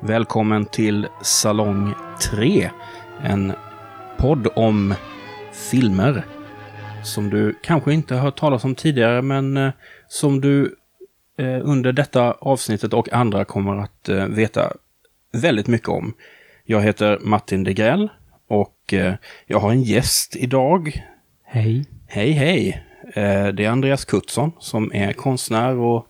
Välkommen till Salong 3. En podd om filmer som du kanske inte har hört talas om tidigare, men eh, som du eh, under detta avsnittet och andra kommer att eh, veta väldigt mycket om. Jag heter Martin Degrell och eh, jag har en gäst idag. Hej. Hej, hej! Eh, det är Andreas Kuttsson som är konstnär och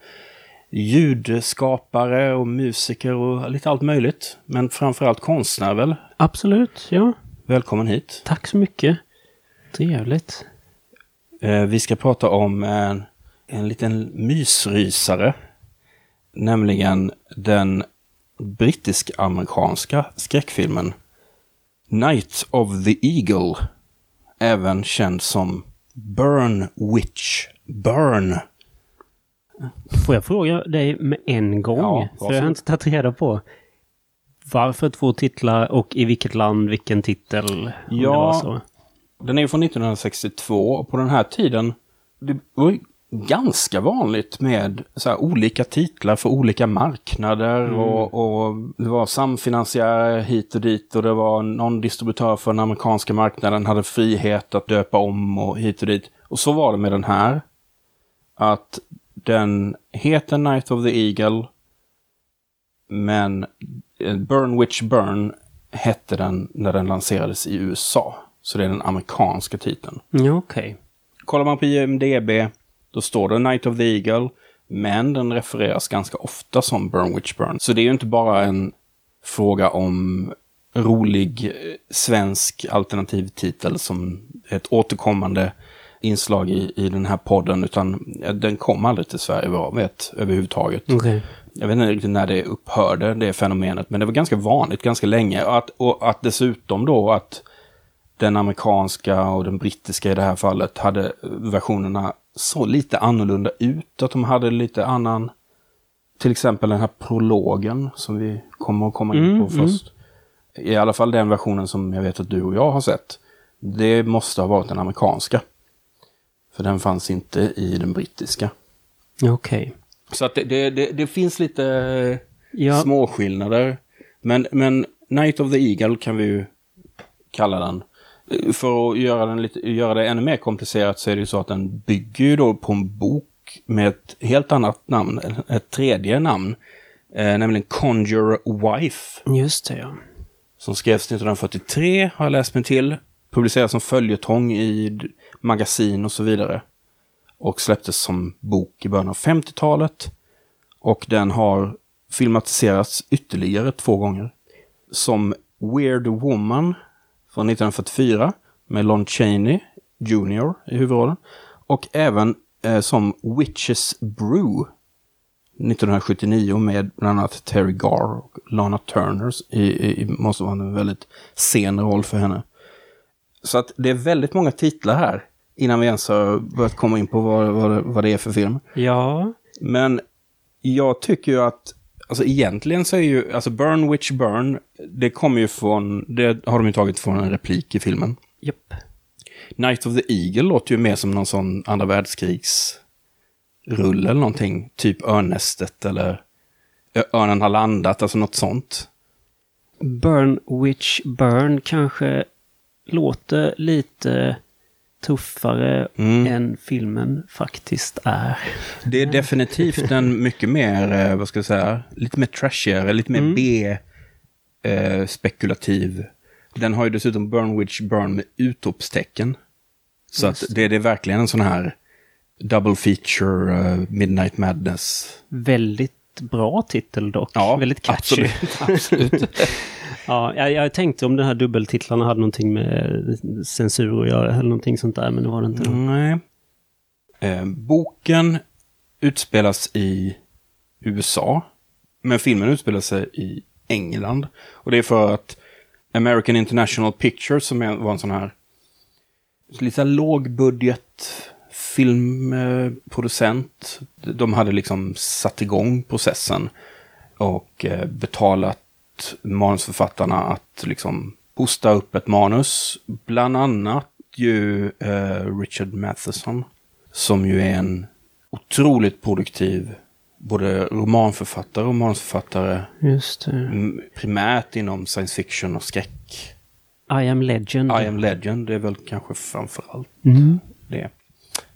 ljudskapare och musiker och lite allt möjligt. Men framförallt konstnär väl? Absolut, ja. Välkommen hit. Tack så mycket. Trevligt. Eh, Vi ska prata om en, en liten mysrysare. Nämligen den brittisk-amerikanska skräckfilmen Night of the Eagle. Även känd som Burn Witch Burn. Får jag fråga dig med en gång? Ja, För jag har inte tagit reda på. Varför två titlar och i vilket land vilken titel? Ja. Den är från 1962 och på den här tiden det var ganska vanligt med så här, olika titlar för olika marknader och, och det var samfinansiärer hit och dit och det var någon distributör för den amerikanska marknaden hade frihet att döpa om och hit och dit. Och så var det med den här. Att den heter Night of the Eagle men Burn Witch Burn hette den när den lanserades i USA. Så det är den amerikanska titeln. Ja, okej. Kollar man på IMDB, då står det Night of the Eagle, men den refereras ganska ofta som Burn Witch Burn. Så det är ju inte bara en fråga om rolig eh, svensk alternativtitel som ett återkommande inslag i, i den här podden, utan den kom aldrig till Sverige vad jag vet överhuvudtaget. Okej. Jag vet inte riktigt när det upphörde, det fenomenet, men det var ganska vanligt ganska länge. Och att, och att dessutom då att den amerikanska och den brittiska i det här fallet hade versionerna så lite annorlunda ut. Att de hade lite annan, till exempel den här prologen som vi kommer att komma in Mm, på först. I alla fall den versionen som jag vet att du och jag har sett. Det måste ha varit den amerikanska. För den fanns inte i den brittiska. Okej. Så att det, det, det, det finns lite Ja, små skillnader. Men, men Night of the Eagle kan vi ju kalla den. För att göra, den lite, göra det ännu mer komplicerat så är det ju så att den bygger ju då på en bok med ett helt annat namn, ett tredje namn. Eh, nämligen Conjure Wife. just det ja. Som skrevs 1943, har jag läst mig till. Publicerades som följetong i magasin och så vidare. Och släpptes som bok i början av 50-talet. Och den har filmatiserats ytterligare två gånger. Som Weird Woman från 1944 med Lon Chaney Jr. i huvudrollen. Och även eh, som Witches Brew 1979 med bland annat Terry Garr och Lana Turner i, i, i måste vara en väldigt sen roll för henne. Så att det är väldigt många titlar här innan vi ens har börjat komma in på vad, vad, vad det är för film. Ja, Men jag tycker ju att, alltså egentligen så är ju, alltså Burn Witch Burn, det kommer ju från, det har de ju tagit från en replik i filmen. japp. Night of the Eagle låter ju mer som någon sån andra världskrigs rulle eller någonting. Typ Örnästet eller Örnen har landat, alltså något sånt. Burn Witch Burn kanske låter lite tuffare Mm. än filmen faktiskt är. Det är definitivt en mycket mer, eh, vad ska jag säga, lite mer trashigare, lite mer Mm. B-spekulativ. Den har ju dessutom Burn Witch Burn med utropstecken. Så att det, det är verkligen en sån här double feature eh, Midnight Madness. Väldigt bra titel dock. Ja, Väldigt catchy. absolut. absolut. Ja, jag, jag tänkte om den här dubbeltitlarna hade någonting med eh, censur att göra eller någonting sånt där, men det var det inte. Nej. Eh, boken utspelas i USA. Men filmen utspelar sig i England. Och det är för att American International Pictures, som var en sån här lite lågbudget filmproducent. De hade liksom satt igång processen och eh, betalat manusförfattarna att liksom hosta upp ett manus. Bland annat ju eh, Richard Matheson, som ju är en otroligt produktiv både romanförfattare och manusförfattare. Just det. m- Primärt inom science fiction och skräck. I am legend. I am legend är väl kanske framför allt Mm. det.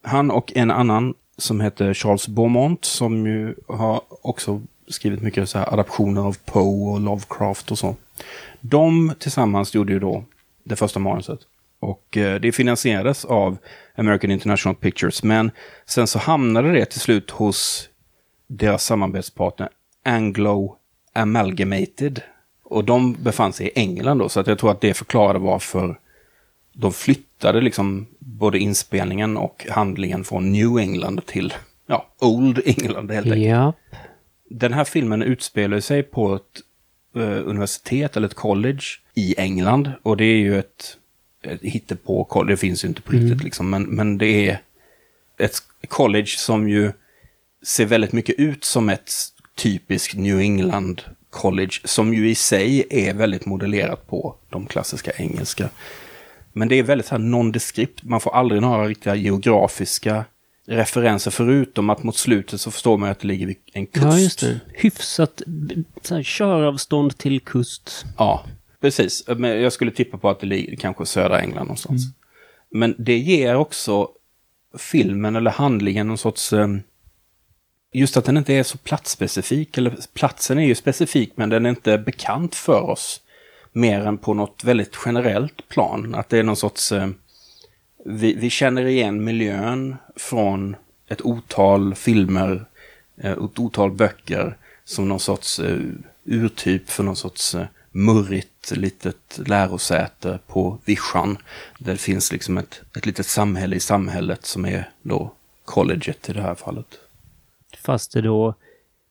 Han och en annan som heter Charles Beaumont som ju har också skrivit mycket så här adaptioner av Poe och Lovecraft och så. De tillsammans gjorde ju då det första manuset. Och eh, det finansierades av American International Pictures. Men sen så hamnade det till slut hos deras samarbetspartner Anglo Amalgamated. Och de befann sig i England då, så att jag tror att det förklarade varför de flyttade liksom både inspelningen och handlingen från New England till ja, Old England helt enkelt. Yep. Den här filmen utspelar sig på ett eh, universitet eller ett college i England. Och det är ju ett, ett hittepå det finns ju inte på riktigt liksom. Men, men det är ett college som ju ser väldigt mycket ut som ett typiskt New England college. Som ju i sig är väldigt modellerat på de klassiska engelska. Men det är väldigt här nondescript. Man får aldrig några riktiga geografiska referenser förutom att mot slutet så förstår man att det ligger vid en kust. ja, just det. Hyfsat så här, köravstånd till kust. Ja, precis. Men jag skulle tippa på att det ligger kanske södra England någonstans. Men det ger också filmen eller handlingen någon sorts... eh, Just att den inte är så platsspecifik. Eller platsen är ju specifik men den är inte bekant för oss. Mer än på något väldigt generellt plan. Att det är någon sorts... Vi, vi känner igen miljön från ett otal filmer, eh, ett otal böcker som någon sorts eh, urtyp för någon sorts eh, murrigt litet lärosäte på vischan. Där det finns liksom ett, ett litet samhälle i samhället som är då colleget i det här fallet. Fast det då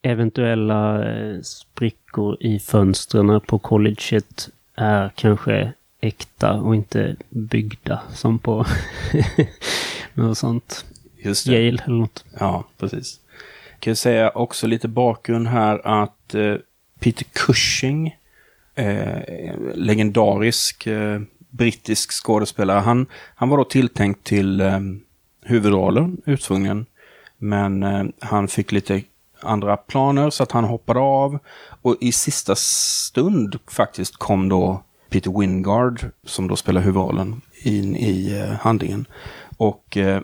eventuella sprickor i fönstren på colleget är kanske äkta och inte byggda som på något sånt. Just det. Yale eller något. Ja, precis. Kan jag säga också lite bakgrund här att eh, Peter Cushing, eh, legendarisk eh, brittisk skådespelare, han, han var då tilltänkt till eh, huvudrollen ursprungligen. Men eh, han fick lite andra planer så att han hoppade av. Och i sista stund faktiskt kom då Peter Wingard, som då spelar huvudrollen, in i eh, handlingen. Och eh,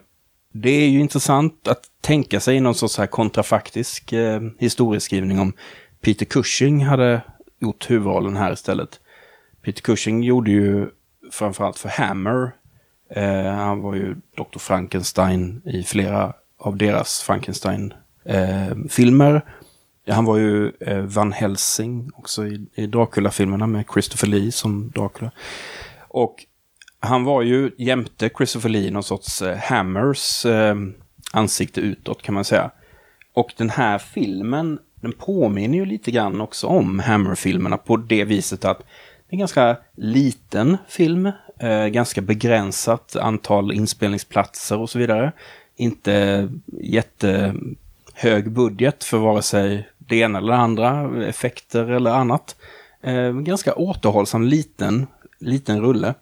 det är ju intressant att tänka sig någon sorts här kontrafaktisk eh, historieskrivning om Peter Cushing hade gjort huvudrollen här istället. Peter Cushing gjorde ju framförallt för Hammer. Eh, han var ju Dr. Frankenstein i flera av deras Frankenstein-filmer. Eh, han var ju eh, Van Helsing också i, i Dracula-filmerna med Christopher Lee som Dracula. Och han var ju jämte Christopher Lee någon sorts eh, Hammers eh, ansikte utåt kan man säga. Och den här filmen, den påminner ju lite grann också om Hammer-filmerna på det viset att det är en ganska liten film, eh, ganska begränsat antal inspelningsplatser och så vidare. Inte jättehög budget för vare sig det ena eller det andra, effekter eller annat. Eh, ganska återhållsam liten, liten rulle.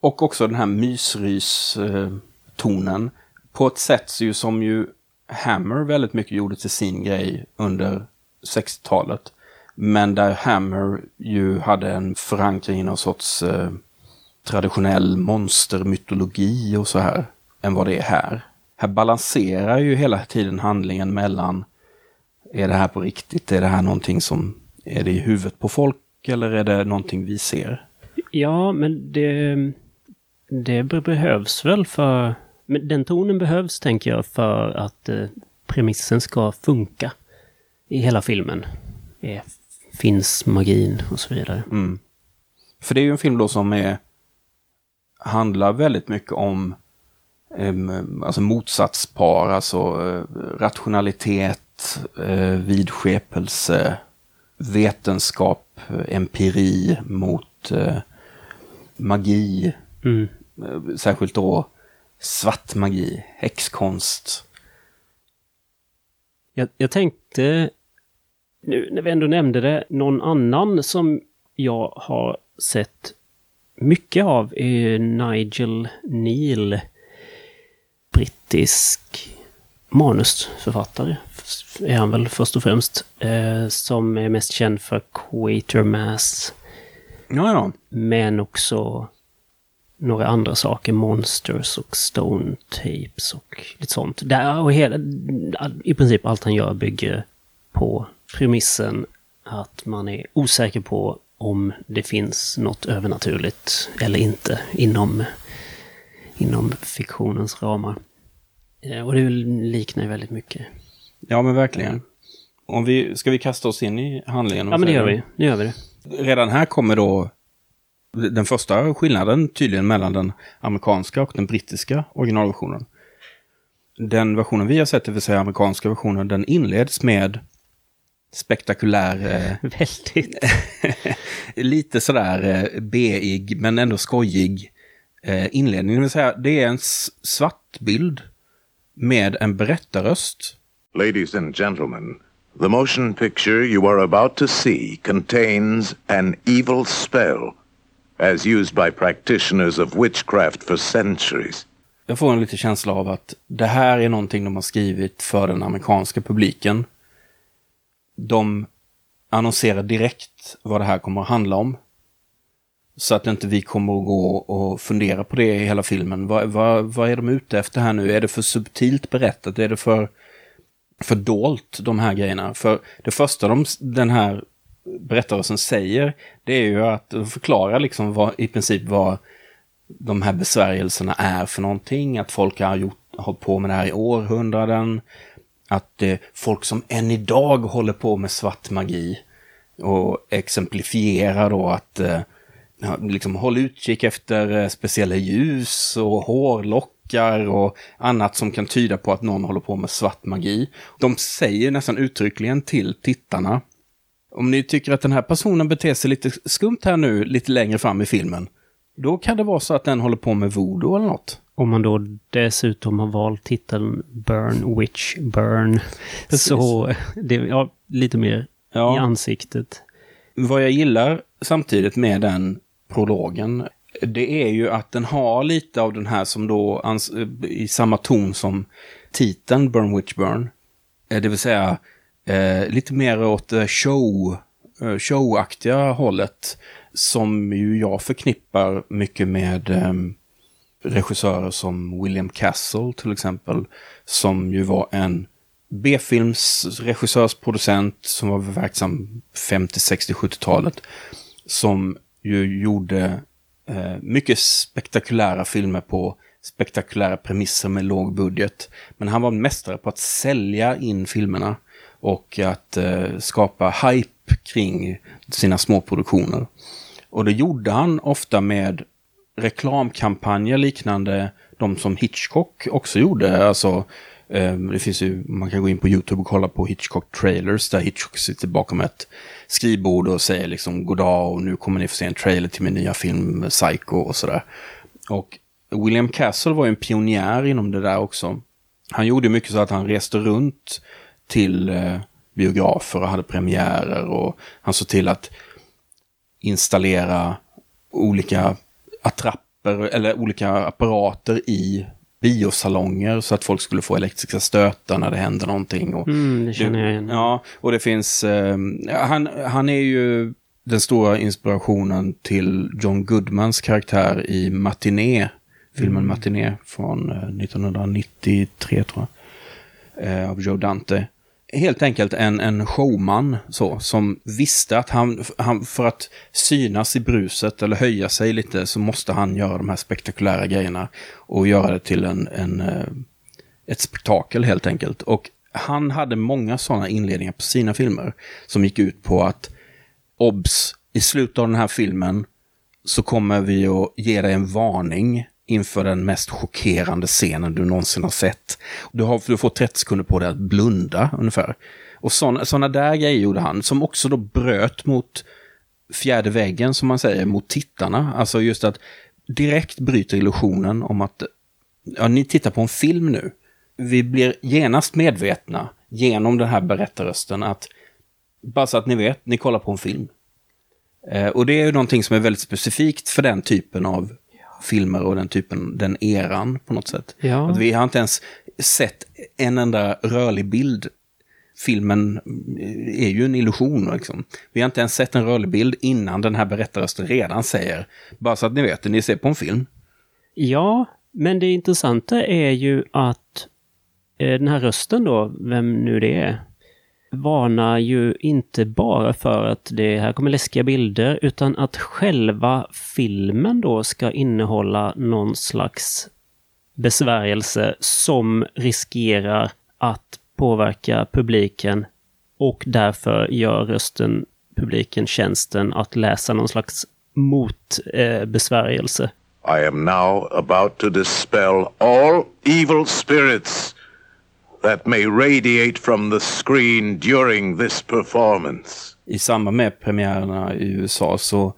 Och också den här mysrys-tonen. På ett sätt ju som ju Hammer väldigt mycket gjorde till sin grej under 60-talet. Men där Hammer ju hade en förankring i någon sorts eh, traditionell monstermytologi och så här. Än vad det är här. Här balanserar ju hela tiden handlingen mellan är det här på riktigt? Är det här någonting som är det i huvudet på folk eller är det någonting vi ser? Ja, men det, det be- behövs väl för... Men den tonen behövs, tänker jag, för att eh, premissen ska funka i hela filmen. Eh, finns magin och så vidare. Mm. För det är ju en film då som är, handlar väldigt mycket om alltså motsatspar, alltså uh, rationalitet, uh, vidskepelse, vetenskap, uh, empiri mot uh, magi. Mm. Uh, särskilt då svart magi, häxkonst. Jag, jag tänkte Nu när vi ändå nämnde det, någon annan som jag har sett mycket av är Nigel Neal. Brittisk manusförfattare är han väl först och främst. Eh, som är mest känd för Quatermass. Ja, ja. Men också några andra saker. Monsters och Stone Tapes och lite sånt. Där, och hela, I princip allt han gör bygger på premissen att man är osäker på om det finns något övernaturligt eller inte inom, inom fiktionens ramar. Eh, och det liknar väldigt mycket. Ja, men verkligen. Om vi, ska vi kasta oss in i handlingen? Ja, men det gör vi. Nu gör vi det. Redan här kommer då den första skillnaden tydligen mellan den amerikanska och den brittiska originalversionen. Den versionen vi har sett, det vill säga amerikanska versionen, den inleds med spektakulär... Eh, Väldigt. lite sådär eh, beig, men ändå skojig eh, inledning. Det vill säga, det är en svart bild med en berättarröst. Ladies and gentlemen, the motion picture you are about to see contains an evil spell as used by practitioners of witchcraft for centuries. Jag får en liten känsla av att det här är någonting de har skrivit för den amerikanska publiken. De annonserar direkt vad det här kommer att handla om. Så att inte vi kommer att gå och fundera på det i hela filmen. Vad, vad, vad är de ute efter här nu? Är det för subtilt berättat? Är det för, Fördolt de här grejerna? För det första de, den här berättelsen säger, det är ju att förklara liksom vad, i princip vad de här besvärjelserna är för någonting. Att folk har gjort, hållit på med det här i århundraden. Att eh, folk som än idag håller på med svart magi och exemplifierar då att eh, liksom håll utkik efter eh, speciella ljus och hårlock hårlockar och annat som kan tyda på att någon håller på med svart magi. De säger nästan uttryckligen till tittarna om ni tycker att den här personen beter sig lite skumt här nu, lite längre fram i filmen, då kan det vara så att den håller på med voodoo eller något. Om man då dessutom har valt titeln Burn Witch Burn. Precis. Så det är ja, lite mer ja. i ansiktet. Vad jag gillar samtidigt med den prologen, det är ju att den har lite av den här som då i samma ton som titeln Burn Witch Burn. Eh, det vill säga eh, lite mer åt eh, show, eh, showaktiga hållet. Som ju jag förknippar mycket med eh, regissörer som William Castle till exempel. Som ju var en B-films regissörsproducent som var verksam 50, 60, 70-talet. Som ju gjorde eh, mycket spektakulära filmer på spektakulära premisser med låg budget. Men han var mästare på att sälja in filmerna och att eh, skapa hype kring sina små produktioner. Och det gjorde han ofta med reklamkampanjer liknande de som Hitchcock också gjorde. Alltså, eh, Eh, det finns ju, man kan gå in på YouTube och kolla på Hitchcock trailers där Hitchcock sitter bakom ett skrivbord och säger liksom goddag och nu kommer ni få se en trailer till min nya film Psycho och sådär. Och William Castle var ju en pionjär inom det där också. Han gjorde mycket så att han reste runt till eh, biografer och hade premiärer och han såg till att installera olika attrapper eller olika apparater i biosalonger så att folk skulle få elektriska stötar när det händer någonting. Och mm, det känner jag igen. Ja, och det finns... Eh, han, han är ju den stora inspirationen till John Goodmans karaktär i Matiné. Filmen mm. Matiné från 1993 eh, tror jag. Eh, av Joe Dante helt enkelt en, en showman så, som visste att han, han, för att synas i bruset eller höja sig lite så måste han göra de här spektakulära grejerna och göra det till en, en, eh, ett spektakel helt enkelt. Och han hade många sådana inledningar på sina filmer som gick ut på att obs, i slutet av den här filmen så kommer vi att ge dig en varning inför den mest chockerande scenen du någonsin har sett. Du, har, du får 30 sekunder på dig att blunda ungefär. Och sådana där grejer gjorde han, som också då bröt mot fjärde väggen, som man säger, mot tittarna. Alltså just att direkt bryter illusionen om att ja, ni tittar på en film nu. Vi blir genast medvetna genom den här berättarrösten att Bara så att ni vet, ni kollar på en film. Eh, och det är ju någonting som är väldigt specifikt för den typen av filmer och den typen, den eran på något sätt. Ja. Att vi har inte ens sett en enda rörlig bild. Filmen är ju en illusion. Liksom. Vi har inte ens sett en rörlig bild innan den här berättarrösten redan säger, bara så att ni vet, ni ser på en film. Ja, men det intressanta är ju att eh, den här rösten då, vem nu det är, varnar ju inte bara för att det här kommer läskiga bilder, utan att själva filmen då ska innehålla någon slags besvärjelse som riskerar att påverka publiken och därför gör rösten publiken tjänsten att läsa någon slags motbesvärjelse. I am now about to dispel all evil spirits that may radiate from the screen during this performance. I samband med premiärerna i USA så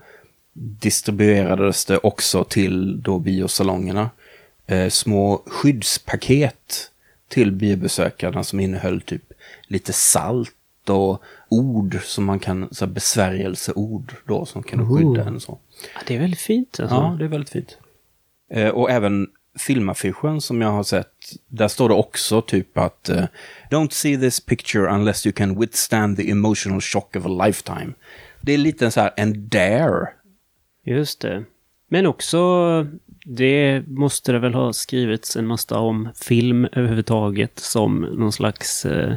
distribuerades det också till då biosalongerna eh, små skyddspaket till biobesökarna som innehöll typ lite salt och ord som man kan, så här besvärjelseord då som kan skydda en så. Ja, det är väldigt fint alltså. Ja, det är väldigt fint. Eh, och även filmaffischen som jag har sett, där står det också typ att eh, Don't see this picture unless you can withstand the emotional shock of a lifetime. Det är lite så här en dare. Just det. Men också, det måste det väl ha skrivits en massa om film överhuvudtaget som någon slags eh,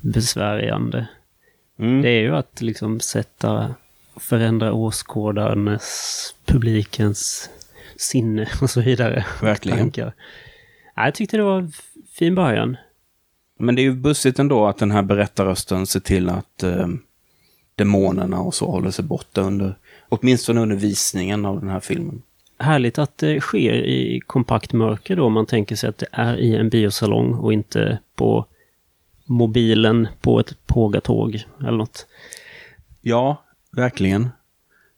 besvärjande. Mm. Det är ju att liksom sätta, förändra åskådarens, publikens sinne och så vidare. Verkligen. Tankar. Ja, jag tyckte det var en fin början. Men det är ju bussigt ändå att den här berättarrösten ser till att eh, demonerna och så håller sig borta under, åtminstone under visningen av den här filmen. Härligt att det sker i kompakt mörker då, om man tänker sig att det är i en biosalong och inte på mobilen på ett pågatåg eller något. Ja, verkligen.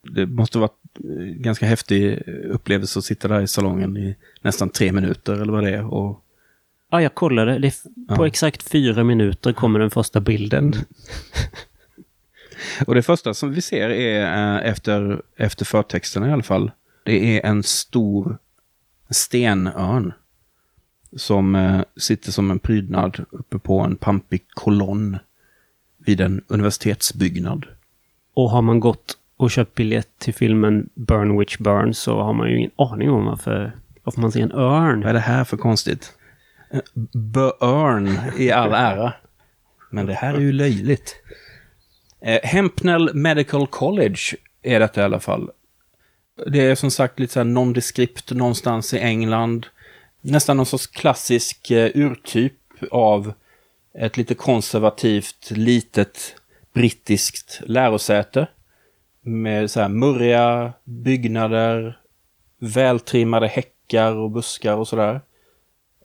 Det måste vara en ganska häftig upplevelse att sitta där i salongen i nästan tre minuter eller vad det är. Och, Ja, jag kollade. Det f- på Ja. exakt fyra minuter kommer den första bilden. och det första som vi ser är eh, efter, efter förtexterna i alla fall. Det är en stor stenörn. Som eh, sitter som en prydnad uppe på en pampig kolonn vid en universitetsbyggnad. Och har man gått och köpt biljett till filmen Burn Witch Burn så har man ju ingen aning om varför, varför man ser en örn. Vad är det här för konstigt? Börn i all ära. Men det här är ju löjligt. Eh, Hempnell Medical College är detta i alla fall. Det är som sagt lite så här nondescript någonstans i England. Nästan någon sorts klassisk eh, urtyp av ett lite konservativt, litet brittiskt lärosäte. Med så här murriga byggnader, vältrimmade häckar och buskar och sådär.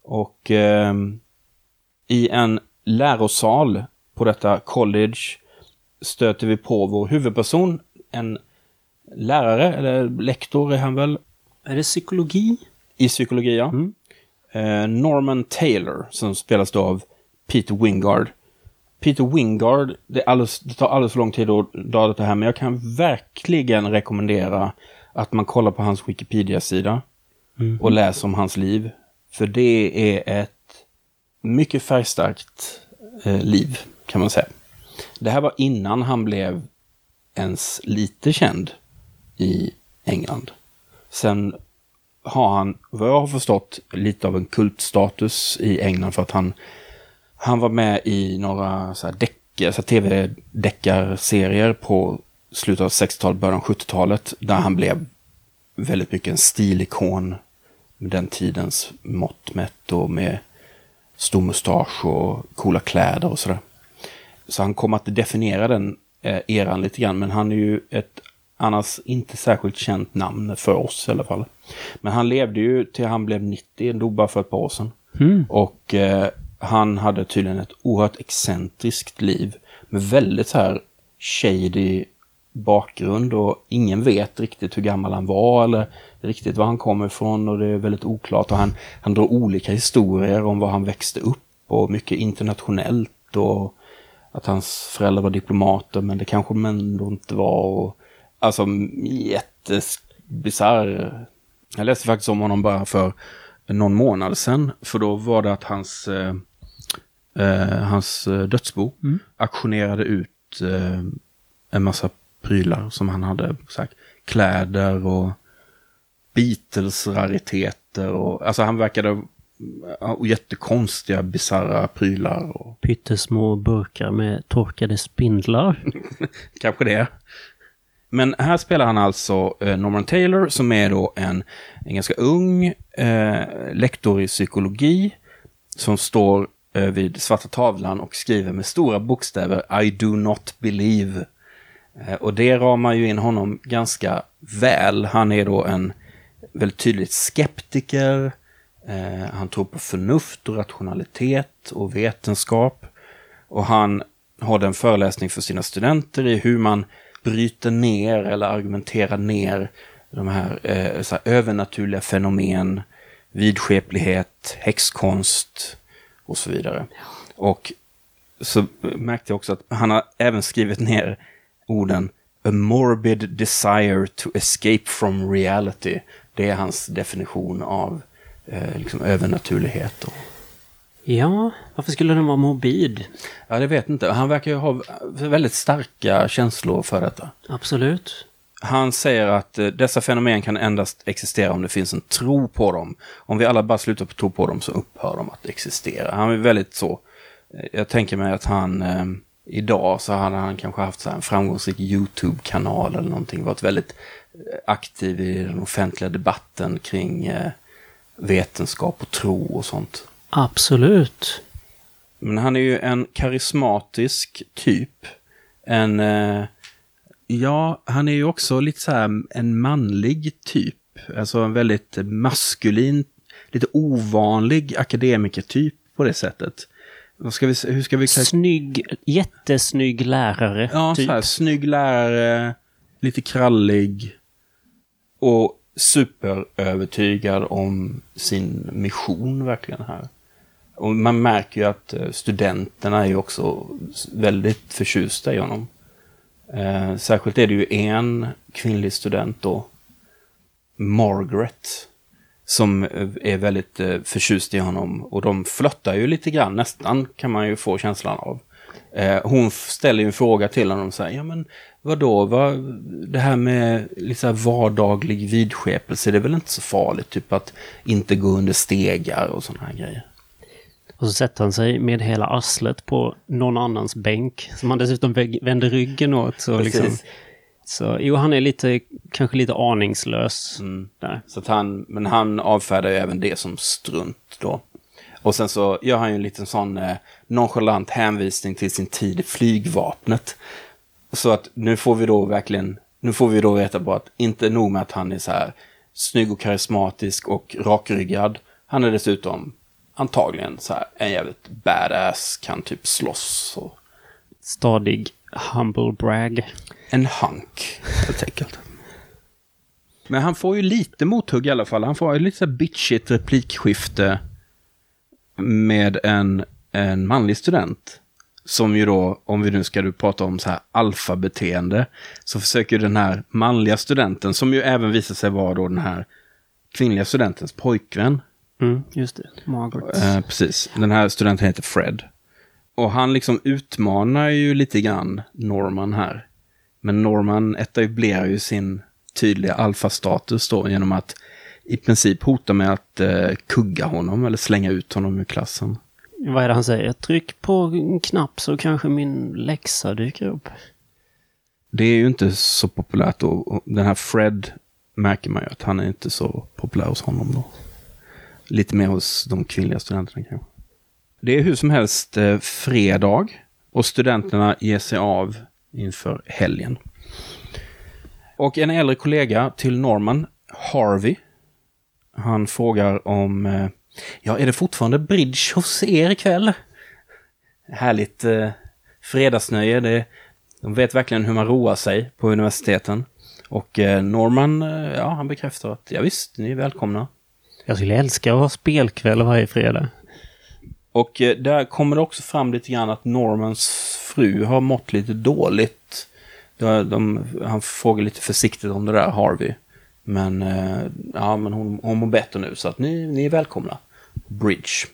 Och ehm, i en lärosal på detta college stöter vi på vår huvudperson, en lärare, eller lektor är han väl, Är det psykologi? i psykologi, ja. Mm. Eh, Norman Taylor, som spelas då av Peter Wingard. Peter Wingard, det, alldeles, det tar alldeles för lång tid att dra det här, men jag kan verkligen rekommendera att man kollar på hans Wikipedia-sida och läser om hans liv. För det är ett mycket färgstarkt eh, liv, kan man säga. Det här var innan han blev ens lite känd i England. Sen har han, vad jag har förstått, lite av en kultstatus i England för att han, han var med i några så här deckar, så här tv-deckarserier på slutet av 60-talet, början av 70-talet, där han blev väldigt mycket en stilikon med den tidens mått mätt och med stor mustasch och coola kläder och sådär. Så han kom att definiera den eh, eran lite grann, men han är ju ett annars inte särskilt känt namn för oss i alla fall. Men han levde ju till han blev 90, dog bara för ett par år sedan. Och eh, han hade tydligen ett oerhört excentriskt liv med väldigt så här shady bakgrund och ingen vet riktigt hur gammal han var eller riktigt var han kommer ifrån och det är väldigt oklart. Och han, han drar olika historier om var han växte upp och mycket internationellt och att hans föräldrar var diplomater, men det kanske de ändå inte var. Och, alltså jättebisarr. Jag läste faktiskt om honom bara för någon månad sedan. För då var det att hans, eh, hans dödsbo mm. auktionerade ut eh, en massa prylar som han hade. Sagt, kläder och Beatles-rariteter. Och, alltså han verkade och jättekonstiga, bisarra prylar. Och... Pyttesmå burkar med torkade spindlar. Kanske det. Men här spelar han alltså eh, Norman Taylor som är då en, en ganska ung eh, lektor i psykologi som står eh, Eh, vid svarta tavlan och skriver med stora bokstäver I do not believe. Eh, och det ramar ju in honom ganska väl. Han är då en väldigt tydligt skeptiker. Eh, han tror på förnuft och rationalitet och vetenskap. Och han har en föreläsning för sina studenter i hur man bryter ner eller argumenterar ner de här, så här övernaturliga fenomen, vidskeplighet, häxkonst och så vidare. Och så märkte jag också att han har även skrivit ner orden A morbid desire to escape from reality. Det är hans definition av eh, liksom övernaturlighet. Och... Ja, varför skulle den vara morbid? Ja, det vet inte. Han verkar ju ha väldigt starka känslor för detta. Absolut. Han säger att eh, dessa fenomen kan endast existera om det finns en tro på dem. Om vi alla bara slutar på tro på dem så upphör de att existera. Han är väldigt så. Eh, jag tänker mig att han eh, idag så hade han kanske haft så en framgångsrik YouTube-kanal eller någonting. Varit väldigt eh, aktiv i den offentliga debatten kring eh, vetenskap och tro och sånt. Absolut. Men han är ju en karismatisk typ. En... Eh, ja, han är ju också lite så här en manlig typ. Alltså en väldigt maskulin, lite ovanlig akademikertyp på det sättet. Ska vi, hur ska vi... Snygg, jättesnygg lärare. Ja, typ. så här, snygg lärare, lite krallig. Och superövertygad om sin mission verkligen här. Och man märker ju att eh, studenterna är ju också väldigt förtjusta i honom. Eh, särskilt är det ju en kvinnlig student då, Margaret, som är väldigt eh, förtjust i honom. Och de flöttar ju lite grann, nästan kan man ju få känslan av. Eh, hon ställer ju en fråga till honom och säger, ja men vadå, vad, det här med lite vardaglig vidskepelse, det är väl inte så farligt, typ att inte gå under stegar och sådana här grejer. Och så sätter han sig med hela arslet på någon annans bänk, som han dessutom vänder ryggen åt. Så liksom, så jo, han är lite, kanske lite aningslös. Mm. Där. Så han, men han avfärdar ju även det som strunt då. Och sen så gör han ju en liten sån eh, nonchalant hänvisning till sin tid i flygvapnet. Så att nu får vi då verkligen, nu får vi då veta på att inte nog med att han är så här snygg och karismatisk och rakryggad. Han är dessutom antagligen så här en jävligt badass, kan typ slåss. Och... Stadig humble brag. En hunk, helt enkelt. Men han får ju lite mothugg i alla fall. Han får ju lite så bitchigt replikskifte med en, en manlig student. Som ju då, om vi nu ska du prata om så här alfabeteende, så försöker den här manliga studenten, som ju även visar sig vara då den här kvinnliga studentens pojkvän. Mm, just det, Margaret. Eh, precis, den här studenten heter Fred. Och han liksom utmanar ju lite grann Norman här. Men Norman etablerar ju sin tydliga alfastatus då genom att i princip hota med att eh, kugga honom eller slänga ut honom ur klassen. Vad är det han säger? Tryck på en knapp så kanske min läxa dyker upp. Det är ju inte så populärt då. Den här Fred märker man ju att han är inte så populär hos honom då. Lite mer hos de kvinnliga studenterna kanske. Det är hur som helst eh, fredag och studenterna ger sig av inför helgen. Och en äldre kollega till Norman, Harvey, han frågar om, eh, ja, är det fortfarande bridge hos er ikväll? Härligt eh, fredagsnöje. Det, de vet verkligen hur man roar sig på universiteten. Och eh, Norman, eh, ja, han bekräftar att ja, visst, ni är välkomna. Jag skulle älska att ha spelkväll varje fredag. Och eh, där kommer det också fram lite grann att Normans fru har mått lite dåligt. De, de, han frågar lite försiktigt om det där, Harvey. Men, eh, ja, men hon, hon mår bättre nu, så att ni, ni är välkomna. Bridge.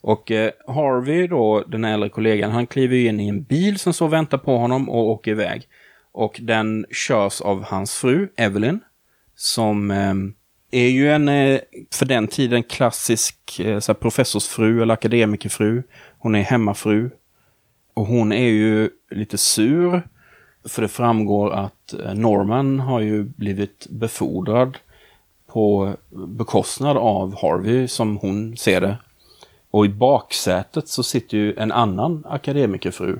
Och eh, Harvey då, den äldre kollegan, han kliver in i en bil som så och väntar på honom och åker iväg. Och den körs av hans fru, Evelyn, som eh, är ju en, eh, för den tiden, klassisk eh, så professorsfru eller akademikerfru. Hon är hemmafru. Och hon är ju lite sur. För det framgår att eh, Norman har ju blivit befordrad på bekostnad av Harvey, som hon ser det. Och i baksätet så sitter ju en annan akademikerfru,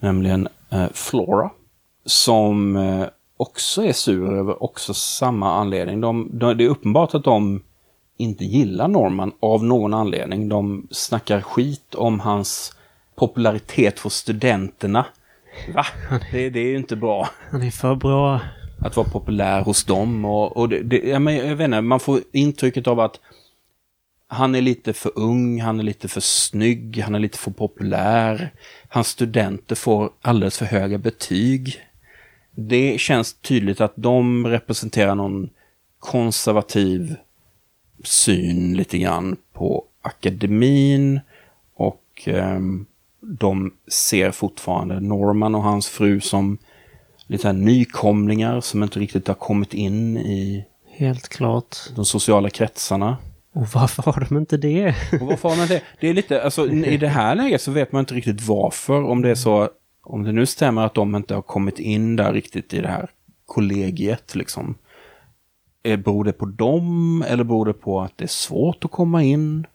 nämligen Flora, som också är sur över också samma anledning. De, de, det är uppenbart att de inte gillar Norman av någon anledning. De snackar skit om hans popularitet hos studenterna. Va? Det, det är ju inte bra. Han är för bra. Att vara populär hos dem och, och det, det, jag, men, jag vet inte, man får intrycket av att han är lite för ung, han är lite för snygg, han är lite för populär. Hans studenter får alldeles för höga betyg. Det känns tydligt att de representerar någon konservativ syn lite grann på akademin och eh, de ser fortfarande Norman och hans fru som lite nykomlingar som inte riktigt har kommit in i Helt klart. de sociala kretsarna. Och varför har de inte det? Och varför har man det? Det är lite, alltså i det här läget så vet man inte riktigt varför. Om det är så, om det nu stämmer att de inte har kommit in där riktigt i det här kollegiet liksom. Eh, Beror det på dem eller beror det på att det är svårt att komma in?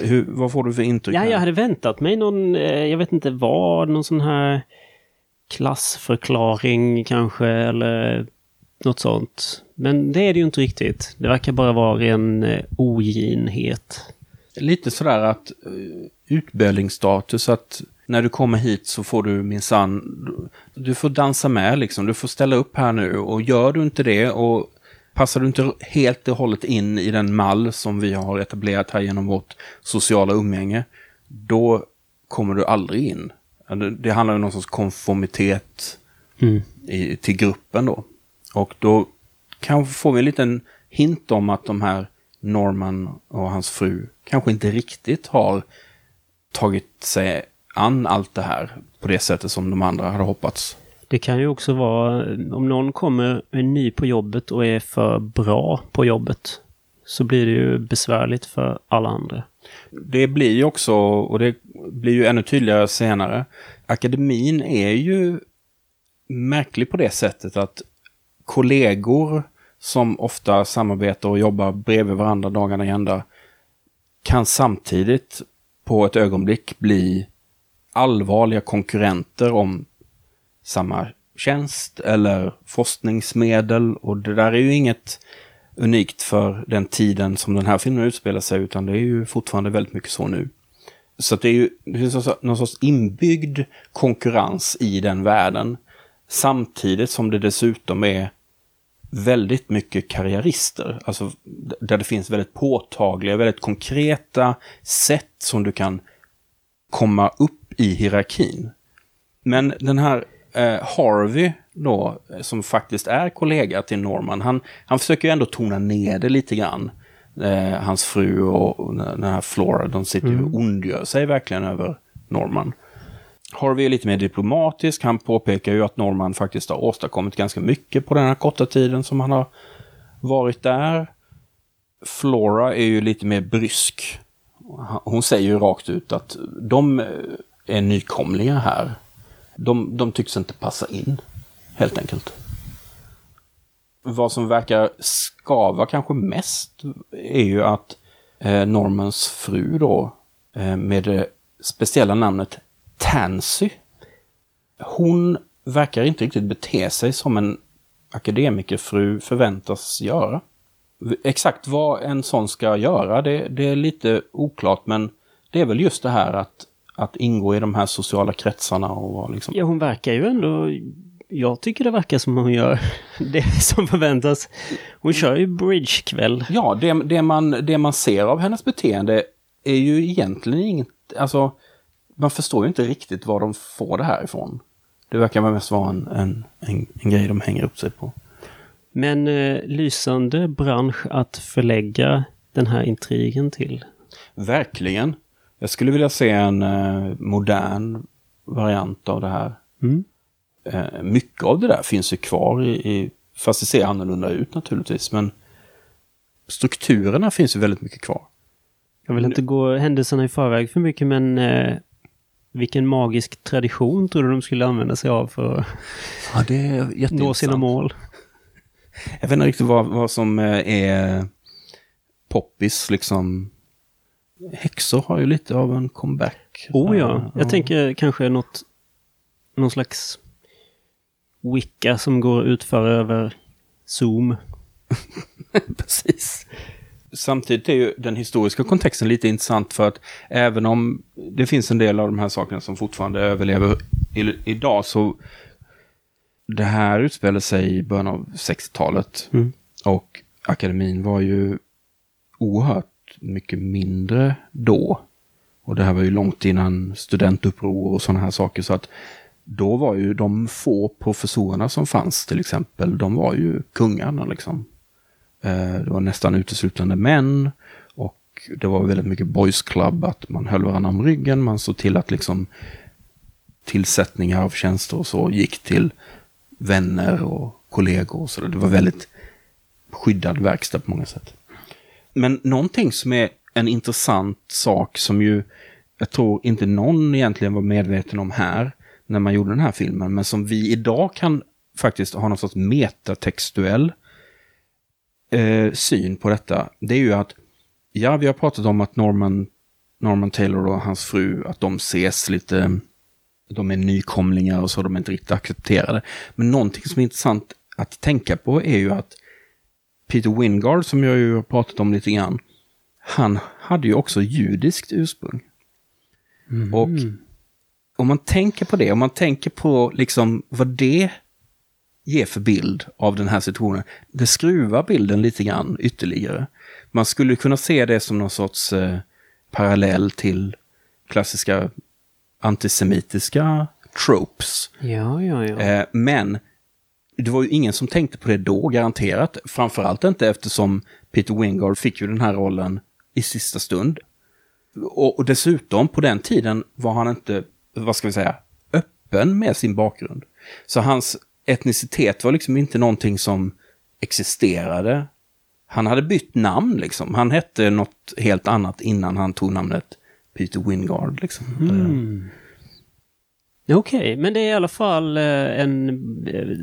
Hur, vad får du för intryck? Ja, jag hade väntat mig någon, eh, jag vet inte vad, någon sån här klassförklaring kanske eller något sånt. Men det är det ju inte riktigt. Det verkar bara vara ren eh, oginhet. Lite sådär att utbildningsstatus, att när du kommer hit så får du minsann, du får dansa med liksom, du får ställa upp här nu och gör du inte det och passar du inte helt och hållet in i den mall som vi har etablerat här genom vårt sociala umgänge, då kommer du aldrig in. Det- handlar om någon sorts konformitet Mm. i, till gruppen då. Och då kanske får vi en liten hint om att de här Norman och hans fru kanske inte riktigt har tagit sig an allt det här på det sättet som de andra hade hoppats. Det kan ju också vara, om någon kommer är ny på jobbet och är för bra på jobbet, så blir det ju besvärligt för alla andra. Det blir ju också, och det blir ju ännu tydligare senare, akademin är ju märklig på det sättet att kollegor som ofta samarbetar och jobbar bredvid varandra dagarna i ända kan samtidigt på ett ögonblick bli allvarliga konkurrenter om samma tjänst eller forskningsmedel. Och det där är ju inget unikt för den tiden som den här filmen utspelar sig, utan det är ju fortfarande väldigt mycket så nu. Så att det är ju det finns alltså någon sorts inbyggd konkurrens i den världen. Samtidigt som det dessutom är väldigt mycket karriärister. Alltså där det finns väldigt påtagliga, väldigt konkreta sätt som du kan komma upp i hierarkin. Men den här eh, Harvey då, eh, som faktiskt är kollega till Norman, han, han försöker ju ändå tona ner det lite grann. Eh, hans fru och, och den här Flora, de sitter ju och ondgör sig verkligen över Norman. Harvey är lite mer diplomatisk. Han påpekar ju att Norman faktiskt har åstadkommit ganska mycket på den här korta tiden som han har varit där. Flora är ju lite mer brysk. Hon säger ju rakt ut att de är nykomlingar här. De, de tycks inte passa in, helt enkelt. Vad som verkar skava kanske mest är ju att eh, Normans fru då, eh, med det speciella namnet Tansy, hon verkar inte riktigt bete sig som en akademikerfru förväntas göra. Exakt vad en sån ska göra, det, det är lite oklart, men det är väl just det här att, att ingå i de här sociala kretsarna och vara liksom... Ja, hon verkar ju ändå... Jag tycker det verkar som hon gör det som förväntas. Hon kör ju bridgekväll. Ja, det, det, man, det man ser av hennes beteende är ju egentligen inget, alltså man förstår ju inte riktigt var de får det här ifrån. Det verkar mest vara en, en, en, en grej de hänger upp sig på. Men eh, lysande bransch att förlägga den här intrigen till. Verkligen. Jag skulle vilja se en eh, modern variant av det här. Mm. Eh, mycket av det där finns ju kvar i, i, fast det ser annorlunda ut naturligtvis, men strukturerna finns ju väldigt mycket kvar. Jag vill inte gå händelserna i förväg för mycket, men eh, vilken magisk tradition tror du de skulle använda sig av för att Ja, det är nå sina mål? Jag vet inte riktigt vad, vad som eh, är poppis liksom. Häxor har ju lite av en comeback. Oh ja, jag tänker kanske något, någon slags wicca som går att utföra över Zoom. Precis. Samtidigt är ju den historiska kontexten lite intressant för att även om det finns en del av de här sakerna som fortfarande överlever i, idag så det här utspelar sig i början av 60-talet Mm. och akademin var ju oerhört mycket mindre då. Och det här var ju långt innan studentuppror och sådana här saker så att då var ju de få professorerna som fanns till exempel, de var ju kungarna liksom. Eh, det var nästan uteslutande män och det var väldigt mycket boys club, att man höll varandra om ryggen, man såg till att liksom tillsättningar av tjänster och så gick till vänner och kollegor och så. Det var väldigt skyddad verkstad på många sätt. Men någonting som är en intressant sak som ju jag tror inte någon egentligen var medveten om här när man gjorde den här filmen, men som vi idag kan faktiskt ha någon sorts metatextuell eh, syn på detta. Det är ju att, ja, vi har pratat om att Norman, Norman Taylor och hans fru, att de ses lite, de är nykomlingar och så, de är inte riktigt accepterade. Men någonting som är intressant att tänka på är ju att Peter Wingard, som jag ju har pratat om lite grann, han hade ju också judiskt ursprung. Och om man tänker på det, om man tänker på liksom vad det ger för bild av den här situationen, det skruvar bilden lite grann ytterligare. Man skulle kunna se det som någon sorts eh, parallell till klassiska antisemitiska tropes. Ja, ja, ja. Eh, men det var ju ingen som tänkte på det då, garanterat. Framförallt inte eftersom Peter Wingard fick ju den här rollen i sista stund. Och, och dessutom, på den tiden var han inte, vad ska vi säga, öppen med sin bakgrund. Så hans etnicitet var liksom inte någonting som existerade. Han hade bytt namn liksom. Han hette något helt annat innan han tog namnet Peter Wingard. Liksom. Mm. Okej, men det är i alla fall eh, en eh,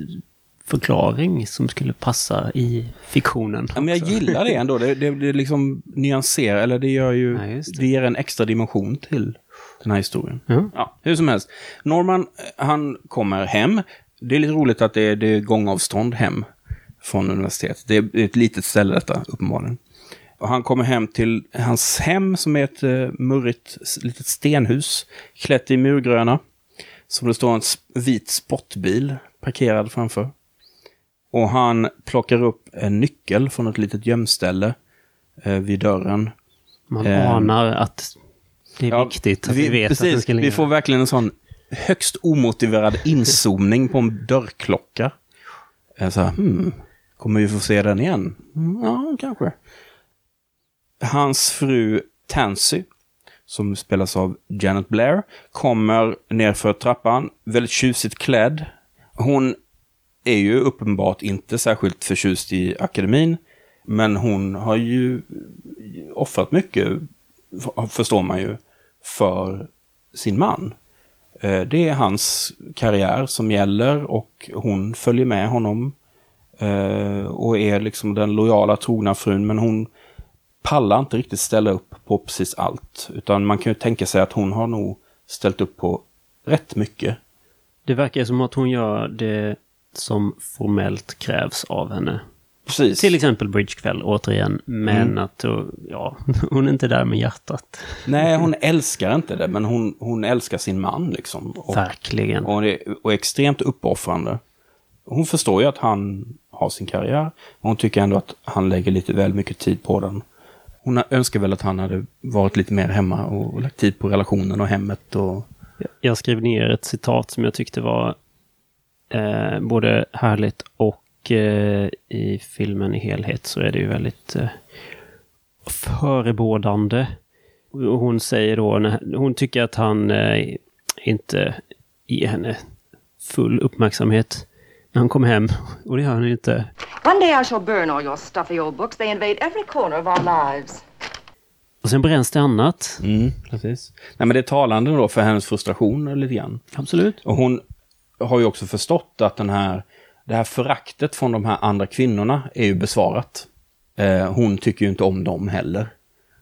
förklaring som skulle passa i fiktionen. Ja, men jag gillar det ändå. Det, det, det liksom nyanserar, eller det gör ju, Ja, det. det. ger en extra dimension till den här historien. Ja. Ja, hur som helst. Norman, han kommer hem. Det är lite roligt att det är, det är gångavstånd hem från universitetet. Det är ett litet ställe detta, uppenbarligen. Och han kommer hem till hans hem som är ett uh, murrigt litet stenhus klätt i murgröna. Som det står en vit sportbil parkerad framför. Och han plockar upp en nyckel från ett litet gömställe eh, vid dörren. Man Ehm. anar att det är Ja, viktigt att vi, vet precis, att den ska ligga Vi får verkligen en sån högst omotiverad inzoomning på en dörrklocka. Eh, Så här, hmm, kommer vi få se den igen? Mm, ja, kanske. Hans fru Tansy, som spelas av Janet Blair, kommer nerför trappan, väldigt tjusigt klädd. Hon är ju uppenbart inte särskilt förtjust i akademin, men hon har ju offrat mycket, förstår man ju, för sin man. Eh, det är hans karriär som gäller och hon följer med honom eh, och är liksom den lojala, trogna frun, men hon pallar inte riktigt ställa upp på precis allt. Utan man kan ju tänka sig att hon har nog ställt upp på rätt mycket. Det verkar som att hon gör det som formellt krävs av henne. Precis. Till exempel Bridgekväll, återigen. Men Mm. att ja, hon är inte där med hjärtat. Nej, hon älskar inte det, men hon, hon älskar sin man liksom. Och, Verkligen. och, det, och är extremt uppoffrande. Hon förstår ju att han har sin karriär, men hon tycker ändå att han lägger lite väl mycket tid på den. hon önskar väl att han hade varit lite mer hemma och lagt tid på relationen och hemmet och... Jag skrev ner ett citat som jag tyckte var eh, både härligt och eh, i filmen i helhet så är det ju väldigt eh, förebådande. Och hon säger då, när, hon tycker att han eh, inte ger henne full uppmärksamhet när han kommer hem. Och det gör han inte. One day I shall burn all your stuffy old books. They invade every corner of our lives. Och sen bränns det annat. Mm, precis. Nej, men det är talande då för hennes frustration lite grann. Absolut. Och hon har ju också förstått att den här, det här föraktet från de här andra kvinnorna är ju besvarat. Eh, hon tycker ju inte om dem heller.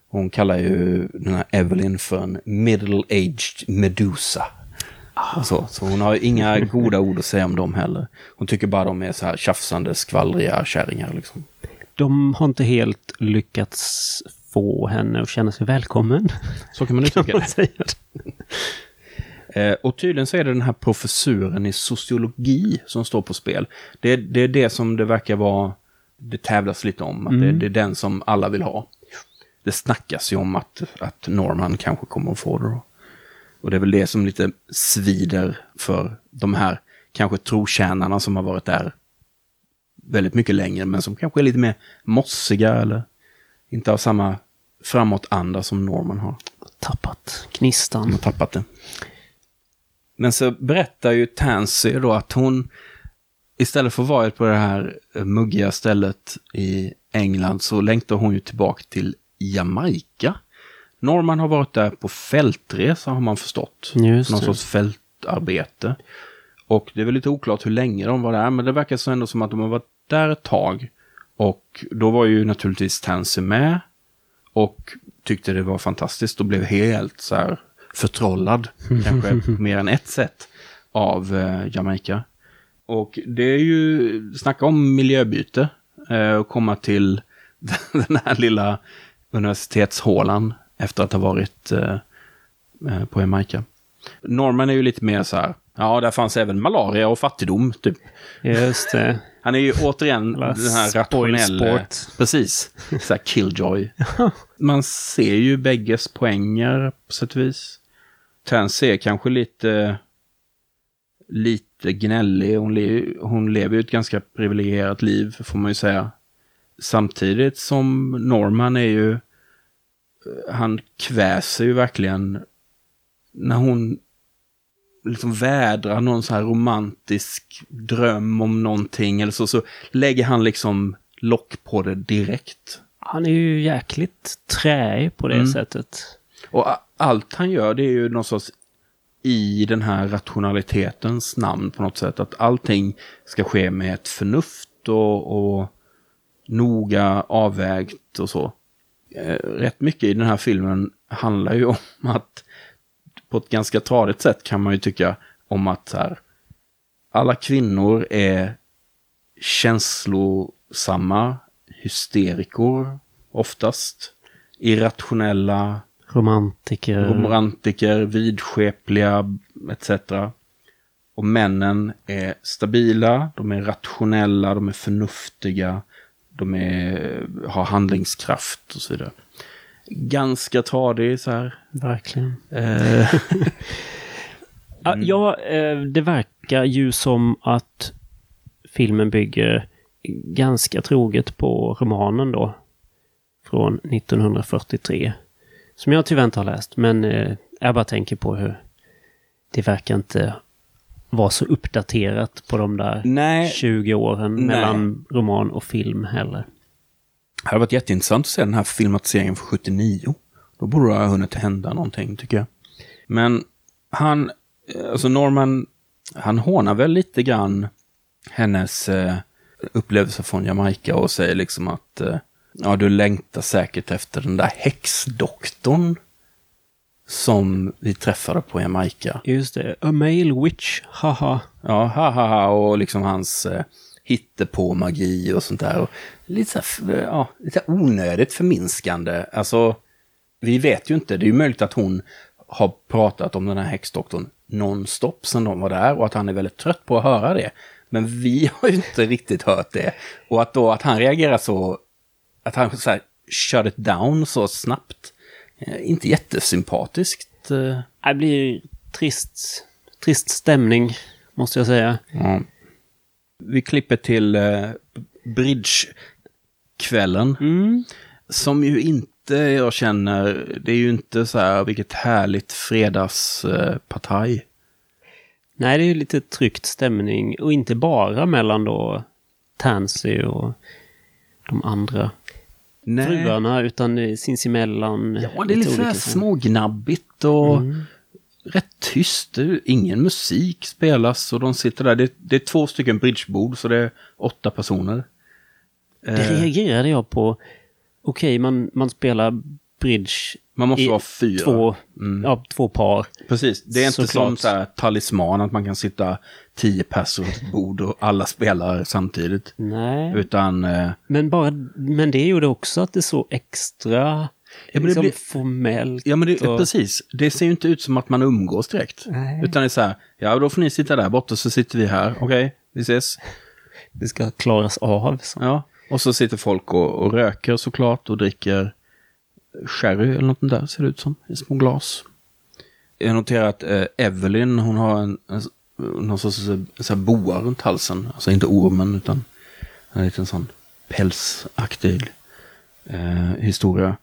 Hon kallar ju den här Evelyn för en middle-aged Medusa. Så, så hon har ju inga goda ord att säga om dem heller. Hon tycker bara de är så här tjafsande, skvallriga kärringar liksom. De har inte helt lyckats få henne att känna sig välkommen. Så kan man uttrycka det. Eh, och tydligen så är det den här professuren i sociologi som står på spel. Det, är- det är det som det verkar vara, det tävlas lite om, att det, det är den som alla vill ha. Det snackas ju om att, att Norman kanske kommer att få det då. Och det är väl det som lite svider för de här kanske trotjänarna som har varit där väldigt mycket längre, men som kanske är lite mer mossiga eller inte har samma framåtanda som Norman har. Tappat De gnistan. har tappat det. Men så berättar ju Tansy då att hon istället för att vara på det här muggiga stället i England så längtar hon ju tillbaka till Jamaica. Norman har varit där på fältresa har man förstått. Just Någon det. sorts fältarbete. Och det är väl lite oklart hur länge de var där, men det verkar så ändå som att de har varit där ett tag. Och då var ju naturligtvis Tansy med och tyckte det var fantastiskt och blev helt så här förtrollad, kanske på mer än ett sätt, av eh, Jamaica. Och det är ju, snacka om miljöbyte, eh, och komma till den här lilla universitetshålan efter att ha varit eh, eh, på Jamaica. Norman är ju lite mer så här, ja, där fanns även malaria och fattigdom, typ. Just det. Han är ju återigen den här rationella... spoilsport. Precis. Så här killjoy. Man ser ju bägges poänger på sätt och vis. Tansy är kanske lite... Lite gnällig. Hon, le, hon lever ju ett ganska privilegierat liv, får man ju säga. Samtidigt som Norman är ju... Han kväser ju verkligen när hon liksom vädrar någon så här romantisk dröm om någonting eller så, så lägger han liksom lock på det direkt. Han är ju jäkligt träig på det Mm. sättet. Och allt han gör det är ju någon sorts i den här rationalitetens namn på något sätt. Att allting ska ske med ett förnuft och, och noga avvägt och så. Eh, rätt mycket i den här filmen handlar ju om att på ett ganska tradigt sätt kan man ju tycka om att här, alla kvinnor är känslosamma hysterikor oftast. Irrationella, Romantiker. romantiker, vidskepliga etc. Och männen är stabila, de är rationella, de är förnuftiga, de är, har handlingskraft och så vidare. Ganska tradig så här. Verkligen. Eh, Ja, Ja, eh, det verkar ju som att filmen bygger ganska troget på romanen då. Från 1943. Som jag tyvärr inte har läst, men eh, jag bara tänker på hur det verkar inte vara så uppdaterat på de där nej, 20 åren Nej. mellan roman och film heller. det hade varit jätteintressant att se den här filmatiseringen från 79. Då borde det ha hunnit hända någonting, tycker jag. Men han, eh, alltså Norman, han hånar väl lite grann hennes eh, upplevelse från Jamaica och säger liksom att eh, ja, du längtar säkert efter den där häxdoktorn som vi träffade på Jamaica. Just det, A Male Witch, haha. Ja, ha, ha, ha, och liksom hans eh, hittepå magi och sånt där. Och lite, så här, f- ja, lite onödigt förminskande. Alltså, vi vet ju inte. Det är ju möjligt att hon har pratat om den här häxdoktorn nonstop sedan de var där och att han är väldigt trött på att höra det. Men vi har ju inte riktigt hört det. Och att då att han reagerar så, att han så här shut it down så snabbt. Eh, inte jättesympatiskt. eh. Det blir trist, trist stämning, måste jag säga. Ja. Vi klipper till eh, bridgekvällen. Mm. Som ju inte jag känner, det är ju inte så här vilket härligt fredagspartaj. Nej, det är ju lite tryckt stämning. Och inte bara mellan då Tansy och de andra fruarna, utan sinsemellan. Ja, det är lite olika- smågnabbigt och Mm. rätt tyst. Ingen musik spelas och de sitter där. Det, det är två stycken bridgebord så det är åtta personer. Det Eh, reagerade jag på. Okej, man, man spelar bridge man måste vara fyra. två, Mm. ja, två par. Precis, det är inte som Såklart. så här talisman att man kan sitta tio personer runt ett bord och alla spelar samtidigt. Nej. Utan eh, Men, bara, men det gjorde också att det såg extra Ja, men det liksom blir- formellt. Ja, men det, och, precis. Det ser ju inte ut som att man umgås direkt. Nej. Utan det är så här, ja då får ni sitta där borta så sitter vi här. Okej, vi ses. Det ska klaras av. Så. Ja. Och så sitter folk och, och röker såklart och dricker sherry eller något där ser det ut som. I små glas. Jag noterar att eh, Evelyn, hon har en, en, någon sorts eh, så här boa runt halsen. Alltså inte ormen utan en liten sån pälsaktig eh, historia.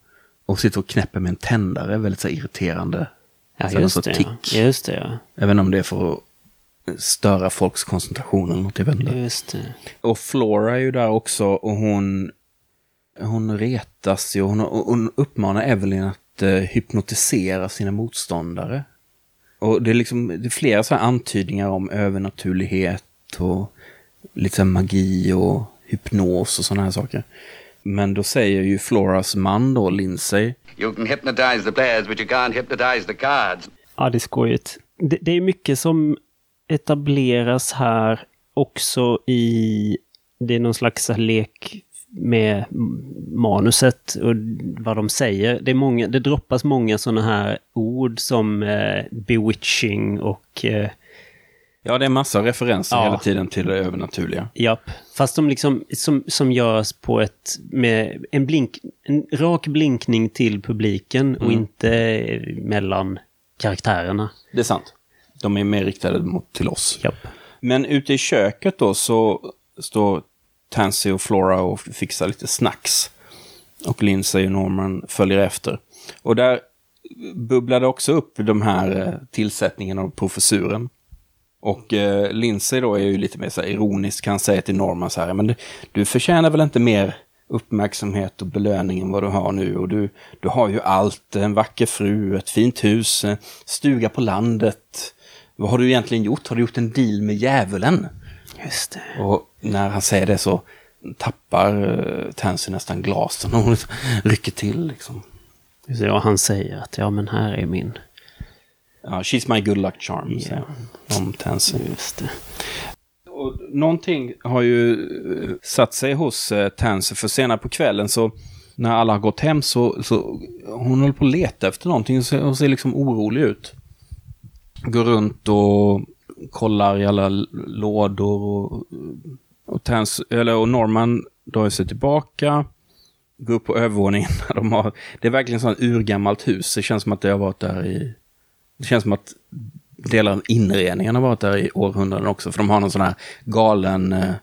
Och sitter och knäpper med en tändare, väldigt så här irriterande. Ja, Så just det. tick. Just det, ja. Även om det är för att störa folks koncentration eller något, jag vet inte. Just det. Och Flora är ju där också och hon, hon retas ju. Hon, hon uppmanar Evelyn att eh, hypnotisera sina motståndare. Och det är liksom det är flera så här antydningar om övernaturlighet och lite magi och hypnos och sådana här saker. Men då säger ju Floras man då, Lindsay, You can hypnotize the players, but you can't hypnotize the cards. Ja, det är skojigt. Det, det är mycket som etableras här också i... Det är någon slags lek med manuset och vad de säger. Det, är många, det droppas många sådana här ord som eh, bewitching och... Eh, ja det är massa referenser Ja. hela tiden till det övernaturliga. Japp. Fast de liksom, som, som görs på ett, med en blink, en rak blinkning till publiken och inte mellan karaktärerna. Det är sant. De är mer riktade mot, till oss. Japp. Men ute i köket då så står Tansy och Flora och fixar lite snacks. Och Lindsay och Norman följer efter. Och där bubblade också upp de här eh, tillsättningen av professuren. Och eh, Lindsay då är ju lite mer så här ironisk. kan säga till Norman så här, men du, du förtjänar väl inte mer uppmärksamhet och belöning än vad du har nu. Och du, du har ju allt, en vacker fru, ett fint hus, eh, stuga på landet. Vad har du egentligen gjort? Har du gjort en deal med djävulen? Just det. Och när han säger det så tappar uh, Tansy nästan glasen och hon rycker till liksom. Just det. Och han säger att ja, men här är min. Ja, she's my good luck charm, Ja. säger han om Tansy. Just det. Och någonting har ju eh, satt sig hos uh, Tansy, för senare på kvällen så när alla har gått hem så, så hon håller på att leta efter någonting och ser, hon ser liksom orolig ut. Går runt och kollar i alla lådor och, och, Tans, eller, och Norman drar sig tillbaka. Går upp på övervåningen. De har, det är verkligen sånt urgammalt hus. Det känns som att det har varit där i... Det känns som att delar av inredningen har varit där i århundraden också. För de har någon sån här galen eh,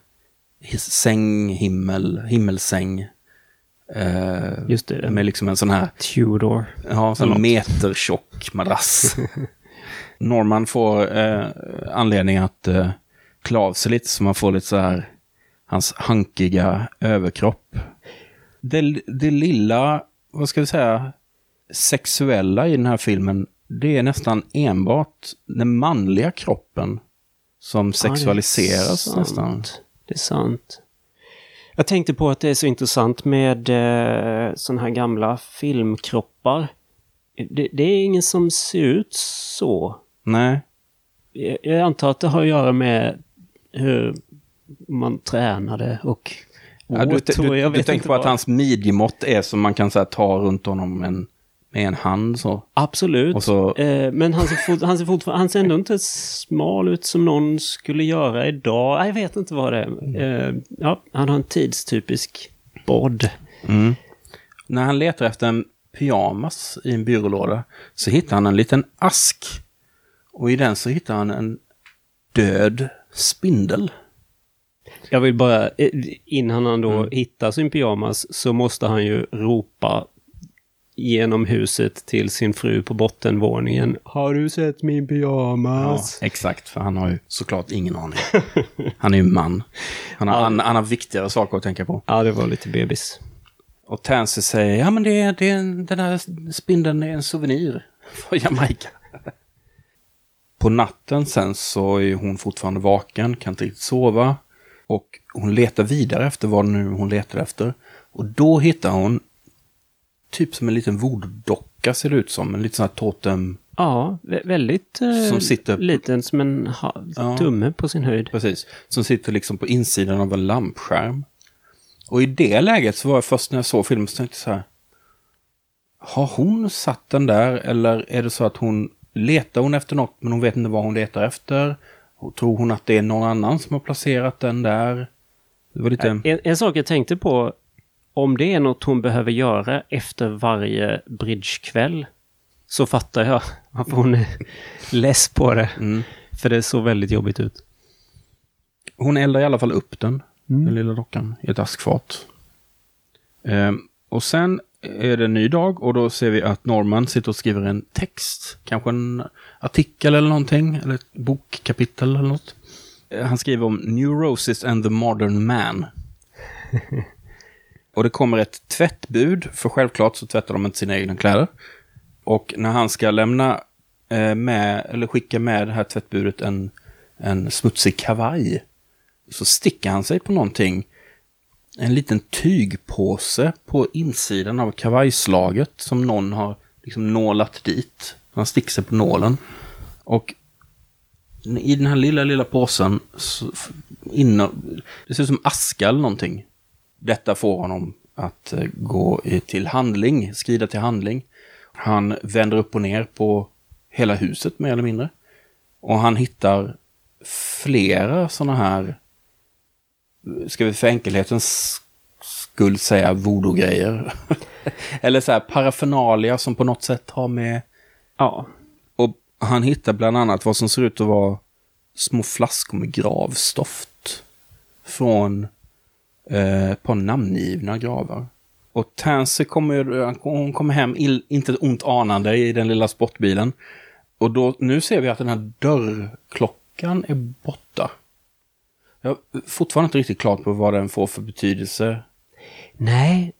sänghimmel, himmelsäng. Eh, Just det. Med liksom en sån här Tudor. Ja, en metertjock madrass. Norman får eh, anledning att eh, klä av sig lite så man får lite så här hans hankiga överkropp. Det, det lilla, vad ska vi säga, sexuella i den här filmen, det är nästan enbart den manliga kroppen som sexualiseras Ja, det nästan. Det är sant. Jag tänkte på att det är så intressant med eh, sådana här gamla filmkroppar. Det, det är ingen som ser ut så. Nej, Jag, jag antar att det har att göra med hur man tränade och ja, du, du, jag du vet tänker på att hans midjemått är som man kan så här, ta runt honom med en, med en hand så. Absolut. Så- Eh, men han ser, han, ser fortfarande, han ser ändå inte smal ut som någon skulle göra idag. Jag vet inte vad det är. Eh, ja, han har en tidstypisk bod. När han letar efter en pyjamas i en byrålåda så hittar han en liten ask. Och i den så hittar han en död spindel. Jag vill bara, eh, innan han då Mm. hittar sin pyjamas så måste han ju ropa genom huset till sin fru på bottenvåningen. Har du sett min Ja, pyjamas? exakt, för han har ju såklart ingen aning. Han är ju man. Han har, han, han har viktigare saker att tänka på. Ja, det var lite bebis. Och Tansy säger, ja men det, det, den här spindeln är en souvenir från Jamaica. På natten sen så är hon fortfarande vaken, kan inte riktigt sova. Och hon letar vidare efter vad nu hon letar efter. Och då hittar hon typ som en liten voodoo-docka ser det ut som. En liten sån här totem. Ja, vä- väldigt eh, Som sitter- liten som en Ja. tumme på sin höjd. Precis. Som sitter liksom på insidan av en lampskärm. Och i det läget så var jag först när jag såg filmen så tänkte jag så här. Har hon satt den där eller är det så att hon letar hon efter något men hon vet inte vad hon letar efter? Och tror hon att det är någon annan som har placerat den där? Det var lite... En, en sak jag tänkte på, om det är något hon behöver göra efter varje bridgekväll, så fattar jag varför hon är less på det. Mm. För det såg väldigt jobbigt ut. Hon eldar i alla fall upp den, den lilla dockan, i ett askfat. Ehm, och sen är det en ny dag och då ser vi att Norman sitter och skriver en text. Kanske en artikel eller någonting, eller ett bokkapitel eller något. Eh, Han skriver om Neurosis and the Modern Man. och det kommer ett tvättbud, för självklart så tvättar de inte sina egna kläder. Och när han ska lämna eh, med, eller skicka med det här tvättbudet en, en smutsig kavaj, så sticker han sig på någonting. En liten tygpåse på insidan av kavajslaget som någon har liksom nålat dit. Han sticker sig på nålen. Och i den här lilla, lilla påsen så f- det ser ut som aska eller någonting. Detta får honom att eh, gå till handling, skrida till handling. Han vänder upp och ner på hela huset mer eller mindre. Och han hittar flera sådana här, ska vi för enkelhetens skull säga voodoo-grejer. Eller så här paraffernalia som på något sätt har med... Ja, Och han hittar bland annat vad som ser ut att vara små flaskor med gravstoft. Från eh, ett par namngivna gravar. Och Tansy kommer, hon kommer hem ill, inte ont anande i den lilla sportbilen. Och då, nu ser vi att den här dörrklockan är borta. Jag har fortfarande inte riktigt klart på vad den får för betydelse. nej.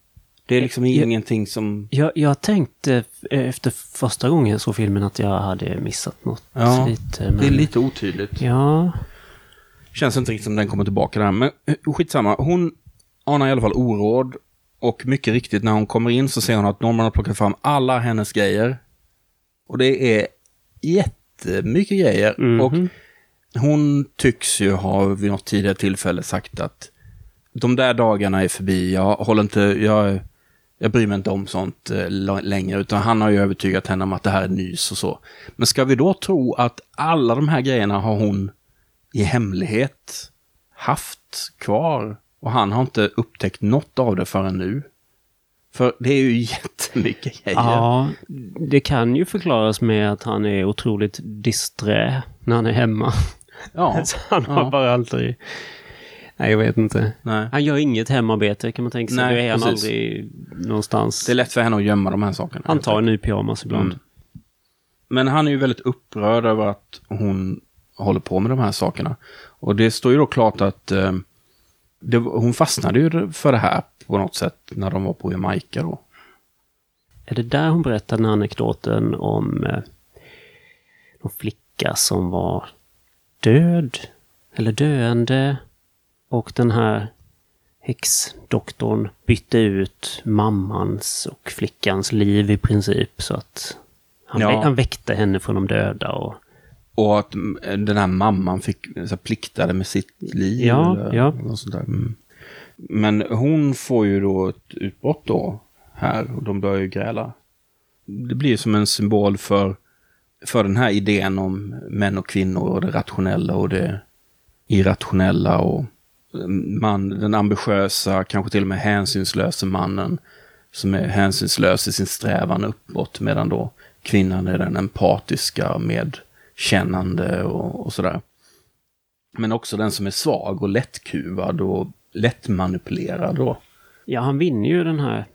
Det är liksom Jag- ingenting som... Jag, jag tänkte efter första gången jag såg filmen att jag hade missat något Ja, lite. Men... Det är lite otydligt. Ja, Känns inte riktigt som den kommer tillbaka där. Men eh, skitsamma. Hon anar i alla fall oråd. Och mycket riktigt när hon kommer in så ser hon att Norman har plockat fram alla hennes grejer. Och det är jättemycket grejer. Mhm. Och hon tycks ju ha vid något tidigare tillfälle sagt att de där dagarna är förbi. Jag håller inte, jag, jag bryr mig inte om sånt eh, längre. Utan han har ju övertygat henne om att det här är nys och så. Men ska vi då tro att alla de här grejerna har hon i hemlighet haft kvar. Och han har inte upptäckt något av det förrän nu. För det är ju jättemycket grejer. ja, det kan ju förklaras med att han är otroligt disträ när han är hemma ja. Så han har Ja. bara aldrig... Nej, jag vet inte. Nej. Han gör inget hemarbete kan man tänka sig. Nej, det är han precis. aldrig någonstans. Det är lätt för henne att gömma de här sakerna. Han tar en ny pyjamas ibland. Mm. Men han är ju väldigt upprörd över att hon håller på med de här sakerna. Och det står ju då klart att eh, det, hon fastnade ju för det här på något sätt när de var på Jamaica då. Är det där hon berättar den här anekdoten om eh, någon flicka som var död? Eller döende? Och den här häxdoktorn bytte ut mammans och flickans liv i princip så att han, Ja. han väckte henne från de döda och Och att mm, den här mamman fick så pliktade med sitt liv. Ja, eller ja. Mm. Men hon får ju då ett utbrott då här och de börjar ju gräla. Det blir som en symbol för, för den här idén om män och kvinnor och det rationella och det irrationella och mm, man, den ambitiösa, kanske till och med hänsynslösa mannen som är hänsynslös i sin strävan uppåt medan då kvinnan är den empatiska, medkännande och, och sådär. Men också den som är svag och lättkuvad och lättmanipulerad då. Ja, han vinner ju den här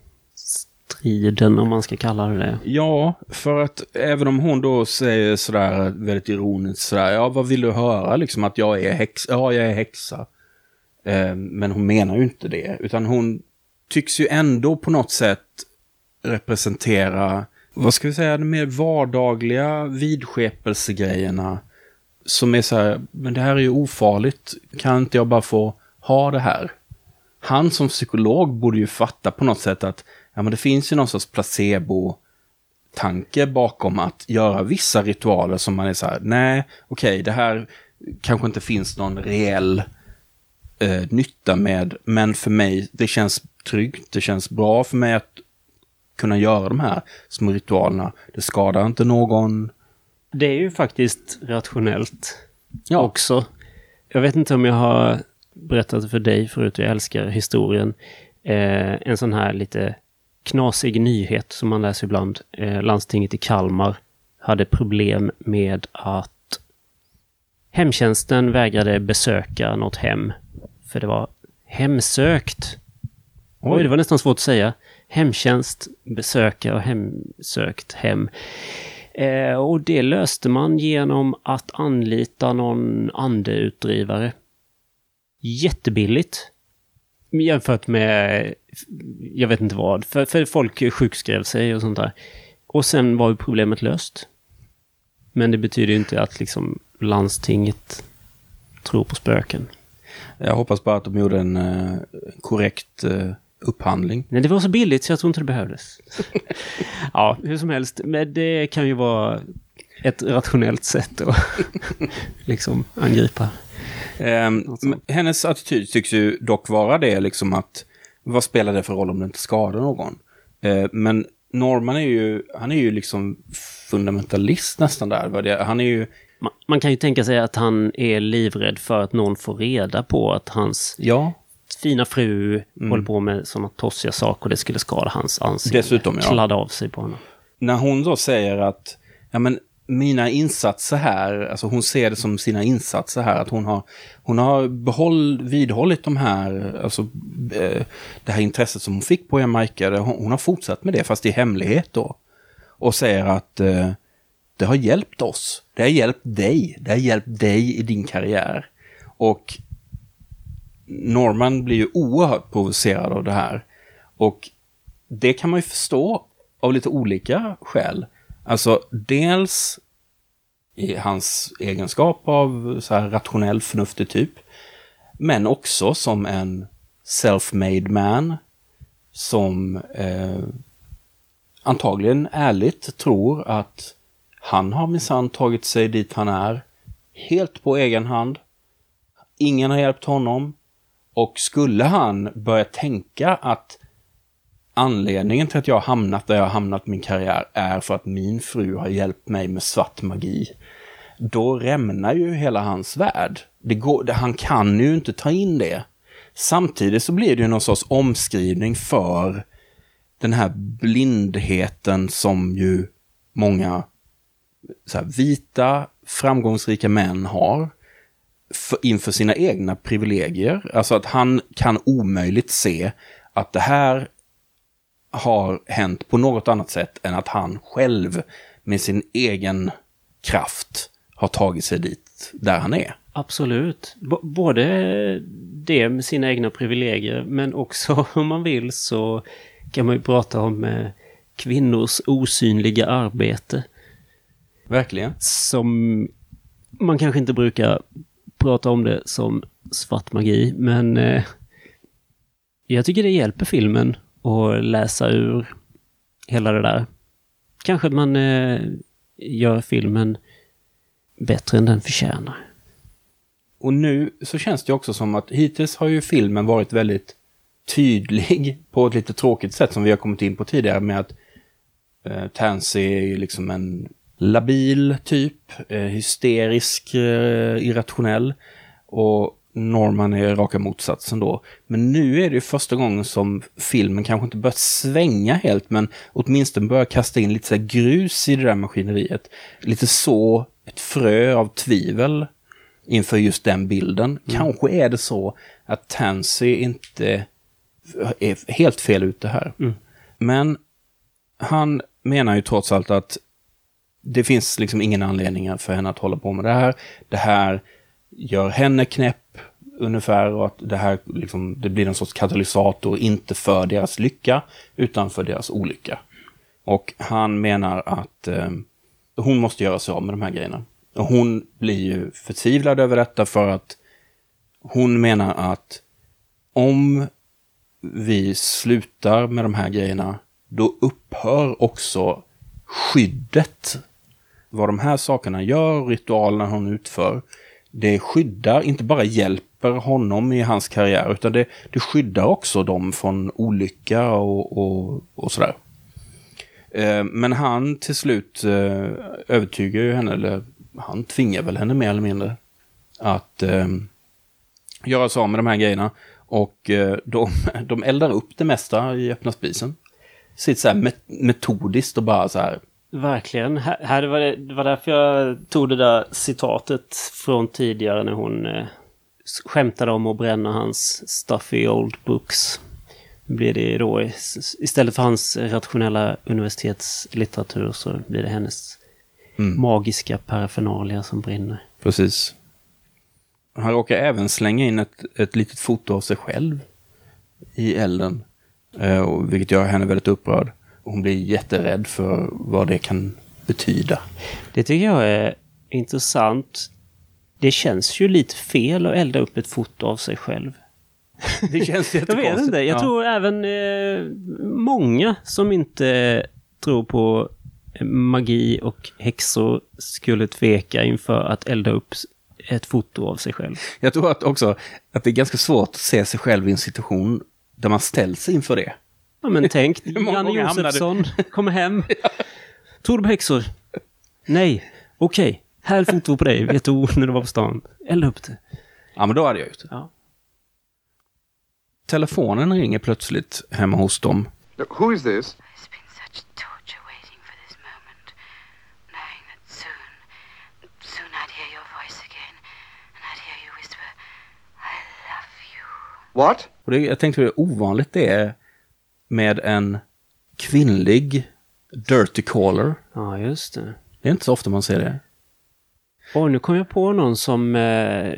striden, om man ska kalla det det. Ja, för att även om hon då säger sådär väldigt ironiskt sådär, ja vad vill du höra liksom att jag är häxa? Ja, jag är häxa. Eh, men hon menar ju inte det, utan hon tycks ju ändå på något sätt representera, vad ska vi säga, de mer vardagliga vidskepelsegrejerna som är så här, men det här är ju ofarligt, kan inte jag bara få ha det här? Han som psykolog borde ju fatta på något sätt att ja, men det finns ju någon sorts placebo-tanke bakom att göra vissa ritualer som man är så här, nej, okej, okay, det här kanske inte finns någon reell eh, nytta med, men för mig, det känns tryggt, det känns bra för mig att kunna göra de här små ritualerna. Det skadar inte någon. Det är ju faktiskt rationellt ja. också. Jag vet inte om jag har berättat för dig förut, jag älskar historien. Eh, en sån här lite knasig nyhet som man läser ibland. Eh, landstinget i Kalmar hade problem med att hemtjänsten vägrade besöka något hem. För det var hemsökt. Oj, det var nästan svårt att säga. Hemtjänst, besöka och hemsökt hem. Eh, och det löste man genom att anlita någon andeutdrivare. Jättebilligt. Jämfört med, jag vet inte vad, för, för folk sjukskrev sig och sånt där. Och sen var ju problemet löst. Men det betyder ju inte att liksom landstinget tror på spöken. Jag hoppas bara att de gjorde en uh, korrekt uh, upphandling. Nej, det var så billigt så jag tror inte det behövdes. ja, hur som helst. Men det kan ju vara ett rationellt sätt att liksom angripa. Um, hennes attityd tycks ju dock vara det liksom att vad spelar det för roll om det inte skadar någon? Uh, men Norman är ju, han är ju liksom fundamentalist nästan där. Han är ju man, man, kan ju tänka sig att han är livrädd för att någon får reda på att hans ja. fina fru mm. håller på med sådana tossiga saker och det skulle skada hans ansikte. Dessutom, ja. Kladda av sig på honom. När hon då säger att ja, men mina insatser här, alltså hon ser det som sina insatser här, att hon har, hon har behåll, vidhållit de här, alltså eh, det här intresset som hon fick på Jamaica, hon, hon har fortsatt med det fast i hemlighet då. Och säger att eh, det har hjälpt oss. Det har hjälpt dig. Det har hjälpt dig i din karriär. Och Norman blir ju oerhört provocerad av det här. Och det kan man ju förstå av lite olika skäl. Alltså dels i hans egenskap av så här rationell, förnuftig typ. Men också som en self-made man som eh, antagligen ärligt tror att han har minsann tagit sig dit han är. Helt på egen hand. Ingen har hjälpt honom. Och skulle han börja tänka att anledningen till att jag har hamnat där jag har hamnat min karriär är för att min fru har hjälpt mig med svart magi. Då rämnar ju hela hans värld. Det går, han kan ju inte ta in det. Samtidigt så blir det ju någon sorts omskrivning för den här blindheten som ju många så här, vita, framgångsrika män har för, inför sina egna privilegier. Alltså att han kan omöjligt se att det här har hänt på något annat sätt än att han själv med sin egen kraft har tagit sig dit där han är. Absolut. B både det med sina egna privilegier men också om man vill så kan man ju prata om eh, kvinnors osynliga arbete. Verkligen. Som man kanske inte brukar prata om det som svart magi, men eh, jag tycker det hjälper filmen och läsa ur hela det där. Kanske man eh, gör filmen bättre än den förtjänar. Och nu så känns det också som att hittills har ju filmen varit väldigt tydlig på ett lite tråkigt sätt som vi har kommit in på tidigare med att eh, Tansy är liksom en labil typ, eh, hysterisk, eh, irrationell. Och Norman är raka motsatsen då. Men nu är det ju första gången som filmen kanske inte börjat svänga helt, men åtminstone börjar kasta in lite så grus i det där maskineriet. Lite så ett frö av tvivel inför just den bilden. Kanske är det så att Tansy inte är helt fel ute här. Men han menar ju trots allt att det finns liksom ingen anledning för henne att hålla på med det här. Det här gör henne knäpp ungefär och att det här liksom, det blir en sorts katalysator, inte för deras lycka, utan för deras olycka. Och han menar att eh, hon måste göra sig av med de här grejerna. Och hon blir ju förtvivlad över detta för att hon menar att om vi slutar med de här grejerna, då upphör också skyddet. Vad de här sakerna gör, ritualerna hon utför, det skyddar, inte bara hjälper honom i hans karriär, utan det, det skyddar också dem från olycka och, och, och sådär. Eh, men han till slut eh, övertygar ju henne, eller han tvingar väl henne mer eller mindre, att eh, göra sig av med de här grejerna. Och eh, de, de eldar upp det mesta i öppna spisen. Sitter så här metodiskt och bara så här, Verkligen. Här, här var det, det var därför jag tog det där citatet från tidigare när hon eh, skämtade om att bränna hans stuffy old books. Nu blir det då istället för hans rationella universitetslitteratur så blir det hennes magiska parafernalia som brinner. Precis. Han råkar även slänga in ett, ett litet foto av sig själv i elden. Eh, vilket gör henne väldigt upprörd. Hon blir jätterädd för vad det kan betyda. Det tycker jag är intressant. Det känns ju lite fel att elda upp ett foto av sig själv. Det känns Jag vet inte. Jag Ja. tror även eh, många som inte tror på magi och häxor skulle tveka inför att elda upp ett foto av sig själv. Jag tror att också att det är ganska svårt att se sig själv i en situation där man ställs inför det. Ja, men tänk, Janne Josefsson kommer hem. Du på häxor? Nej. Okej. Här är ett foto på dig. Vet du när du var på stan? Elda upp det. Ja, men då hade jag gjort det. Ja. Telefonen ringer plötsligt hemma hos dem. Who is this? What? Och det, jag tänkte hur ovanligt det är med en kvinnlig dirty caller. Ja, just det. Det är inte så ofta man ser det. Och nu kom jag på någon som eh,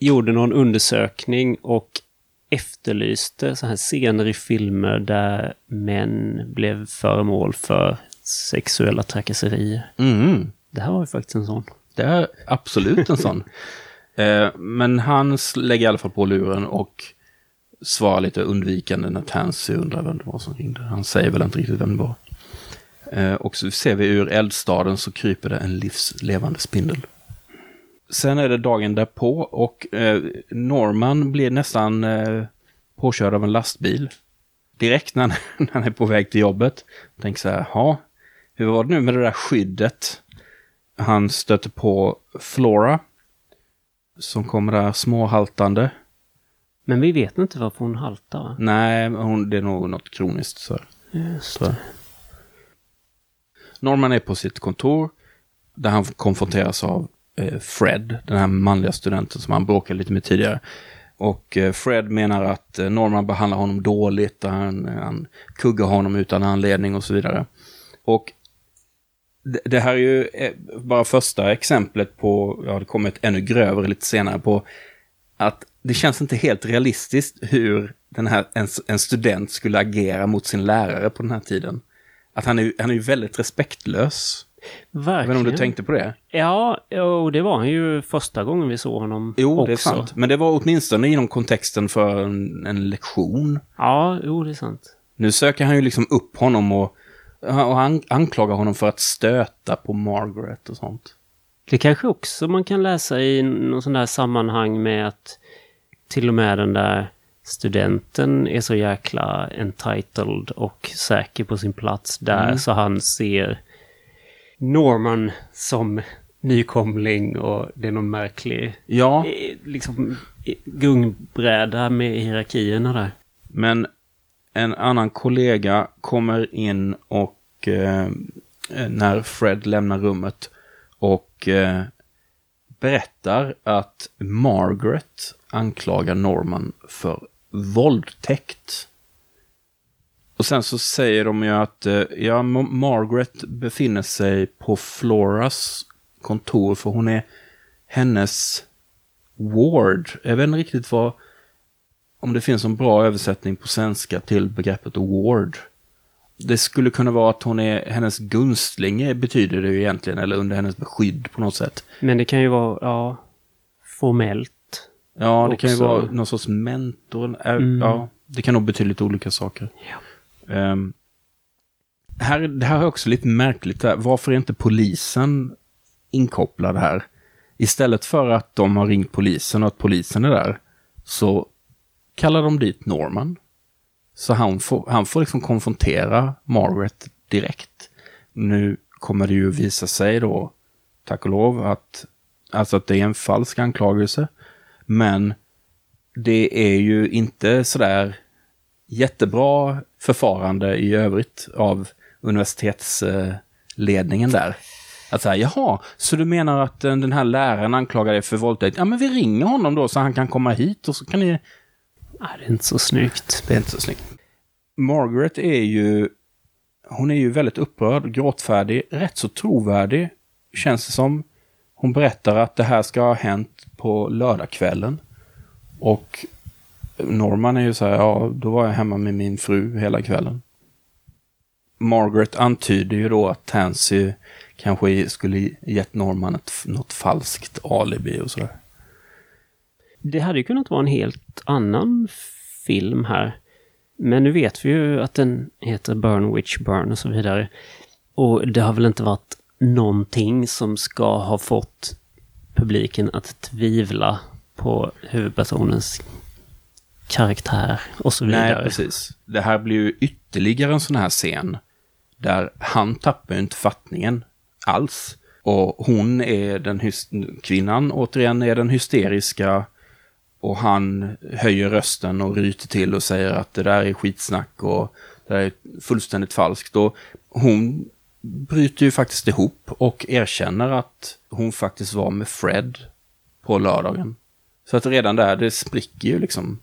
gjorde någon undersökning och efterlyste så här scener i filmer där män blev föremål för sexuella trakasserier. Mm. Det här var ju faktiskt en sån. Det är absolut en sån. Eh, men han lägger i alla fall på luren och svarar lite undvikande när Tansy undrar vem det var som ringde. Han säger väl inte riktigt vem det var. Eh, och så ser vi ur eldstaden så kryper det en livslevande spindel. Sen är det dagen därpå och eh, Norman blir nästan eh, påkörd av en lastbil. Direkt när han, när han är på väg till jobbet. Tänker så här, ja, hur var det nu med det där skyddet? Han stöter på Flora. Som kommer där småhaltande. Men vi vet inte varför hon haltar va? Nej, hon, det är nog något kroniskt. Så. Just jag. Norman är på sitt kontor. Där han konfronteras av eh, Fred, den här manliga studenten som han bråkade lite med tidigare. Och eh, Fred menar att eh, Norman behandlar honom dåligt och han, han kuggar honom utan anledning och så vidare. Och det, det här är ju eh, bara första exemplet på, ja det kommer ett ännu grövre lite senare på att det känns inte helt realistiskt hur den här, en, en student skulle agera mot sin lärare på den här tiden. Att han är, han är ju väldigt respektlös. Verkligen. inte om du tänkte på det? Ja, och det var han ju första gången vi såg honom Jo, också. det är sant. Men det var åtminstone inom kontexten för en, en lektion. Ja, jo, det är sant. Nu söker han ju liksom upp honom och, och han anklagar honom för att stöta på Margaret och sånt. Det kanske också man kan läsa i någon sån där sammanhang med att till och med den där studenten är så jäkla entitled och säker på sin plats där så han ser Norman som nykomling och det är någon märklig Ja, eh, liksom eh, gungbräda med hierarkierna där. men en annan kollega kommer in och eh, när Fred lämnar rummet och eh, berättar att Margaret anklagar Norman för våldtäkt. Och sen så säger de ju att eh, ja, Margaret befinner sig på Floras kontor för hon är hennes ward. Jag vet inte riktigt vad, om det finns en bra översättning på svenska till begreppet ward. Det skulle kunna vara att hon är hennes gunstlinge betyder det ju egentligen, eller under hennes beskydd på något sätt. Men det kan ju vara, ja, formellt. Ja, det kan ju Också- vara någon sorts mentor. Äh, Mm. Ja, det kan nog betyda lite olika saker. Ehm, här, det här är också lite märkligt. Där. Varför är inte polisen inkopplad här? Istället för att de har ringt polisen och att polisen är där, så kallar de dit Norman. Så han får, han får liksom konfrontera Margaret direkt. Nu kommer det ju visa sig då, tack och lov, att, alltså att det är en falsk anklagelse. Men det är ju inte sådär jättebra förfarande i övrigt av universitetsledningen där. Att säga, jaha, så du menar att eh, den här läraren anklagar dig för våldtäkt? Ja, men vi ringer honom då så han kan komma hit och så kan ni... Nej, det är inte så snyggt. Det är inte så snyggt. Margaret är ju... Hon är ju väldigt upprörd, gråtfärdig, rätt så trovärdig, känns det som. Hon berättar att det här ska ha hänt på lördagskvällen. Och Norman är ju så här, ja, då var jag hemma med min fru hela kvällen. Margaret antyder ju då att Tansy kanske skulle gett Norman ett, något falskt alibi och sådär. Det hade ju kunnat vara en helt annan film här. Men nu vet vi ju att den heter Burn Witch Burn och så vidare. Och det har väl inte varit någonting som ska ha fått publiken att tvivla på huvudpersonens karaktär och så vidare. Nej, precis. Det här blir ju ytterligare en sån här scen där han tappar inte fattningen alls. Och hon är den kvinnan, återigen, är den hysteriska och han höjer rösten och ryter till och säger att det där är skitsnack och det där är fullständigt falskt. Och hon bryter ju faktiskt ihop och erkänner att hon faktiskt var med Fred på lördagen. Så att redan där, det spricker ju liksom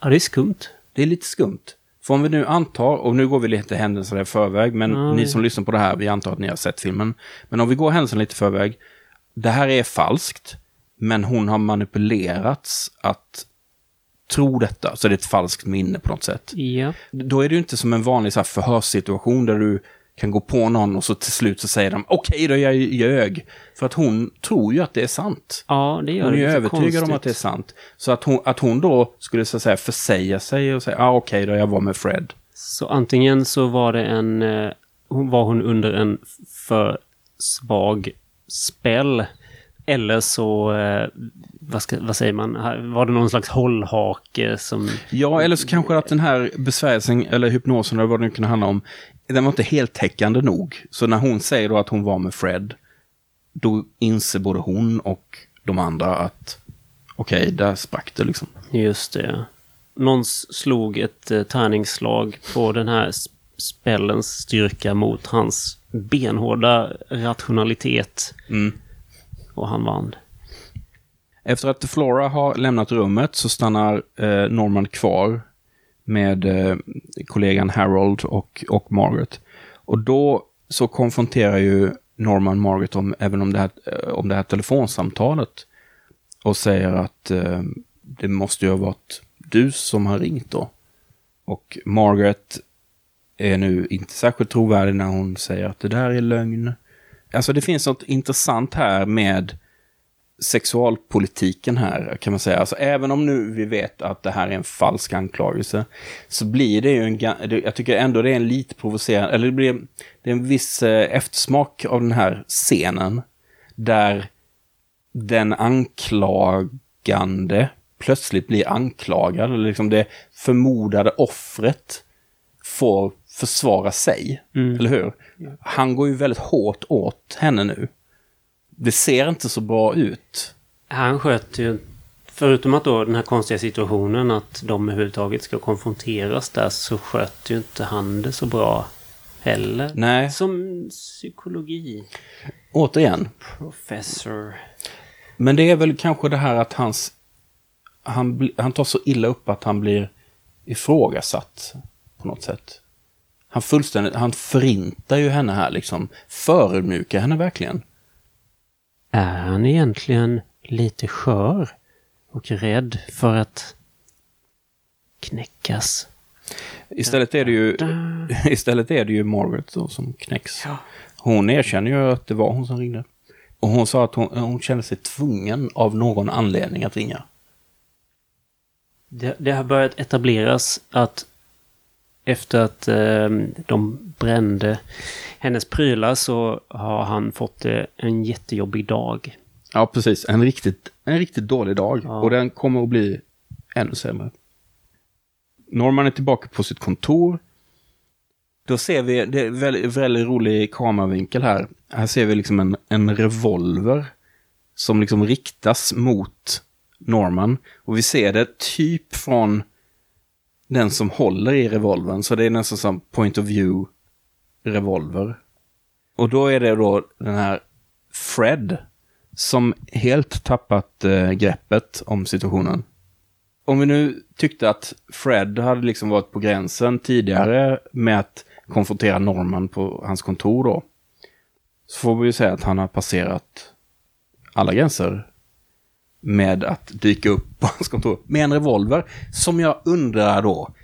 Ja, det är skumt. det är lite skumt. För om vi nu antar, och nu går vi lite händelserna i förväg, men Ja, ni som lyssnar på det här, vi antar att ni har sett filmen. Men om vi går händelserna lite i förväg. Det här är falskt, men hon har manipulerats att tro detta. Så det är ett falskt minne på något sätt. Ja. Då är det ju inte som en vanlig så här, förhörssituation där du kan gå på någon och så till slut så säger de okej då, jag ljög. För att hon tror ju att det är sant. Ja, det gör Hon är ju övertygad om konstigt. att det är sant. Så att hon, att hon då skulle så att säga försäga sig och säga, ah, okej då, jag var med Fred. Så antingen så var det en... eh, Var hon under en för svag spel. Eller så... eh, Vad, ska, vad säger man? Var det någon slags hållhake som... Ja, eller så kanske att den här besvärjelsen, eller hypnosen, eller vad det nu kan handla om, den var inte heltäckande nog. Så när hon säger då att hon var med Fred, då inser både hon och de andra att okej, där sprack det liksom. Just det. Någon slog ett eh, tärningsslag på den här spellens styrka mot hans benhårda rationalitet. Mm. Och han vann. Efter att Flora har lämnat rummet så stannar eh, Norman kvar med eh, kollegan Harold och, och Margaret. Och då så konfronterar ju Norman Margaret om, även om det här, eh, om det här telefonsamtalet och säger att eh, det måste ju ha varit du som har ringt då. Och Margaret är nu inte särskilt trovärdig när hon säger att det där är lögn. Alltså det finns något intressant här med sexualpolitiken här, kan man säga. Alltså även om nu vi vet att det här är en falsk anklagelse, så blir det ju en, jag tycker ändå det är en lite provocerande, eller det blir det är en viss eh, eftersmak av den här scenen, där den anklagande plötsligt blir anklagad, eller liksom det förmodade offret får försvara sig, eller hur? Han går ju väldigt hårt åt henne nu. Det ser inte så bra ut. Han sköt ju, förutom att då den här konstiga situationen att de överhuvudtaget ska konfronteras där så sköt ju inte han det så bra heller. Nej, Som psykologi. återigen. Professor. Men det är väl kanske det här att hans... Han, han tar så illa upp att han blir ifrågasatt på något sätt. Han fullständigt, han förintar ju henne här liksom. Förödmjukar henne verkligen. Är han egentligen lite skör och rädd för att knäckas? Istället är det ju, istället är det ju Margaret då som knäcks. Hon erkänner ju att det var hon som ringde. Och hon sa att hon, hon kände sig tvungen av någon anledning att ringa. Det, det har börjat etableras att efter att eh, de brände hennes prylar så har han fått eh, en jättejobbig dag. Ja, precis. En riktigt, en riktigt dålig dag. Ja. Och den kommer att bli ännu sämre. Norman är tillbaka på sitt kontor. Då ser vi, det är väldigt, väldigt rolig kameravinkel här. Här ser vi liksom en, en revolver som liksom riktas mot Norman. Och vi ser det typ från den som håller i revolvern. Så det är nästan som point of view revolver. Och då är det då den här Fred som helt tappat eh, greppet om situationen. Om vi nu tyckte att Fred hade liksom varit på gränsen tidigare med att konfrontera Norman på hans kontor då. Så får vi ju säga att han har passerat alla gränser med att dyka upp på hans kontor med en revolver. Som jag undrar då,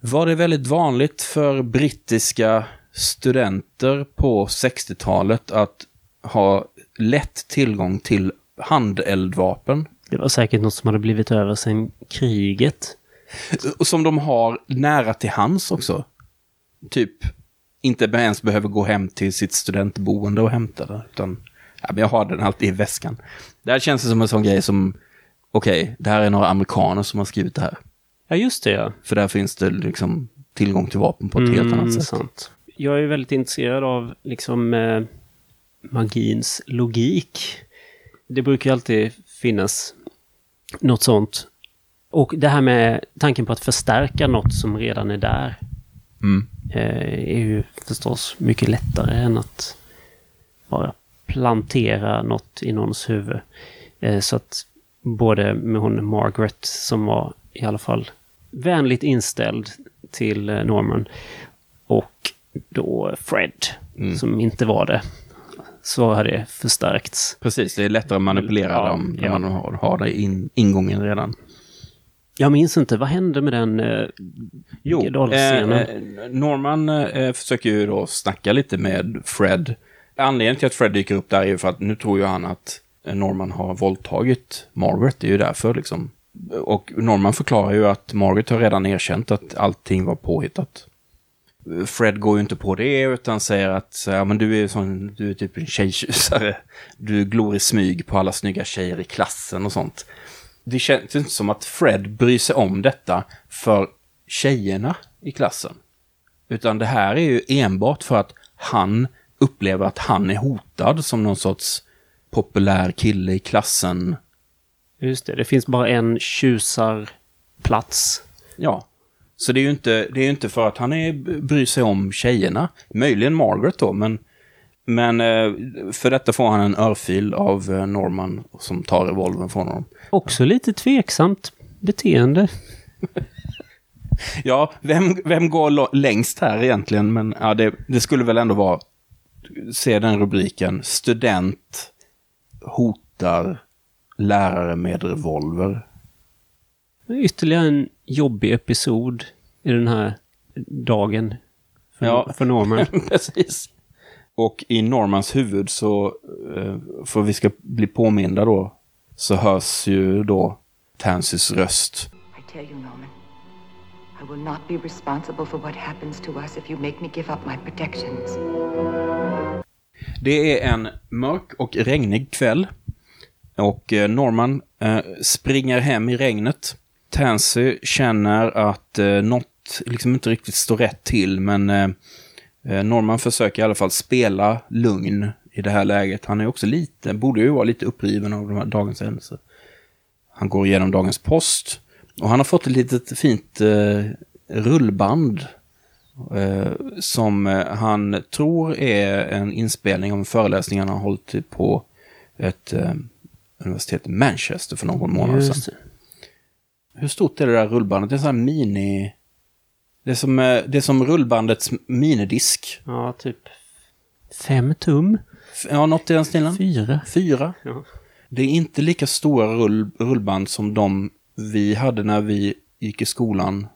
var det väldigt vanligt för brittiska studenter på 60-talet att ha lätt tillgång till handeldvapen? Det var säkert något som hade blivit över sedan kriget. Och som de har nära till hands också. Typ, inte ens behöver gå hem till sitt studentboende och hämta det. Utan, ja, men jag har den alltid i väskan. Det här känns som en sån grej som, okej, det här är några amerikaner som har skrivit det här. Ja, just det ja. För där finns det liksom tillgång till vapen på ett helt annat sätt. Mm, Sant. Jag är väldigt intresserad av liksom eh, magins logik. Det brukar ju alltid finnas något sånt. Och det här med tanken på att förstärka något som redan är där Mm. eh, är ju förstås mycket lättare än att bara plantera något i någons huvud. Eh, så att både med hon Margaret som var i alla fall vänligt inställd till eh, Norman och då Fred som inte var det. Så har det förstärkts. Precis, det är lättare att manipulera Ja, dem när ja. man har, har det in, ingången redan. Jag minns inte, vad hände med den eh, Jo, eh, eh, Norman eh, försöker ju då snacka lite med Fred. Anledningen till att Fred dyker upp där är ju för att nu tror ju han att Norman har våldtagit Margaret. Det är ju därför liksom. Och Norman förklarar ju att Margaret har redan erkänt att allting var påhittat. Fred går ju inte på det utan säger att ja, men du är sån, du är typ en tjejtjusare. Du glor i smyg på alla snygga tjejer i klassen och sånt. Det känns inte som att Fred bryr sig om detta för tjejerna i klassen. Utan det här är ju enbart för att han upplever att han är hotad som någon sorts populär kille i klassen. Just det, det finns bara en tjusarplats. Ja. Så det är ju inte, det är inte för att han är, bryr sig om tjejerna. Möjligen Margaret då, men, men eh, för detta får han en örfil av eh, Norman som tar revolvern från honom. Också lite tveksamt beteende. Ja, vem, vem går längst här egentligen? Men ja, det, det skulle väl ändå vara, se den rubriken, student hotar lärare med revolver. Ytterligare en jobbig episod i den här dagen för, Ja. för Norman. Precis. Och i Normans huvud så, eh, för vi ska bli påminda då, så hörs ju då Tansys röst. I tell you, Norman, I will not be responsible for what happens to us if you make me give up my protections. Det är en mörk och regnig kväll. Och eh, Norman eh, springer hem i regnet. Tansy känner att eh, något liksom inte riktigt står rätt till, men eh, eh, Norman försöker i alla fall spela lugn i det här läget. Han är också lite, borde ju vara lite uppriven av de här dagens händelser. Han går igenom dagens post och han har fått ett litet fint eh, rullband som eh, han tror är en inspelning av en föreläsning han har hållit på ett eh, universitet i Manchester för någon månad sedan. Hur stort är det där rullbandet? Det är en sån här mini... Det är som, eh, det är som rullbandets minidisk. Ja, typ fem tum. Ja, något i den stilen. Fyra. Fyra. Ja. Det är inte lika stora rull, rullband som de vi hade när vi gick i skolan.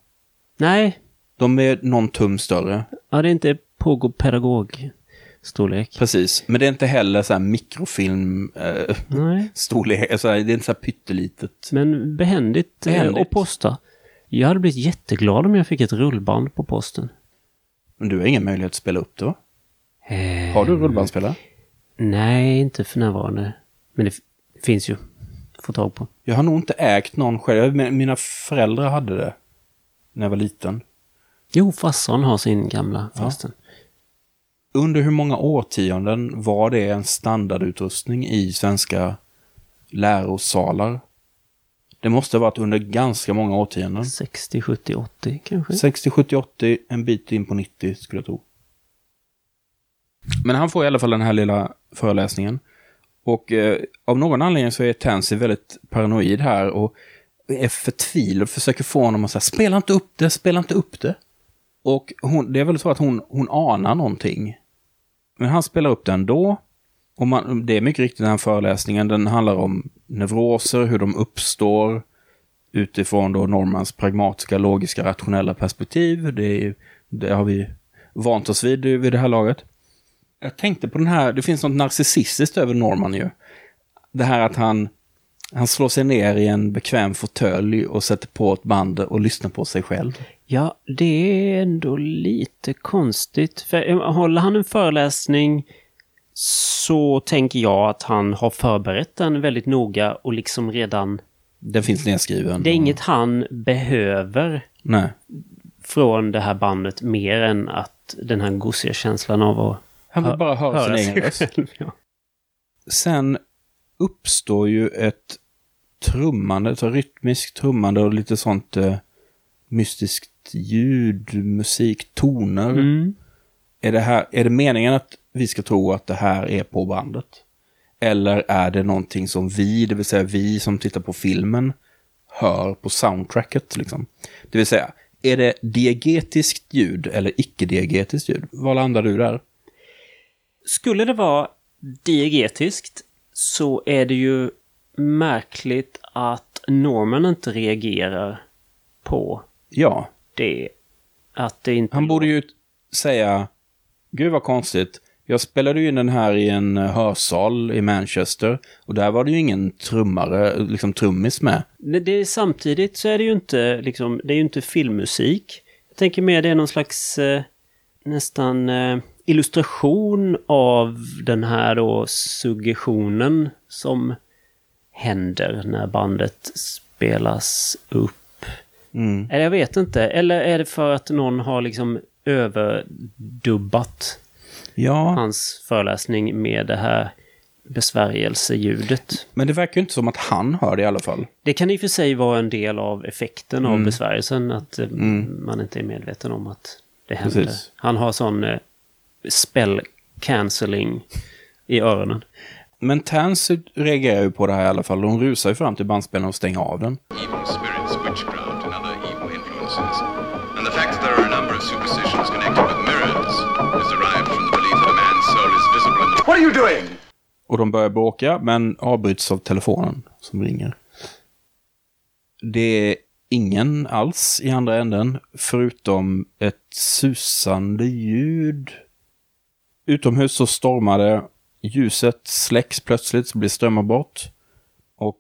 Nej, De är någon tum större. ja, det är inte pågå-pedagog-storlek. Precis. Men det är inte heller så här mikrofilm eh, Nej, storlek. Alltså, det är inte så här pyttelitet. men behändigt, eh, Behändigt. att posta. Jag hade blivit jätteglad om jag fick ett rullband på posten. Men du har ingen möjlighet att spela upp det va? Eh, Har du rullbandspelare? Nej, inte för närvarande. Men det finns ju. Få tag på. Jag har nog inte ägt någon själv. Mina föräldrar hade det. När jag var liten. Jo, farsan har sin gamla förresten. Under hur många årtionden var det en standardutrustning i svenska lärosalar? Det måste ha varit under ganska många årtionden. 60, 70, 80 kanske? 60, 70, 80, en bit in på 90 skulle jag tro. Men han får i alla fall den här lilla föreläsningen. Och eh, av någon anledning så är Tansy väldigt paranoid här och är förtvivlad och försöker få honom att säga spela inte upp det, spela inte upp det. Och hon, det är väl så att hon, hon anar någonting. Men han spelar upp det ändå. Och man, det är mycket riktigt den här föreläsningen, den handlar om neuroser, hur de uppstår utifrån då Normans pragmatiska, logiska, rationella perspektiv. Det, är, det har vi vant oss vid vid det här laget. Jag tänkte på den här, det finns något narcissistiskt över Norman ju. Det här att han, han slår sig ner i en bekväm fåtölj och sätter på ett band och lyssnar på sig själv. Ja, det är ändå lite konstigt. För eh, håller han en föreläsning så tänker jag att han har förberett den väldigt noga och liksom redan... Den finns nedskriven. Det är inget han behöver Nej. från det här bandet mer än att den här gosiga känslan av att Han vill hö- bara höra sin egen sig röst. Ja. Sen uppstår ju ett trummande, ett rytmiskt trummande och lite sånt eh, mystiskt ljud, musik, toner. Mm. Är, det här, är det meningen att vi ska tro att det här är på bandet? Eller är det någonting som vi, det vill säga vi som tittar på filmen, hör på soundtracket? Liksom? Det vill säga, är det diegetiskt ljud eller icke-diegetiskt ljud? Var landar du där? Skulle det vara diegetiskt så är det ju märkligt att Norman inte reagerar på Ja, det. Att det inte... Han borde ju säga, gud vad konstigt, jag spelade ju in den här i en eh, hörsal i Manchester och där var det ju ingen trummare, liksom trummis med. Men det är, samtidigt så är det ju inte, liksom, det är ju inte filmmusik. Jag tänker mer det är någon slags eh, nästan eh, illustration av den här då suggestionen som händer när bandet spelas upp. Mm. Eller jag vet inte. Eller är det för att någon har liksom överdubbat Ja, hans föreläsning med det här besvärjelseljudet? men det verkar ju inte som att han hör det i alla fall. Det kan i och för sig vara en del av effekten av Mm. besvärjelsen, att eh, Mm. man inte är medveten om att det händer. Precis. Han har sån eh, spell cancelling i öronen. Men Tansy reagerar ju på det här i alla fall. De rusar ju fram till bandspelaren och stänger av den. evil Och de börjar bråka, men avbryts av telefonen som ringer. Det är ingen alls i andra änden, förutom ett susande ljud. Utomhus så stormar det, ljuset släcks plötsligt, så blir strömavbrott. Och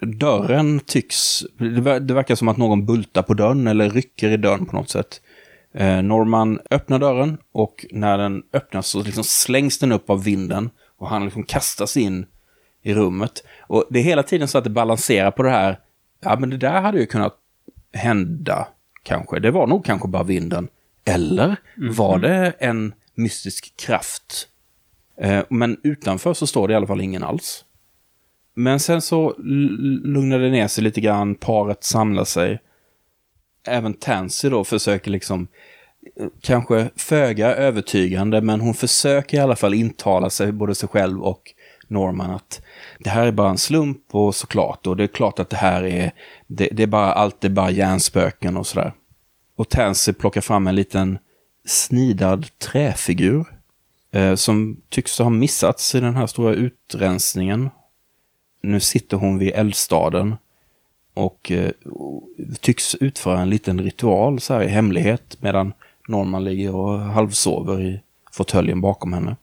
dörren tycks... Det ver- det verkar som att någon bultar på dörren eller rycker i dörren på något sätt. Eh, Norman öppnar dörren och när den öppnas så liksom slängs den upp av vinden och han liksom kastas in i rummet. Och det är hela tiden så att det balanserar på det här. Ja, men det där hade ju kunnat hända kanske. Det var nog kanske bara vinden. Eller var det en mystisk kraft Eh, men utanför så står det i alla fall ingen alls. Men sen så lugnar det ner sig lite grann, paret samlar sig. Även Tansy då försöker liksom, eh, kanske föga övertygande, men hon försöker i alla fall intala sig, både sig själv och Norman, att det här är bara en slump och såklart, och det är klart att det här är, det, det är bara, allt är bara hjärnspöken och sådär. Och Tansy plockar fram en liten snidad träfigur eh, som tycks ha missats i den här stora utrensningen. Nu sitter hon vid eldstaden och eh, tycks utföra en liten ritual så här i hemlighet medan Norman ligger och halvsover i fåtöljen bakom henne.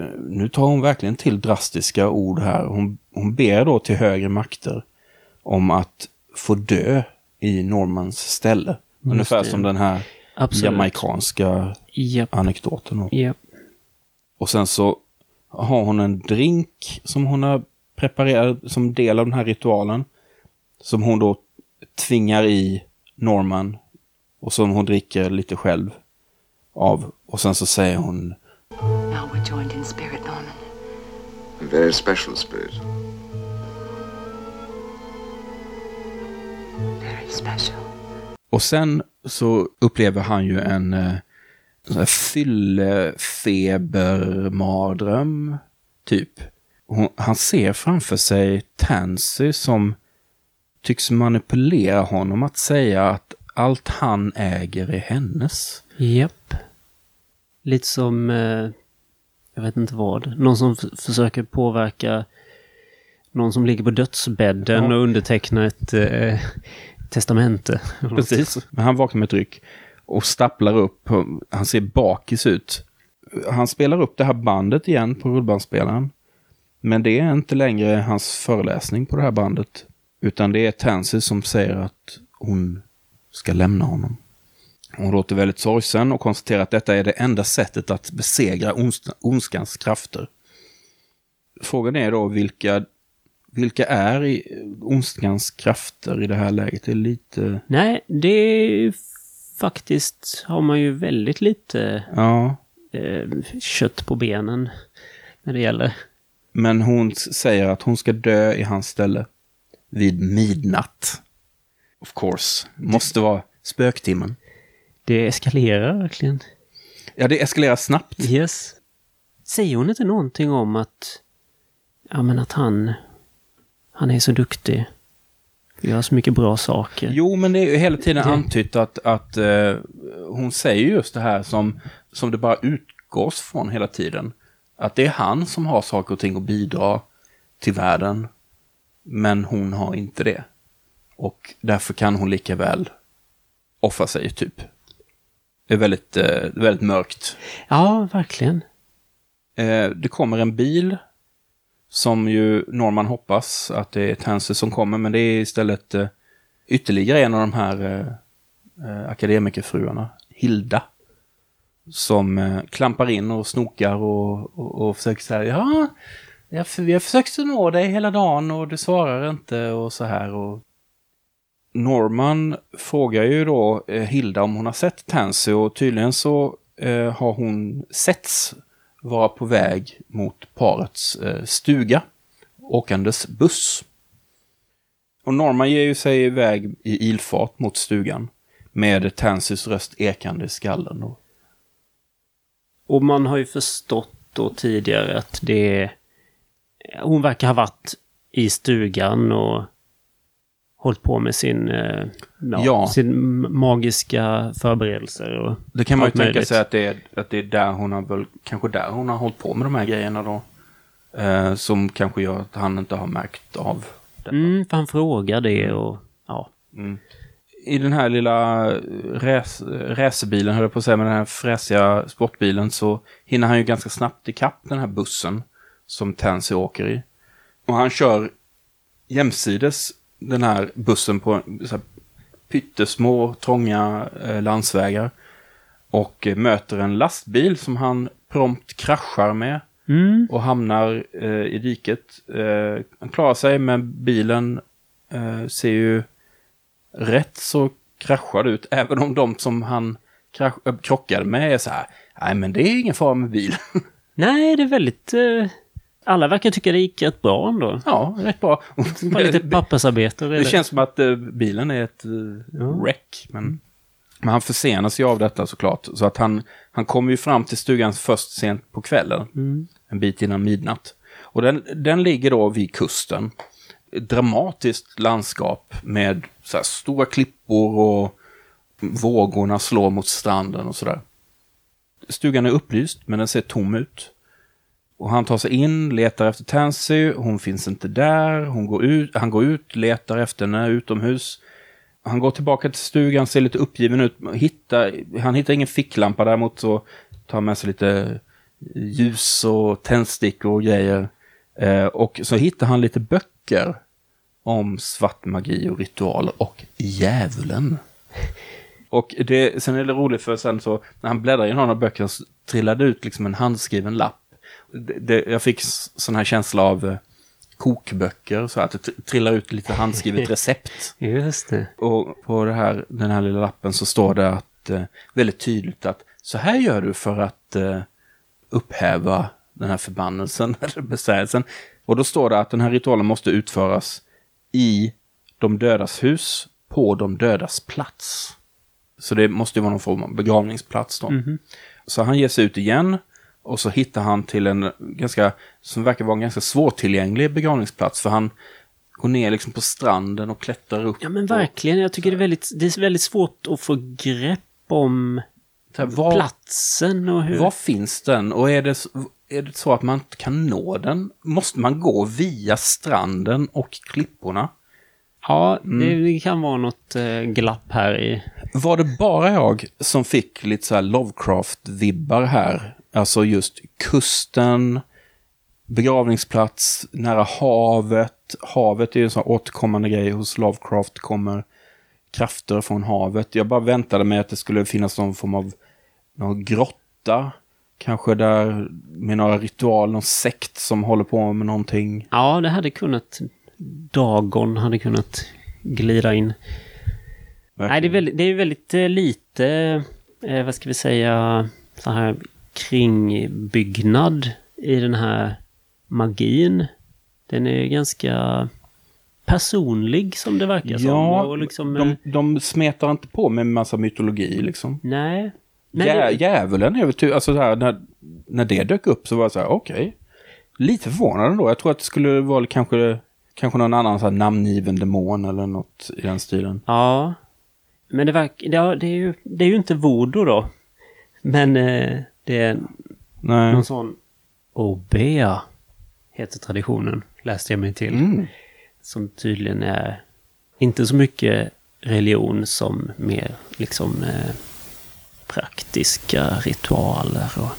Eh, Nu tar hon verkligen till drastiska ord här. Hon, hon ber då till högre makter om att få dö i Normans ställe. Ungefär det. som den här Absolut. jamaicanska Japp, anekdoten. japp. Och sen så har hon en drink som hon har preparerat som del av den här ritualen. Som hon då tvingar i Norman och som hon dricker lite själv av. Och sen så säger hon Now we're joined in spirit, Norman. A very special spirit. Very special. Och sen så upplever han ju en eh, fyllefebermardröm, typ. Hon, han ser framför sig Tansy som tycks manipulera honom att säga att allt han äger är hennes. Japp. Lite som, eh, jag vet inte vad, någon som försöker påverka någon som ligger på dödsbädden Ja. och undertecknar ett eh, testamente. Precis. Men han vaknar med ett ryck och stapplar upp. Han ser bakis ut. Han spelar upp det här bandet igen på rullbandspelaren. Men det är inte längre hans föreläsning på det här bandet. Utan det är Tansy som säger att hon ska lämna honom. Hon låter väldigt sorgsen och konstaterar att detta är det enda sättet att besegra ons- ondskans krafter. Frågan är då vilka, vilka är i ondskans krafter i det här läget? Det är lite... Nej, det är faktiskt, har man ju väldigt lite Ja, eh, kött på benen när det gäller. men hon säger att hon ska dö i hans ställe. Vid midnatt. Of course. Måste vara spöktimmen. Det eskalerar verkligen. Ja, det eskalerar snabbt. Yes. Säger hon inte någonting om att, ja men att han, han är så duktig. Gör så mycket bra saker. Jo, men det är ju hela tiden Det- antytt att, att eh, hon säger just det här som, som det bara utgås från hela tiden. Att det är han som har saker och ting att bidra till världen. Men hon har inte det. Och därför kan hon lika väl offra sig, typ. Det är väldigt, eh, väldigt mörkt. Ja, verkligen. Eh, det kommer en bil som ju Norman hoppas att det är Tansy som kommer, men det är istället eh, ytterligare en av de här eh, eh, akademikerfruarna, Hilda, som eh, klampar in och snokar och, och, och försöker säga ja, jag, vi har försökt nå dig hela dagen och du svarar inte och så här. Och Norman frågar ju då eh, Hilda om hon har sett Tansy och tydligen så eh, har hon setts vara på väg mot parets eh, stuga, åkandes buss. Och Norman ger ju sig iväg i ilfart mot stugan med Tansys röst ekande i skallen. Och, Och man har ju förstått då tidigare att det... Hon verkar ha varit i stugan och hållit på med sin, eh, ja, Ja. sin magiska förberedelser. Och det kan man ju tänka möjligt. sig att det, är, att det är där hon har väl, kanske där hon har hållit på med de här grejerna då. Eh, som kanske gör att han inte har märkt av detta. Mm, för han frågar det och ja. i den här lilla räs, racerbilen, höll jag på att säga, med den här fräsiga sportbilen så hinner han ju ganska snabbt ikapp den här bussen som Tansy åker i. Och han kör jämsides den här bussen på så här pyttesmå, trånga eh, landsvägar. Och eh, möter en lastbil som han prompt kraschar med Mm. och hamnar eh, i diket. Eh, han klarar sig, men bilen eh, ser ju rätt så kraschad ut. Även om de som han krasch- äh, krockade med är så här, nej men det är ingen fara med bilen. Nej, det är väldigt... Eh, alla verkar tycka det gick rätt bra ändå. Ja, rätt bra. Bara lite pappersarbete. Det känns som att eh, bilen är ett uh, wreck. Men, men han försenas ju av detta såklart. Så att han, han kommer ju fram till stugan först sent på kvällen. En bit innan midnatt. Och den, den ligger då vid kusten. Ett dramatiskt landskap med så här stora klippor och vågorna slår mot stranden och sådär. Stugan är upplyst, men den ser tom ut. Och han tar sig in, letar efter Tansy, hon finns inte där. Hon går ut, han går ut, letar efter henne utomhus. Han går tillbaka till stugan, ser lite uppgiven ut. Hittar, han hittar ingen ficklampa, däremot så tar han med sig lite ljus och tändstickor och grejer. Eh, och så hittar han lite böcker om svart magi och ritualer och djävulen. Och det, sen är det roligt för sen så, när han bläddrar i någon av böckerna så trillade ut liksom en handskriven lapp. Det, det, jag fick sån här känsla av eh, kokböcker, så att det tr- trillar ut lite handskrivet recept. Just det. Och på det här, den här lilla lappen så står det att, eh, väldigt tydligt att så här gör du för att eh, upphäva den här förbannelsen eller besvärjelsen. Och då står det att den här ritualen måste utföras i de dödas hus på de dödas plats. Så det måste ju vara någon form av begravningsplats då. Så han ger sig ut igen och så hittar han till en ganska, som verkar vara en ganska svårtillgänglig begravningsplats. För han går ner liksom på stranden och klättrar upp. Ja men verkligen, jag tycker det är väldigt, det är väldigt svårt att få grepp om var, platsen och hur... var finns den? Och är det, är det så att man inte kan nå den? Måste man gå via stranden och klipporna? Ja, det, det kan vara något eh, glapp här i... Var det bara jag som fick lite så här Lovecraft-vibbar här? Alltså just kusten, begravningsplats, nära havet. Havet är ju en sån återkommande grej hos Lovecraft, kommer krafter från havet. Jag bara väntade mig att det skulle finnas någon form av någon grotta. Kanske där med några ritual, någon sekt som håller på med någonting. Ja, det hade kunnat... Dagon hade kunnat glida in. Nej, det är väldigt, det är väldigt eh, lite, eh, vad ska vi säga, så här kringbyggnad i den här magin. Den är ganska personlig som det verkar som. Ja, Och liksom, de, eh, de smetar inte på med en massa mytologi liksom. nej. Nej, Jä, det, Djävulen är väl ty- alltså så här, när, när det dök upp så var jag så här, okej. Lite förvånad ändå. Jag tror att det skulle vara kanske, kanske någon annan så här namngiven demon eller något i den stilen. ja. Men det, verkar, ja, det, är ju, det är ju inte voodoo då. Men eh, det är Nej. någon sån... Obea heter traditionen, läste jag mig till. Mm. Som tydligen är inte så mycket religion som mer liksom eh, praktiska ritualer och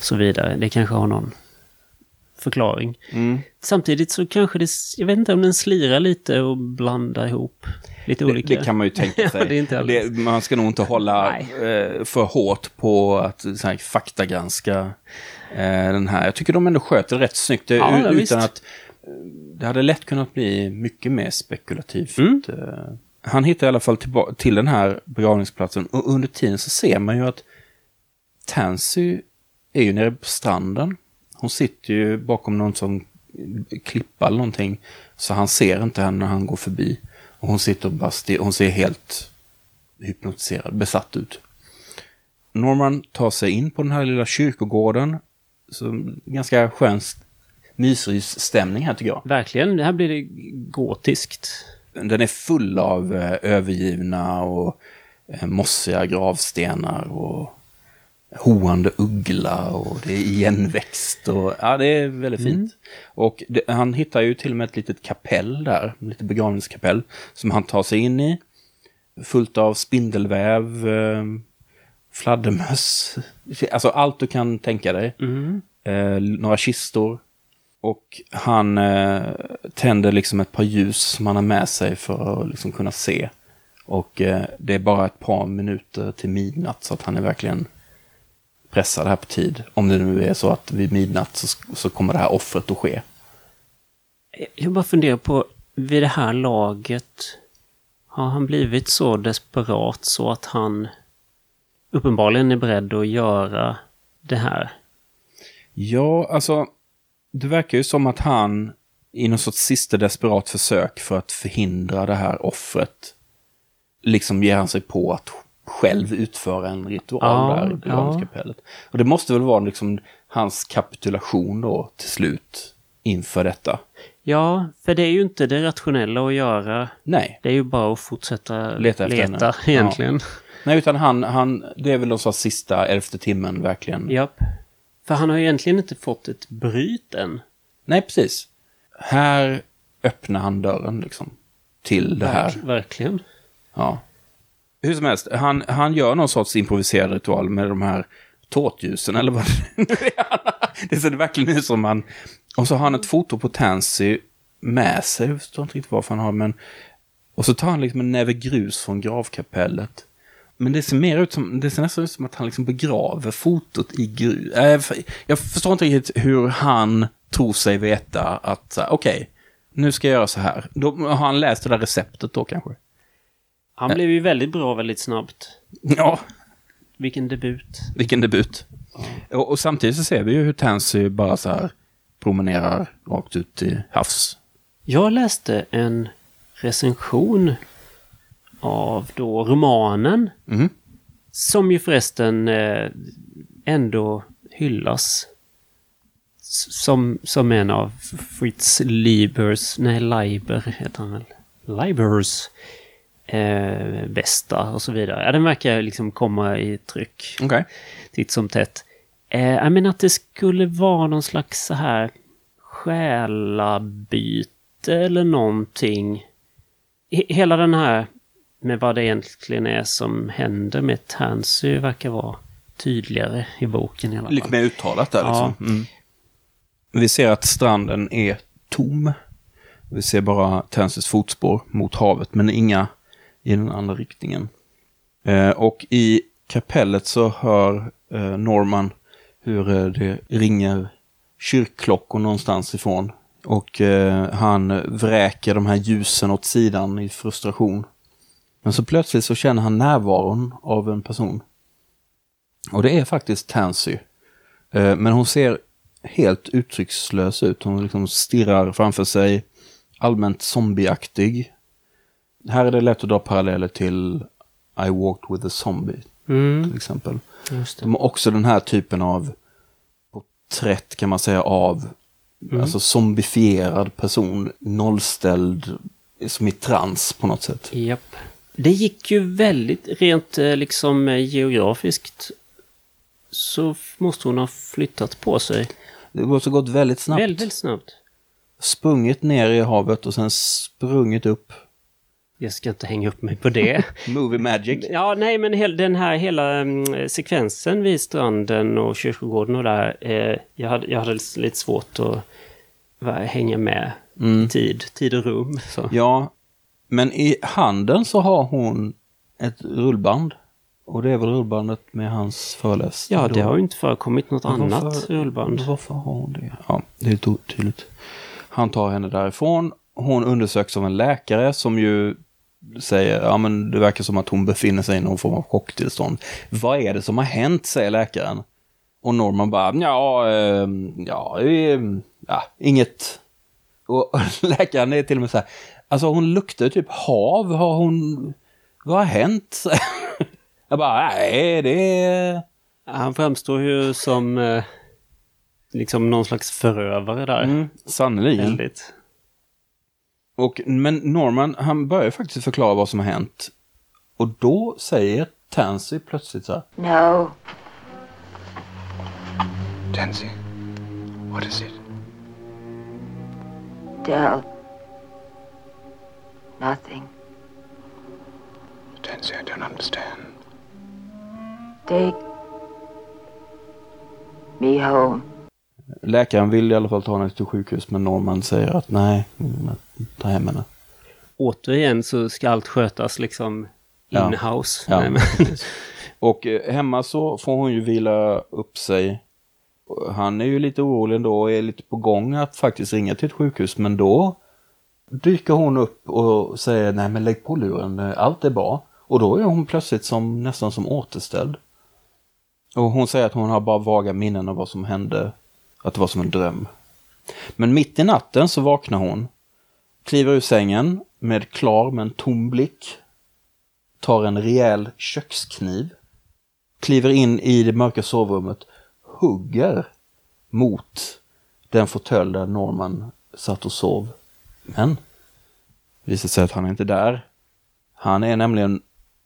så vidare. Det kanske har någon förklaring. Mm. Samtidigt så kanske det, jag vet inte om den slirar lite och blandar ihop lite Det, olika. det kan man ju tänka sig. Ja, det det, man ska nog inte hålla eh, för hårt på att så här, faktagranska eh, den här. Jag tycker de ändå sköter rätt snyggt. Det, Ja, utan visst. att det hade lätt kunnat bli mycket mer spekulativt. Mm. Eh, han hittar i alla fall tillba- till den här begravningsplatsen och under tiden så ser man ju att Tansy är ju nere på stranden. Hon sitter ju bakom någon som klippa eller någonting. Så han ser inte henne när han går förbi. Och hon sitter och bara stirr- hon ser helt hypnotiserad, besatt ut. Norman tar sig in på den här lilla kyrkogården. Så ganska skön st- mysrysstämning här tycker jag. Verkligen, det här blir det gotiskt. Den är full av eh, övergivna och eh, mossiga gravstenar och hoande uggla och det är igenväxt och ja, det är väldigt fint. Och det, han hittar ju till och med ett litet kapell där, ett litet begravningskapell som han tar sig in i. Fullt av spindelväv, eh, fladdermöss, alltså allt du kan tänka dig. Eh, några kistor. Och han eh, tänder liksom ett par ljus som han har med sig för att liksom kunna se. Och eh, det är bara ett par minuter till midnatt så att han är verkligen pressad här på tid. Om det nu är så att vid midnatt så, så kommer det här offret att ske. Jag bara funderar på, vid det här laget, har han blivit så desperat så att han uppenbarligen är beredd att göra det här? Ja, alltså det verkar ju som att han i någon sorts sista desperat försök för att förhindra det här offret liksom ger han sig på att själv utföra en ritual Ja, där i begravningskapellet. Och det måste väl vara liksom hans kapitulation då till slut inför detta. Ja, för det är ju inte det rationella att göra. Nej, Det är ju bara att fortsätta Leta efter leta henne. egentligen. nej utan han, han, det är väl sorts sista elfte timmen verkligen. Japp. För han har egentligen inte fått ett bryt än. Nej, precis. Här öppnar han dörren liksom till det här. Verk- Verkligen. Ja. Hur som helst, han, han gör någon sorts improviserad ritual med de här tårtljusen, eller vad det nu är. Det ser verkligen ut som han... Och så har han ett foto på Tansy med sig, jag förstår inte riktigt varför han har, men... Och så tar han liksom en näve grus från gravkapellet. Men det ser mer ut som, det ser nästan ut som att han liksom begraver fotot i grus. Äh, jag förstår inte riktigt hur han tror sig veta att, okej, okay, okej, nu ska jag göra så här. Då har han läst det där receptet då kanske. Han blev ju väldigt bra väldigt snabbt. Ja, Vilken debut. vilken debut. Och, och samtidigt så ser vi ju hur Tansy bara så här promenerar rakt ut i havs. Jag läste en recension av då romanen. Mhm. Som ju förresten eh, ändå hyllas. Som, som en av Fritz Liebers, nej Leiber heter han väl? Leibers eh, bästa och så vidare. Ja, den verkar liksom komma i tryck Okej. titt som tätt. Eh, menar att det skulle vara någon slags så här själabyte eller någonting. He- Hela den här med vad det egentligen är som händer med Tansy verkar vara tydligare i boken i alla fall. Lite mer uttalat där Ja. liksom. Mm. Vi ser att stranden är tom. Vi ser bara Tansys fotspår mot havet, men inga i den andra riktningen. Eh, och i kapellet så hör eh, Norman hur eh, det ringer kyrkklockor någonstans ifrån. Och eh, han vräker de här ljusen åt sidan i frustration. Men så plötsligt så känner han närvaron av en person. Och det är faktiskt Tansy. Eh, Men hon ser helt uttryckslös ut. Hon liksom stirrar framför sig, allmänt zombieaktig. Här är det lätt att dra paralleller till I walked with a zombie Mm, till exempel. De har också den här typen av porträtt kan man säga av alltså zombifierad person, nollställd, som i trans på något sätt. Japp. Det gick ju väldigt, rent eh, liksom eh, geografiskt, så måste hon ha flyttat på sig. Det måste gått väldigt snabbt. Väldigt snabbt. Sprungit ner i havet och sen sprungit upp. Jag ska inte hänga upp mig på det. Movie magic. ja, nej, men den här hela mm, sekvensen vid stranden och kyrkogården och där. Eh, jag, hade, jag hade lite svårt att va, hänga med i tid, tid och rum. Så. Ja, men i handen så har hon ett rullband. Och det är väl rullbandet med hans föreläsning. Ja, det har ju inte förekommit något varför- annat rullband. Varför har hon det? Ja, det är lite otydligt. Han tar henne därifrån. Hon undersöks av en läkare som ju säger, ja men det verkar som att hon befinner sig i någon form av chocktillstånd. Vad är det som har hänt, säger läkaren. Och Norman bara, ja, eh, ja, eh, ja, inget. Och läkaren är till och med så här, alltså hon luktar typ hav, har hon, vad har hänt? Jag bara, nej, det är... Han framstår ju som eh, liksom någon slags förövare där. Mm, sannerligen. Och, men Norman, han börjar faktiskt förklara vad som har hänt. Och då säger Tansy plötsligt så här. No. Tansy, what is it? Dell. Nothing. Tansy, I don't understand. Take me home. Läkaren vill i alla fall ta henne till sjukhus, men Norman säger att nej, ta hem henne. Återigen så ska allt skötas liksom Ja. in-house. Ja. Men- Och eh, hemma så får hon ju vila upp sig. Han är ju lite orolig ändå och är lite på gång att faktiskt ringa till ett sjukhus, men då dyker hon upp och säger nej men lägg på luren, eh, allt är bra. Och då är hon plötsligt som, nästan som återställd. Och hon säger att hon har bara vaga minnen av vad som hände Att det var som en dröm. Men mitt i natten så vaknar hon, kliver ur sängen med klar men tom blick, tar en rejäl kökskniv, kliver in i det mörka sovrummet, hugger mot den fåtölj där Norman satt och sov. Men det visar sig att han är inte där. Han är nämligen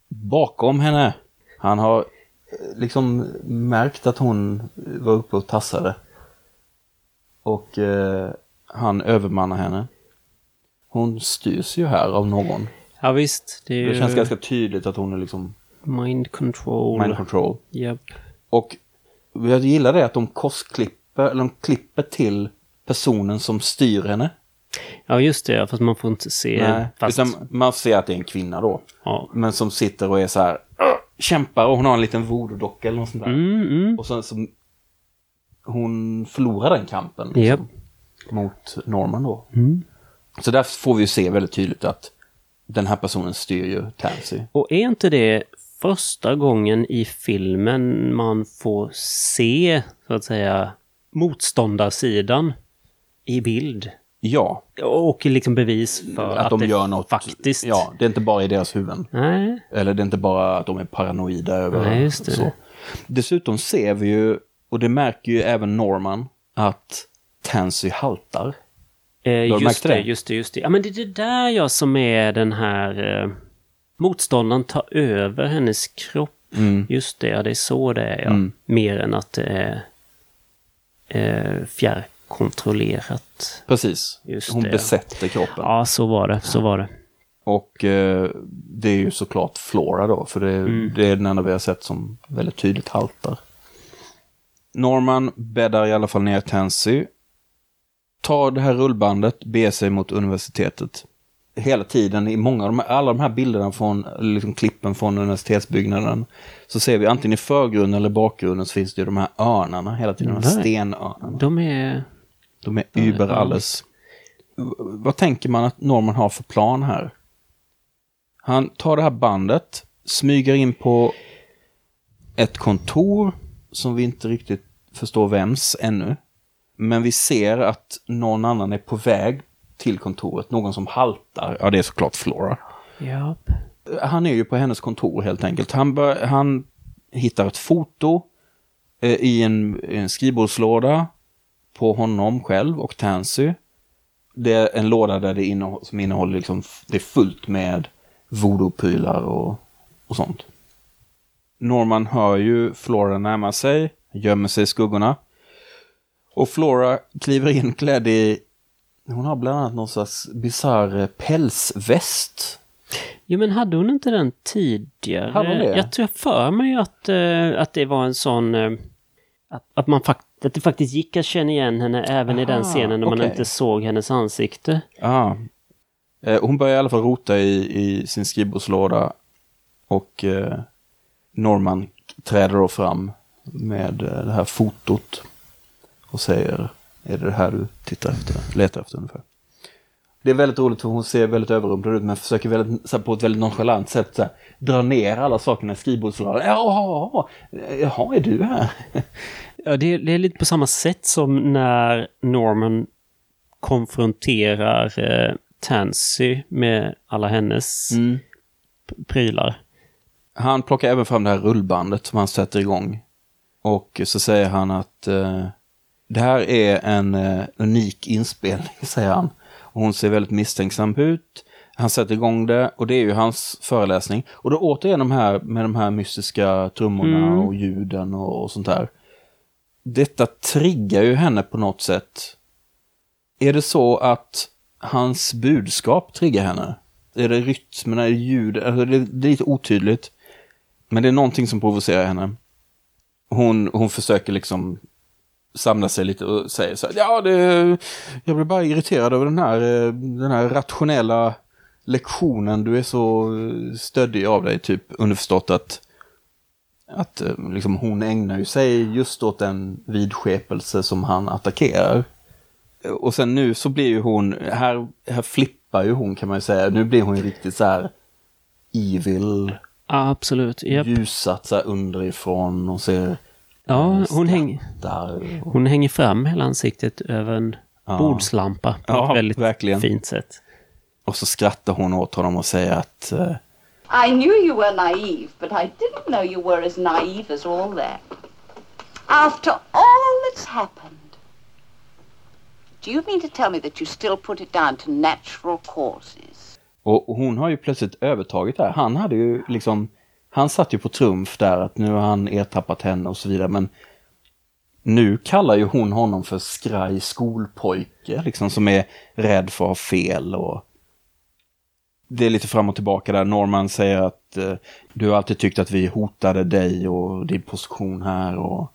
bakom henne. Han har eh, liksom märkt att hon var uppe och tassade. Och eh, han övermannar henne. Hon styrs ju här av någon. Ja visst, det Det känns ganska tydligt att hon är liksom mind control. mind control. Japp. Och jag gillar det att de korsklipper, eller de klipper till personen som styr henne. Ja just det, fast man får inte se. Nej, fast, utan man ser att det är en kvinna då. ja. Men som sitter och är så här, kämpar och hon har en liten voodoo-docka eller något sånt där. Mm, mm. Och sen så hon förlorar den kampen liksom, Japp. mot Norman då. Mm. Så där får vi ju se väldigt tydligt att den här personen styr ju Tansy. Och är inte det första gången i filmen man får se, så att säga, motståndarsidan i bild? Ja, Och liksom bevis för att, att, de gör något. faktiskt... Ja, det är inte bara i deras huvuden. Nej, Eller det är inte bara att de är paranoida över Nej, just det. så. Dessutom ser vi ju, och det märker ju även Norman, att Tansy haltar. Eh, just det, det? just det, just det. Ja, men det är det där jag som är den här... Eh, motståndaren tar över hennes kropp. Mm. Just det, ja, det är så det är, ja. Mer än att det är eh, fjärrkontrollerat. Precis. Just Hon det. besätter kroppen. Ja, så var det, så var det. Och eh, det är ju såklart Flora då, för det, Mm. det är den enda vi har sett som väldigt tydligt haltar. Norman bäddar i alla fall ner Tansy. Tar det här rullbandet, beger sig mot universitetet. Hela tiden i många av de här, alla de här bilderna från, liksom klippen från universitetsbyggnaden, så ser vi antingen i förgrunden eller bakgrunden så finns det ju de här örnarna hela tiden, de här stenörnarna. De är... De är über alles. Vad tänker man att Norman har för plan här? Han tar det här bandet, smyger in på ett kontor som vi inte riktigt förstår vems ännu. Men vi ser att någon annan är på väg till kontoret, någon som haltar. Ja, det är såklart Flora. Ja. Han är ju på hennes kontor helt enkelt. Han, bör, han hittar ett foto eh, i en, en skrivbordslåda på honom själv och Tansy. Det är en låda där det innehåll, som innehåller liksom, det är fullt med voodoo-prylar och, och sånt. Norman hör ju Flora närma sig, gömmer sig i skuggorna. Och Flora kliver in klädd i, hon har bland annat någon slags bisarr pälsväst. Jo, men hade hon inte den tidigare? Hade hon det? Jag tror för mig att, eh, att det var en sån... eh, att, att, man fakt att det faktiskt gick att känna igen henne även i den Aha, scenen när man okej. inte såg hennes ansikte. Ja. Eh, Hon börjar i alla fall rota i, i sin skrivbordslåda och eh, Norman träder då fram med eh, det här fotot och säger är det det här du tittar efter, letar efter ungefär. Det är väldigt roligt för hon ser väldigt överrumplad ut men försöker väldigt, här, på ett väldigt nonchalant sätt så här, dra ner alla sakerna i skrivbordslådan. Jaha, jaha, är du här? Ja, det, är- det är lite på samma sätt som när Norman konfronterar eh, Tansy med alla hennes Mm. prylar. Han plockar även fram det här rullbandet som han sätter igång. Och så säger han att eh, det här är en eh, unik inspelning, säger han. Och hon ser väldigt misstänksam ut. Han sätter igång det och det är ju hans föreläsning. Och då återigen de här med de här mystiska trummorna Mm. och ljuden och, och sånt där. Detta triggar ju henne på något sätt. Är det så att hans budskap triggar henne? Är det rytmerna, är det ljud? Alltså det, det är lite otydligt. Men det är någonting som provocerar henne. Hon, hon försöker liksom samla sig lite och säger så här, ja det, jag blir bara irriterad över den här, eh, den här rationella lektionen. Du är så eh, stöddig av dig, typ underförstått att, att eh, liksom, hon ägnar ju sig just åt den vidskepelse som han attackerar. Och sen nu så blir ju hon, här, här flippar ju hon kan man ju säga. Nu blir hon ju riktigt så här evil absolut. Japp. ljusat så här underifrån och ser Ja, hon, häng, hon hänger fram hela ansiktet över en Ja. bordslampa på Ja, ett väldigt verkligen. fint sätt. Och så skrattar hon åt honom och säger att eh, I knew you were naive, but I didn't know you were as naive as all that. After all that's happened, do you mean to tell me that you still put it down to natural causes? Och hon har ju plötsligt övertagit det här. Han hade ju liksom, han satt ju på trumf där att nu har han ertappat henne och så vidare. Men nu kallar ju hon honom för skraj skolpojke, liksom som är rädd för att ha fel och det är lite fram och tillbaka där. Norman säger att eh, du har alltid tyckt att vi hotade dig och din position här och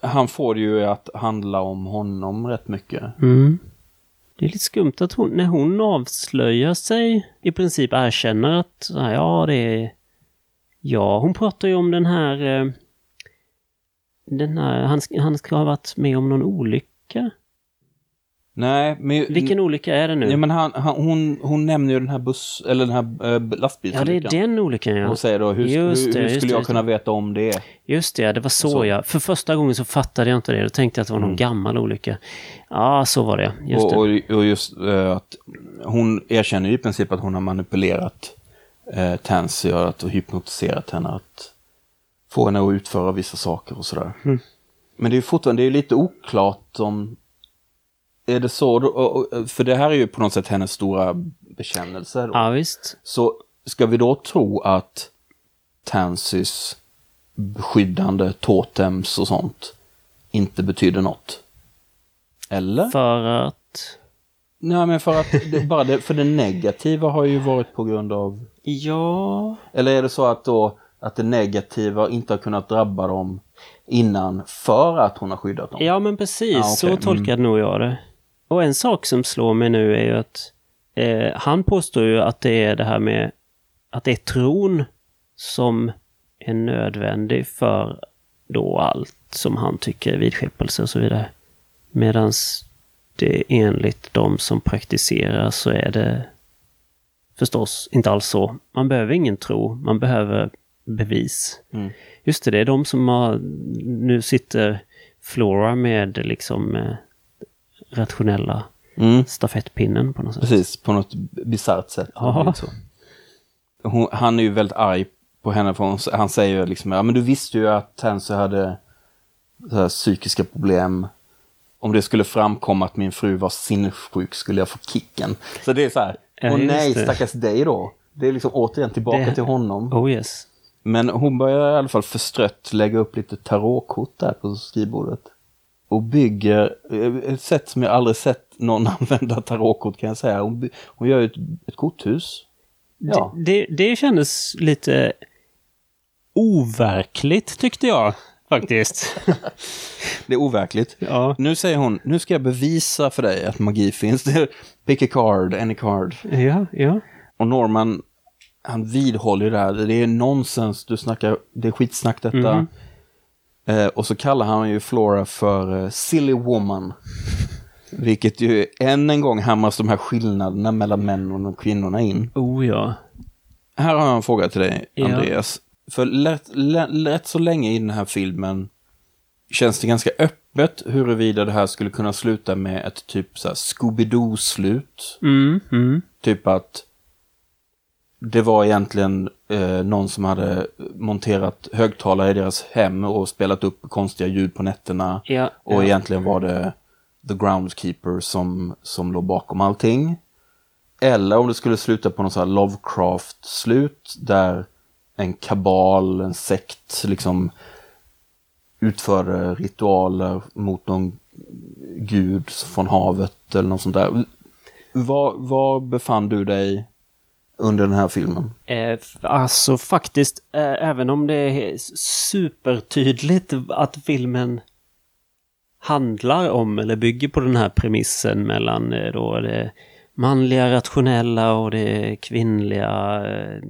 han får det ju att handla om honom rätt mycket. Mm. Det är lite skumt att hon, när hon avslöjar sig, i princip erkänner att ja, det är... Ja, hon pratar ju om den här... eh, Den här han, ska- han ska ha varit med om någon olycka. Nej, men... Vilken olycka är det nu? Ja, men han, han, hon, hon nämner ju den här buss, eller den här äh, Ja, det är lastbilsolyckan. den olyckan ja. Och säger då, hur, Just hur, det, hur skulle jag kunna det. veta om det? Just det, det var så, Så. ja. För första gången så fattade jag inte det. Då tänkte jag att det var någon Mm. gammal olycka. Ja, så var det. Just och, det. och, och just eh, att hon erkänner ju i princip att hon har manipulerat uh, Tansy och hypnotiserat henne att få henne att utföra vissa saker och sådär. Mm. Men det är ju fortfarande det är lite oklart om är det så? Då, för det här är ju på något sätt hennes stora bekännelse. Då. Ja, visst. Så ska vi då tro att Tansys beskyddande totems och sånt inte betyder något? Eller? För att... Nej, men för att det, bara det, för det negativa har ju varit på grund av... Ja... Eller är det så att då att det negativa inte har kunnat drabba dem innan för att hon har skyddat dem? Ja, men precis. Ja, okej. Så tolkade nog jag det. Och en sak som slår mig nu är ju att eh, han påstår ju att det är det här med att det är tron som är nödvändig för då allt som han tycker är vidskepelse och så vidare. Medan det enligt de som praktiserar så är det förstås inte alls så. Man behöver ingen tro, man behöver bevis. Mm. Just det, det är de som har, nu sitter Flora med liksom eh, rationella Mm, stafettpinnen på något sätt. precis, på något bisarrt sätt. Ja. Hon, han är ju väldigt arg på henne för hon, han säger ju liksom, ja men du visste ju att Tansy hade så här, psykiska problem. Om det skulle framkomma att min fru var sinnessjuk skulle jag få kicken. Så det är så här, Ja, nej det. stackars dig då. Det är liksom återigen tillbaka Det- till honom. Oh yes. Men hon börjar i alla fall förstrött lägga upp lite tarotkort där på skrivbordet. Och bygger, eh, ett sätt som jag aldrig sett någon använda tarotkort kan jag säga. Hon, by- hon gör ju ett, ett korthus. Ja. Det, det, det kändes lite overkligt tyckte jag faktiskt. Det är overkligt. ja. Nu säger hon, nu ska jag bevisa för dig att magi finns. Pick a card, any card. Ja, ja. Och Norman, han vidhåller det här. Det är nonsens, du snackar, det är skitsnack detta. Mhm. Eh, och så kallar han ju Flora för eh, silly woman. Vilket ju än en gång hamras de här skillnaderna mellan män och kvinnorna in. Oh ja. Här har jag en fråga till dig, Ja. För lätt, lätt, lätt så länge i den här filmen känns det ganska öppet huruvida det här skulle kunna sluta med ett typ så här Scooby-Doo-slut. Mm, mm. Typ att det var egentligen eh, någon som hade monterat högtalare i deras hem och spelat upp konstiga ljud på nätterna. Ja, Och ja. egentligen var det The Groundskeeper som, som låg bakom allting. Eller om det skulle sluta på något så här Lovecraft-slut där en kabal, en sekt liksom utförde ritualer mot någon gud från havet eller något sånt där. Var, var befann du dig under den här filmen? Eh, alltså faktiskt, eh, även om det är supertydligt att filmen handlar om eller bygger på den här premissen mellan eh, då det manliga rationella och det kvinnliga eh,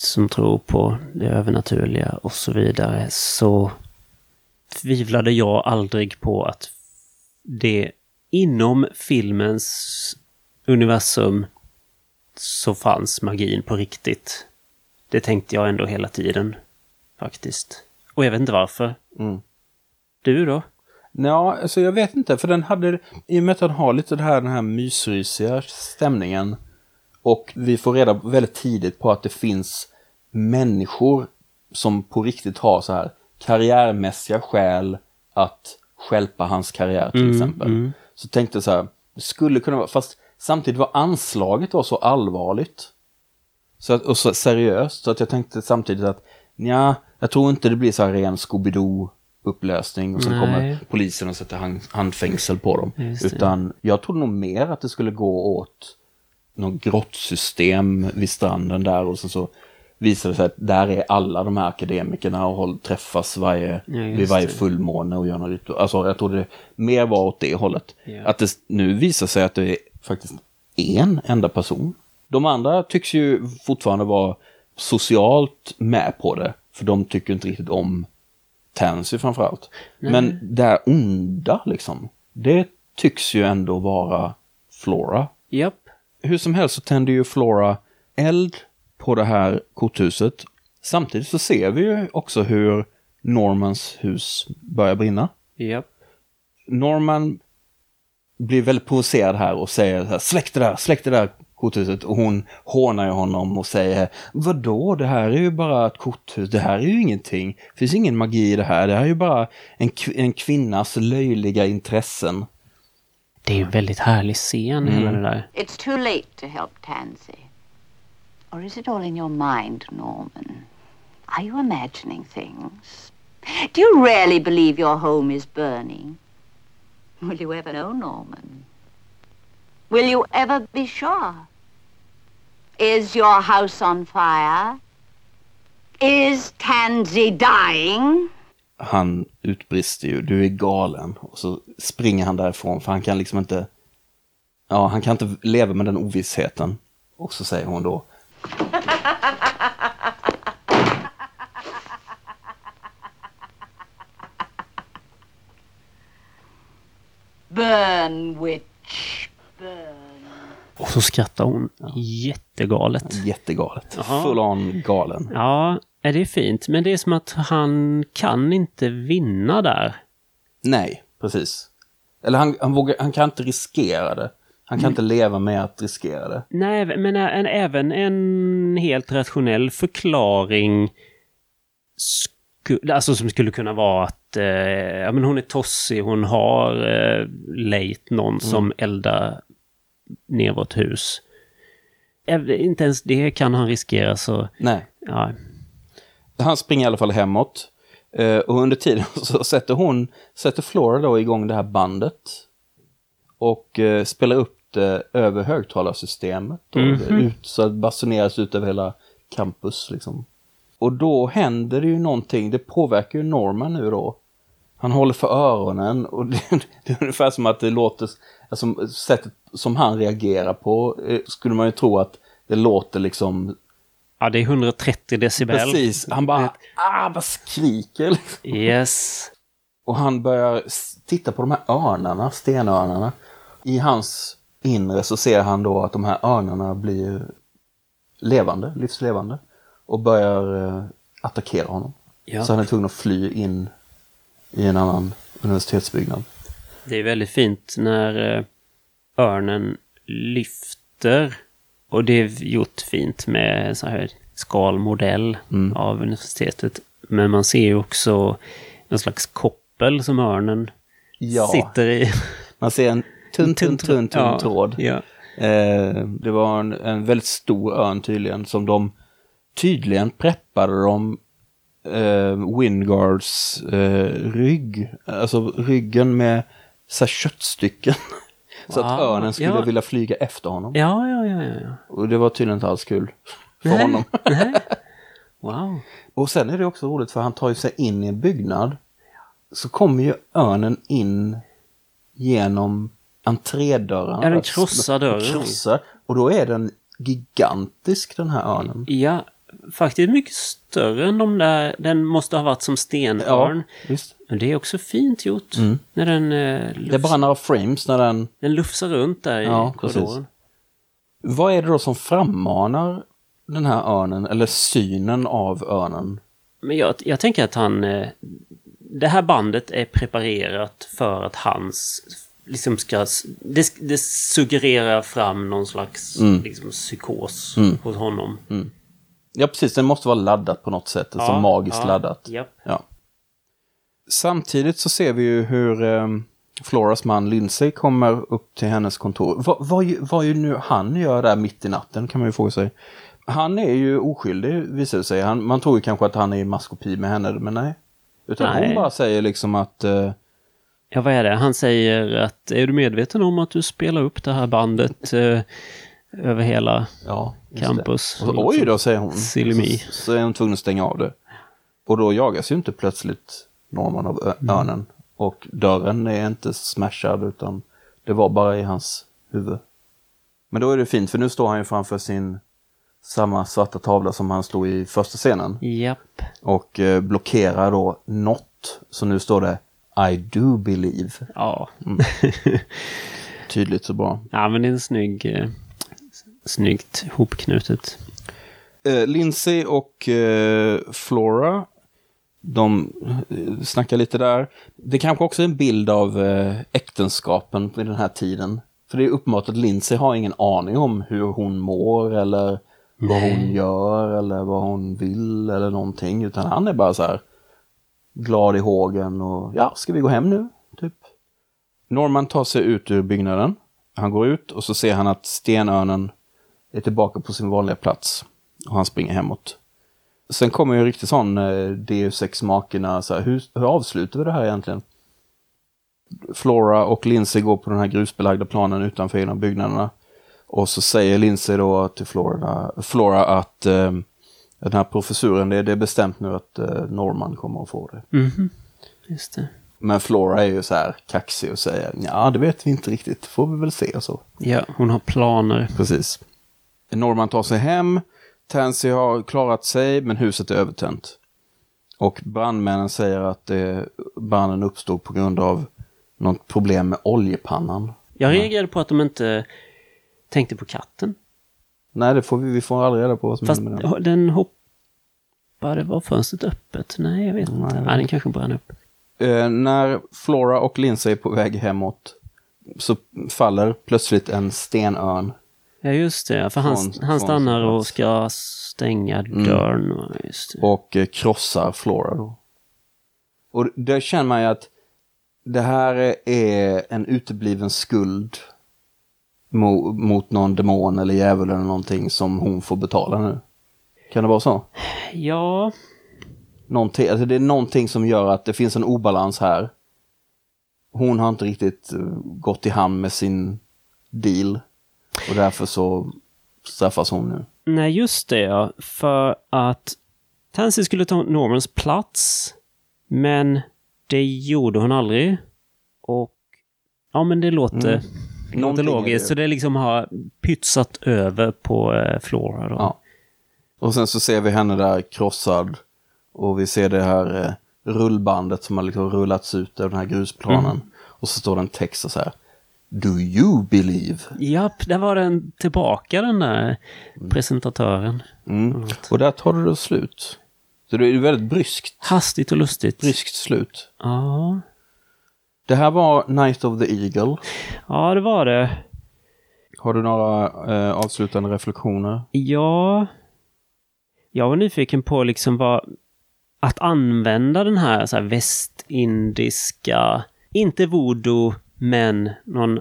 som tror på det övernaturliga och så vidare så tvivlade jag aldrig på att det inom filmens universum så fanns magin på riktigt. Det tänkte jag ändå hela tiden, faktiskt. Och jag vet inte varför. Mm. Du då? Ja, alltså jag vet inte, för den hade, i och med att den har lite det här, den här mysrysiga stämningen och vi får reda väldigt tidigt på att det finns människor som på riktigt har så här karriärmässiga skäl att skälpa hans karriär till exempel. Så tänkte jag så här, det skulle kunna vara, fast samtidigt var anslaget var så allvarligt så att, och så seriöst så att jag tänkte samtidigt att ja, jag tror inte det blir så här ren Scooby-Doo upplösning och sen Nej. kommer polisen och sätter hand, handfängsel på dem. Utan jag trodde nog mer att det skulle gå åt något grottsystem vid stranden där och sen så visade det sig att där är alla de här akademikerna och håll, träffas varje, Ja, vid varje fullmåne och gör något ritual. Alltså jag trodde det mer var åt det hållet. Ja. Att det nu visar sig att det är faktiskt en enda person. De andra tycks ju fortfarande vara socialt med på det. För de tycker inte riktigt om Tansy framförallt. Men det här onda liksom. Det tycks ju ändå vara Flora. Japp. Hur som helst så tänder ju Flora eld på det här korthuset. Samtidigt så ser vi ju också hur Normans hus börjar brinna. Japp. Norman blir väldigt provocerad här och säger så här, släck det där, släck det där korthuset. Och hon hånar ju honom och säger, vadå, det här är ju bara ett korthus, det här är ju ingenting. Det finns ingen magi i det här, det här är ju bara en, en kvinnas löjliga intressen. Det är ju en väldigt härlig scen, hela det där. It's too late to help Tansy. Or is it all in your mind, Norman? Are you imagining things? Do you really believe your home is burning? Will you ever know, Norman? Will you ever be sure? Is your house on fire? Is Tansy dying? Han utbrister ju, du är galen. Och så springer han därifrån för han kan liksom inte, ja han kan inte leva med den ovissheten. Och så säger hon då, Burn, witch, burn. Och så skrattar hon jättegalet. jättegalet. Jaha. Full on galen. Ja, är det är fint. Men det är som att han kan inte vinna där. Nej, precis. Eller han, han, vågar, han kan inte riskera det. Han kan inte leva med att riskera det. Nej, men en, även en helt rationell förklaring alltså som skulle kunna vara att eh, ja, men hon är tossig, hon har eh, lejt någon som eldar ner vårt hus. Även- Inte ens det kan han riskera så, Nej. ja. Han springer i alla fall hemåt. Eh, och under tiden så sätter hon, sätter Flora då igång det här bandet. Och eh, spelar upp det över högtalarsystemet. Och ut, så att basuneras ut över hela campus liksom. Och då händer det ju någonting, det påverkar ju Norman nu då. Han håller för öronen och det, det är ungefär som att det låter, alltså sättet som han reagerar på eh, skulle man ju tro att det låter liksom ja, det är 130 decibel. Precis, han bara, ah, bara skriker. liksom. Yes. Och han börjar titta på de här örnarna, stenörnarna. I hans inre så ser han då att de här örnarna blir levande, livslevande. Och börjar eh, attackera honom. Ja. Så han är tvungen att fly in i en annan universitetsbyggnad. Det är väldigt fint när eh, örnen lyfter. Och det är gjort fint med en sån här skalmodell Mm. av universitetet. Men man ser ju också en slags koppel som örnen Ja, sitter i. man ser en tunn, tunn, tunn, tunn Ja, tråd. Ja. Eh, det var en, en väldigt stor örn tydligen som de tydligen preppade de eh, Wingards eh, rygg, alltså ryggen med så här köttstycken. så att Wow, örnen skulle ja. vilja flyga efter honom. Ja, ja, ja, ja, ja. Och det var tydligen inte alls kul för Nej, honom. Nej. Wow. Och sen är det också roligt för han tar ju sig in i en byggnad. Så kommer ju örnen in genom entrédörren. Ja, den krossar dörren. Krossar. Och då är den gigantisk den här örnen. Ja, faktiskt mycket större än de där. Den måste ha varit som stenörn. visst. Men det är också fint gjort. När den, eh, Det lufs, bara några frames när den... den lufsar runt där Ja, i precis. korridoren. Vad är det då som frammanar den här örnen, eller synen av örnen? Men jag, jag tänker att han... eh, Det här bandet är preparerat för att hans... Liksom ska, det, det suggererar fram någon slags Mm. liksom, psykos Mm. hos honom. Ja, precis. Den måste vara laddat på något sätt. Alltså magiskt ja, laddat. Japp. Ja. Samtidigt så ser vi ju hur ehm, Floras man Lindsay kommer upp till hennes kontor. Vad, vad, ju- vad ju nu han gör där mitt i natten kan man ju fråga sig. Han är ju oskyldig visar det sig. Han, man tror ju kanske att han är i maskopi med henne, men nej. Utan Nej. hon bara säger liksom att eh, Ja, vad är det? Han säger att är du medveten om att du spelar upp det här bandet eh, över hela ja, campus? Och, så, oj då, säger hon. Silly me. Så, så är hon tvungen att stänga av det. Och då jagas ju inte plötsligt Norman av Mm. örnen. Och dörren är inte smashad utan det var bara i hans huvud. Men då är det fint för nu står han ju framför sin samma svarta tavla som han stod i första scenen. Japp. Och eh, blockerar då något. Så nu står det I do believe. Ja. Tydligt så bra. ja, men det är en snygg... Eh, snyggt hopknutet. Eh, Lindsay och eh, Flora, de eh, snackar lite där. Det kanske också är en bild av eh, äktenskapen vid den här tiden. För det är uppenbart att Lindsay har ingen aning om hur hon mår eller vad hon gör eller vad hon vill eller någonting. Utan han är bara så här glad i hågen och ja, ska vi gå hem nu? Typ. Norman tar sig ut ur byggnaden. Han går ut och så ser han att stenörnen är tillbaka på sin vanliga plats. Och han springer hemåt. Sen kommer ju en riktigt sån eh, Deus Ex Machina, så här, hur, hur avslutar vi det här egentligen? Flora och Lindsay går på den här grusbelagda planen utanför en av byggnaderna. Och så säger Lindsay då till Flora, Flora att eh, den här professuren, det, det är bestämt nu att eh, Norman kommer att få det. Mhm. Just det. Men Flora är ju så här kaxig och säger ja det vet vi inte riktigt, får vi väl se och så. Ja, hon har planer. Precis. Norman tar sig hem. Tansy har klarat sig, men huset är övertänt. Och brandmännen säger att eh, branden uppstod på grund av något problem med oljepannan. Jag reagerade på att de inte tänkte på katten. Nej, det får vi, vi får aldrig reda på vad som Fast med den. den hoppade, var fönstret öppet? Nej, jag vet inte. Nej. Nej, den kanske brann upp. Eh, när Flora och Lindsay är på väg hemåt så faller plötsligt en stenörn. Ja, just det. För han, Från- han stannar och ska stänga dörren. va, Just det. och eh, krossar Flora då. Och där känner man ju att det här är en utebliven skuld mo- mot någon demon eller djävul eller någonting som hon får betala nu. Kan det vara så? Ja, Någonting, alltså det är någonting som gör att det finns en obalans här. Hon har inte riktigt eh, gått i hamn med sin deal. Och därför så straffas hon nu. nej just det ja. För att Tansy skulle ta Normans plats. Men det gjorde hon aldrig. Och ja, men det låter, Mm. det låter logiskt. det. Så det liksom har pytsat över på eh, Flora då. Ja. Och sen så ser vi henne där krossad. Och vi ser det här eh, rullbandet som har liksom rullats ut över den här grusplanen. Mm. Och så står det en text så här. Do you believe? Japp, där var den tillbaka den där presentatören. Mm. Och där tar det slut. Så det är väldigt bryskt. Hastigt och lustigt. Bryskt slut. Ja. Det här var Night of the Eagle. ja, det var det. Har du några eh, avslutande reflektioner? Ja. Jag var nyfiken på liksom vad... Att använda den här, så här västindiska, inte voodoo, men någon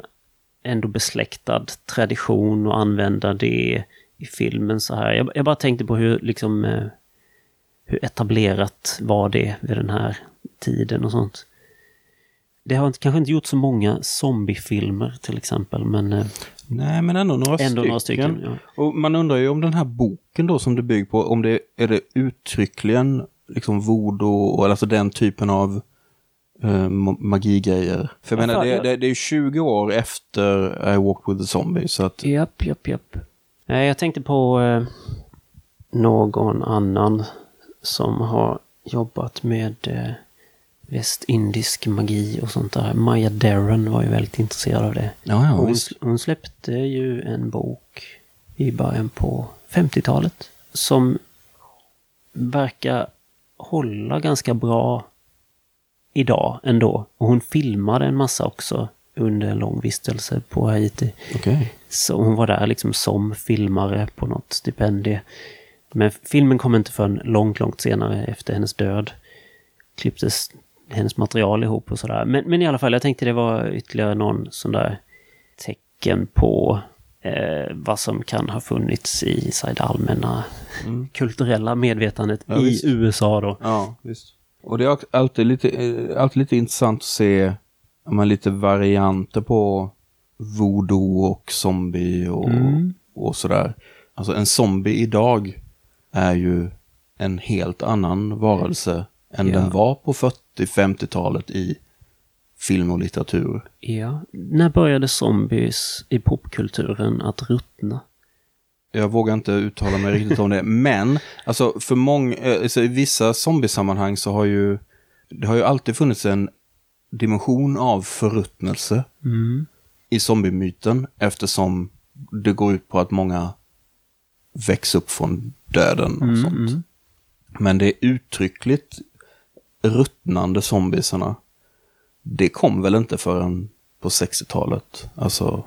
ändå besläktad tradition och använda det i filmen så här. Jag, jag bara tänkte på hur liksom eh, hur etablerat var det vid den här tiden och sånt. Det har inte, kanske inte gjort så många zombiefilmer till exempel, men eh, Nej, men ändå några ändå stycken. några stycken. Ja. Och man undrar ju om den här boken då som det bygger på, om det är det uttryckligen liksom voodoo, och alltså den typen av eh, ma- magigrejer. För jag Ja, menar, fan, det, det, det är ju 20 år efter I Walk With The Zombie, så att... Japp, japp, japp. Jag tänkte på eh, någon annan som har jobbat med eh, västindisk magi och sånt där. Maya Deren var ju väldigt intresserad av det. Ja, ja, hon, hon släppte ju en bok i början på 50-talet som verkar hålla ganska bra idag ändå. Och hon filmade en massa också under en lång vistelse på Haiti. Okej. Så hon var där liksom som filmare på något stipendie. Men filmen kom inte förrän långt, långt senare efter hennes död. Klipptes hennes material ihop och sådär. Men, men i alla fall, jag tänkte det var ytterligare någon sån där tecken på eh, vad som kan ha funnits i så här, det allmänna kulturella medvetandet Ja, i visst. USA då. Ja, visst. Och det är alltid lite, eh, alltid lite intressant att se men lite varianter på voodoo och zombie och, och sådär. Alltså en zombie idag är ju en helt annan varelse än Ja. den var på 40-50-talet i film och litteratur. Ja. När började zombies i popkulturen att ruttna? Jag vågar inte uttala mig riktigt om det, men alltså för många, eh, alltså, i vissa zombiesammanhang så har ju det har ju alltid funnits en dimension av förruttnelse i zombiemyten eftersom det går ut på att många väcks upp från döden och sånt. Men det är uttryckligt ruttnande zombiesarna. Det kom väl inte förrän på 60-talet. Alltså,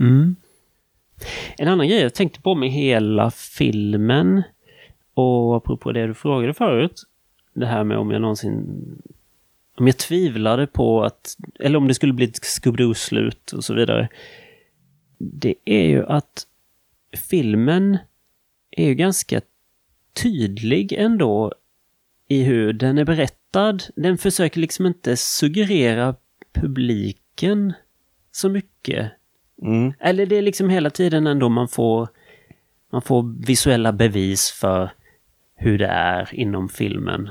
en annan grej jag tänkte på med hela filmen och apropå det du frågade förut. Det här med om jag någonsin... Om jag tvivlade på att... Eller om det skulle bli ett Scooby-Doo-slut och så vidare. Det är ju att filmen är ju ganska tydlig ändå i hur den är berättad. Den försöker liksom inte suggerera publiken så mycket mm, Eller det är liksom hela tiden ändå man får, man får visuella bevis för hur det är inom filmen.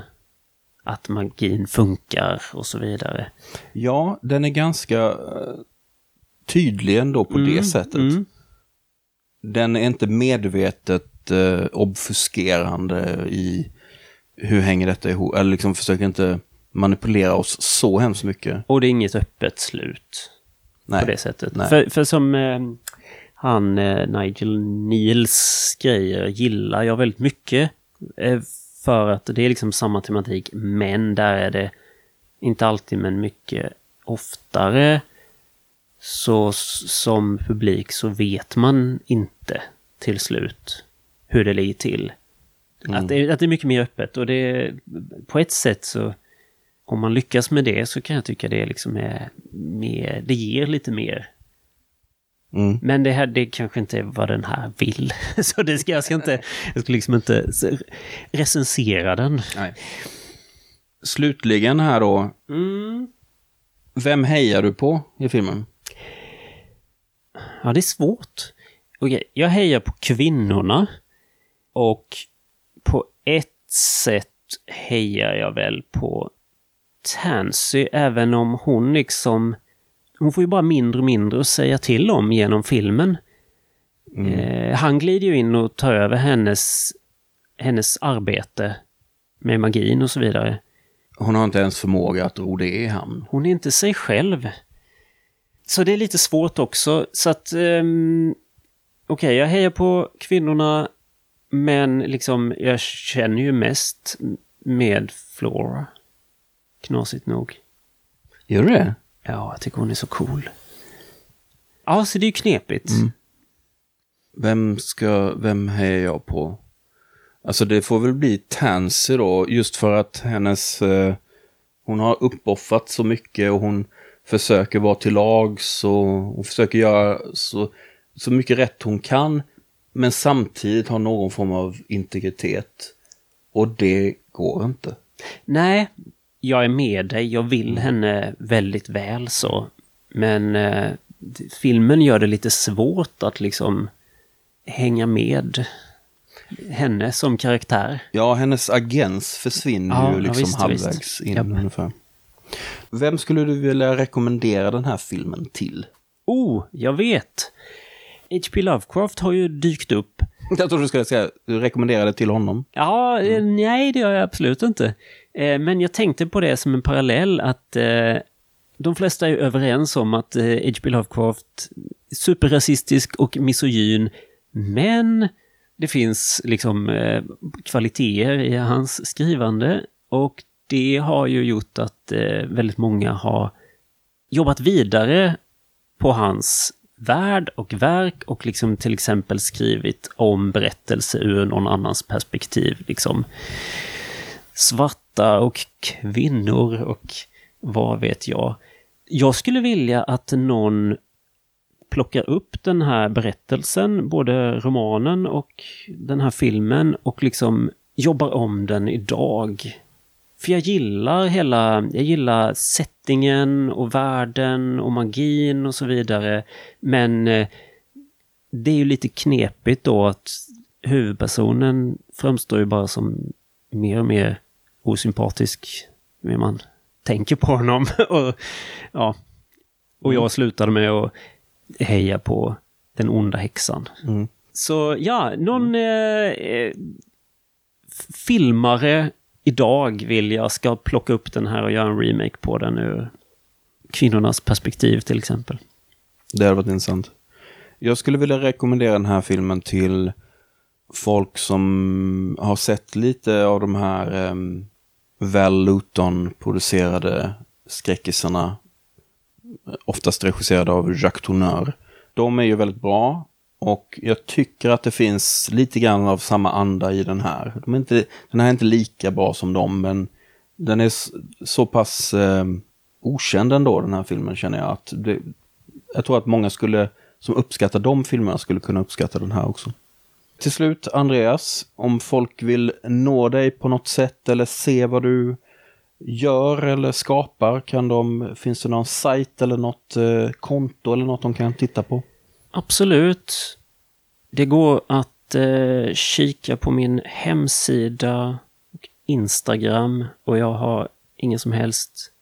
Att magin funkar och så vidare. ja, den är ganska eh, tydlig ändå på det sättet. mm. Den är inte medvetet eh, obfuskerande i hur hänger detta ihop, eller liksom försöker inte manipulera oss så hemskt mycket. Och det är inget öppet slut Nej. på det sättet. Nej. För, för som eh, han eh, Nigel Neils grejer gillar jag väldigt mycket. Eh, för att det är liksom samma tematik, men där är det inte alltid men mycket oftare så som publik så vet man inte till slut hur det ligger till. Att, det, är- att det är mycket mer öppet och det på ett sätt så om man lyckas med det så kan jag tycka det liksom är mer, det ger lite mer. Mm. Men det här, det kanske inte är vad den här vill. Så det ska, jag ska inte, jag ska liksom inte recensera den. Nej. Slutligen här då, vem hejar du på i filmen? Ja, det är svårt. Okej, jag hejar på kvinnorna. Och på ett sätt hejar jag väl på Tansy, även om hon liksom... Hon får ju bara mindre och mindre att säga till om genom filmen. Eh, han glider ju in och tar över hennes, hennes arbete med magin och så vidare. Hon har inte ens förmåga att ro det i hamn. Hon är inte sig själv. Så det är lite svårt också. Så att... Um, Okej, jag hejar på kvinnorna. Men liksom, jag känner ju mest med Flora. Knasigt nog. Gör du det? Ja, jag tycker hon är så cool. Ja, så det är ju knepigt. Vem ska, vem hejar jag på? Alltså det får väl bli Tansy då, just för att hennes, eh, hon har uppoffrat så mycket och hon försöker vara till lags och hon försöker göra så, så mycket rätt hon kan. Men samtidigt har någon form av integritet. Och det går inte. Nej, jag är med dig. Jag vill henne väldigt väl så. Men eh, filmen gör det lite svårt att liksom hänga med henne som karaktär. Ja, hennes agens försvinner Ja, ju ja, liksom visst, halvvägs visst. in Japp. ungefär. Vem skulle du vilja rekommendera den här filmen till? Oh, jag vet! H.P. Lovecraft har ju dykt upp. Jag trodde du skulle säga, du rekommenderade till honom. Ja, eh, nej det gör jag absolut inte. Eh, men jag tänkte på det som en parallell att eh, de flesta är överens om att eh, H.P. Lovecraft är superrasistisk och misogyn, men det finns liksom kvaliteter i hans skrivande och det har ju gjort att väldigt många har jobbat vidare på hans värld och verk och liksom till exempel skrivit om berättelse ur någon annans perspektiv. Liksom Svart svarta och kvinnor och vad vet jag. Jag skulle vilja att någon plockar upp den här berättelsen, både romanen och den här filmen och liksom jobbar om den idag. För jag gillar hela, jag gillar settingen och världen och magin och så vidare. Men eh, det är ju lite knepigt då att huvudpersonen framstår ju bara som mer och mer osympatisk när man tänker på honom. och, ja. och jag slutade med att heja på den onda häxan. Mm. Så ja, någon eh, eh, filmare idag vill jag ska plocka upp den här och göra en remake på den ur kvinnornas perspektiv till exempel. Det hade varit intressant. Jag skulle vilja rekommendera den här filmen till folk som har sett lite av de här um, Val Luton-producerade skräckisarna. Oftast regisserade av Jacques Tourneur. De är ju väldigt bra och jag tycker att det finns lite grann av samma anda i den här. De är inte, den här är inte lika bra som dem, men den är så pass eh, okänd ändå, den här filmen, känner jag. att det, Jag tror att många skulle, som uppskattar de filmerna skulle kunna uppskatta den här också. Till slut, Andreas, om folk vill nå dig på något sätt eller se vad du gör eller skapar, kan de, finns det någon sajt eller något eh, konto eller något de kan titta på? Absolut. Det går att eh, kika på min hemsida och Instagram och jag har ingen som helst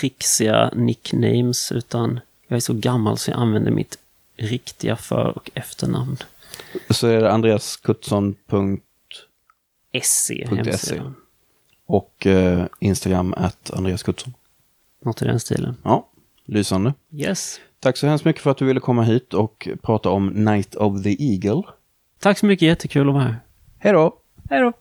trixiga nicknames utan jag är så gammal så jag använder mitt riktiga för och efternamn. Så är det andreaskutsson.se SE hemsidan. och eh, Instagram at Andreas Kutsson. Något i den stilen. Ja, lysande. Yes. Tack så hemskt mycket för att du ville komma hit och prata om Night of the Eagle. Tack så mycket, jättekul att vara här. Hej då! Hej då!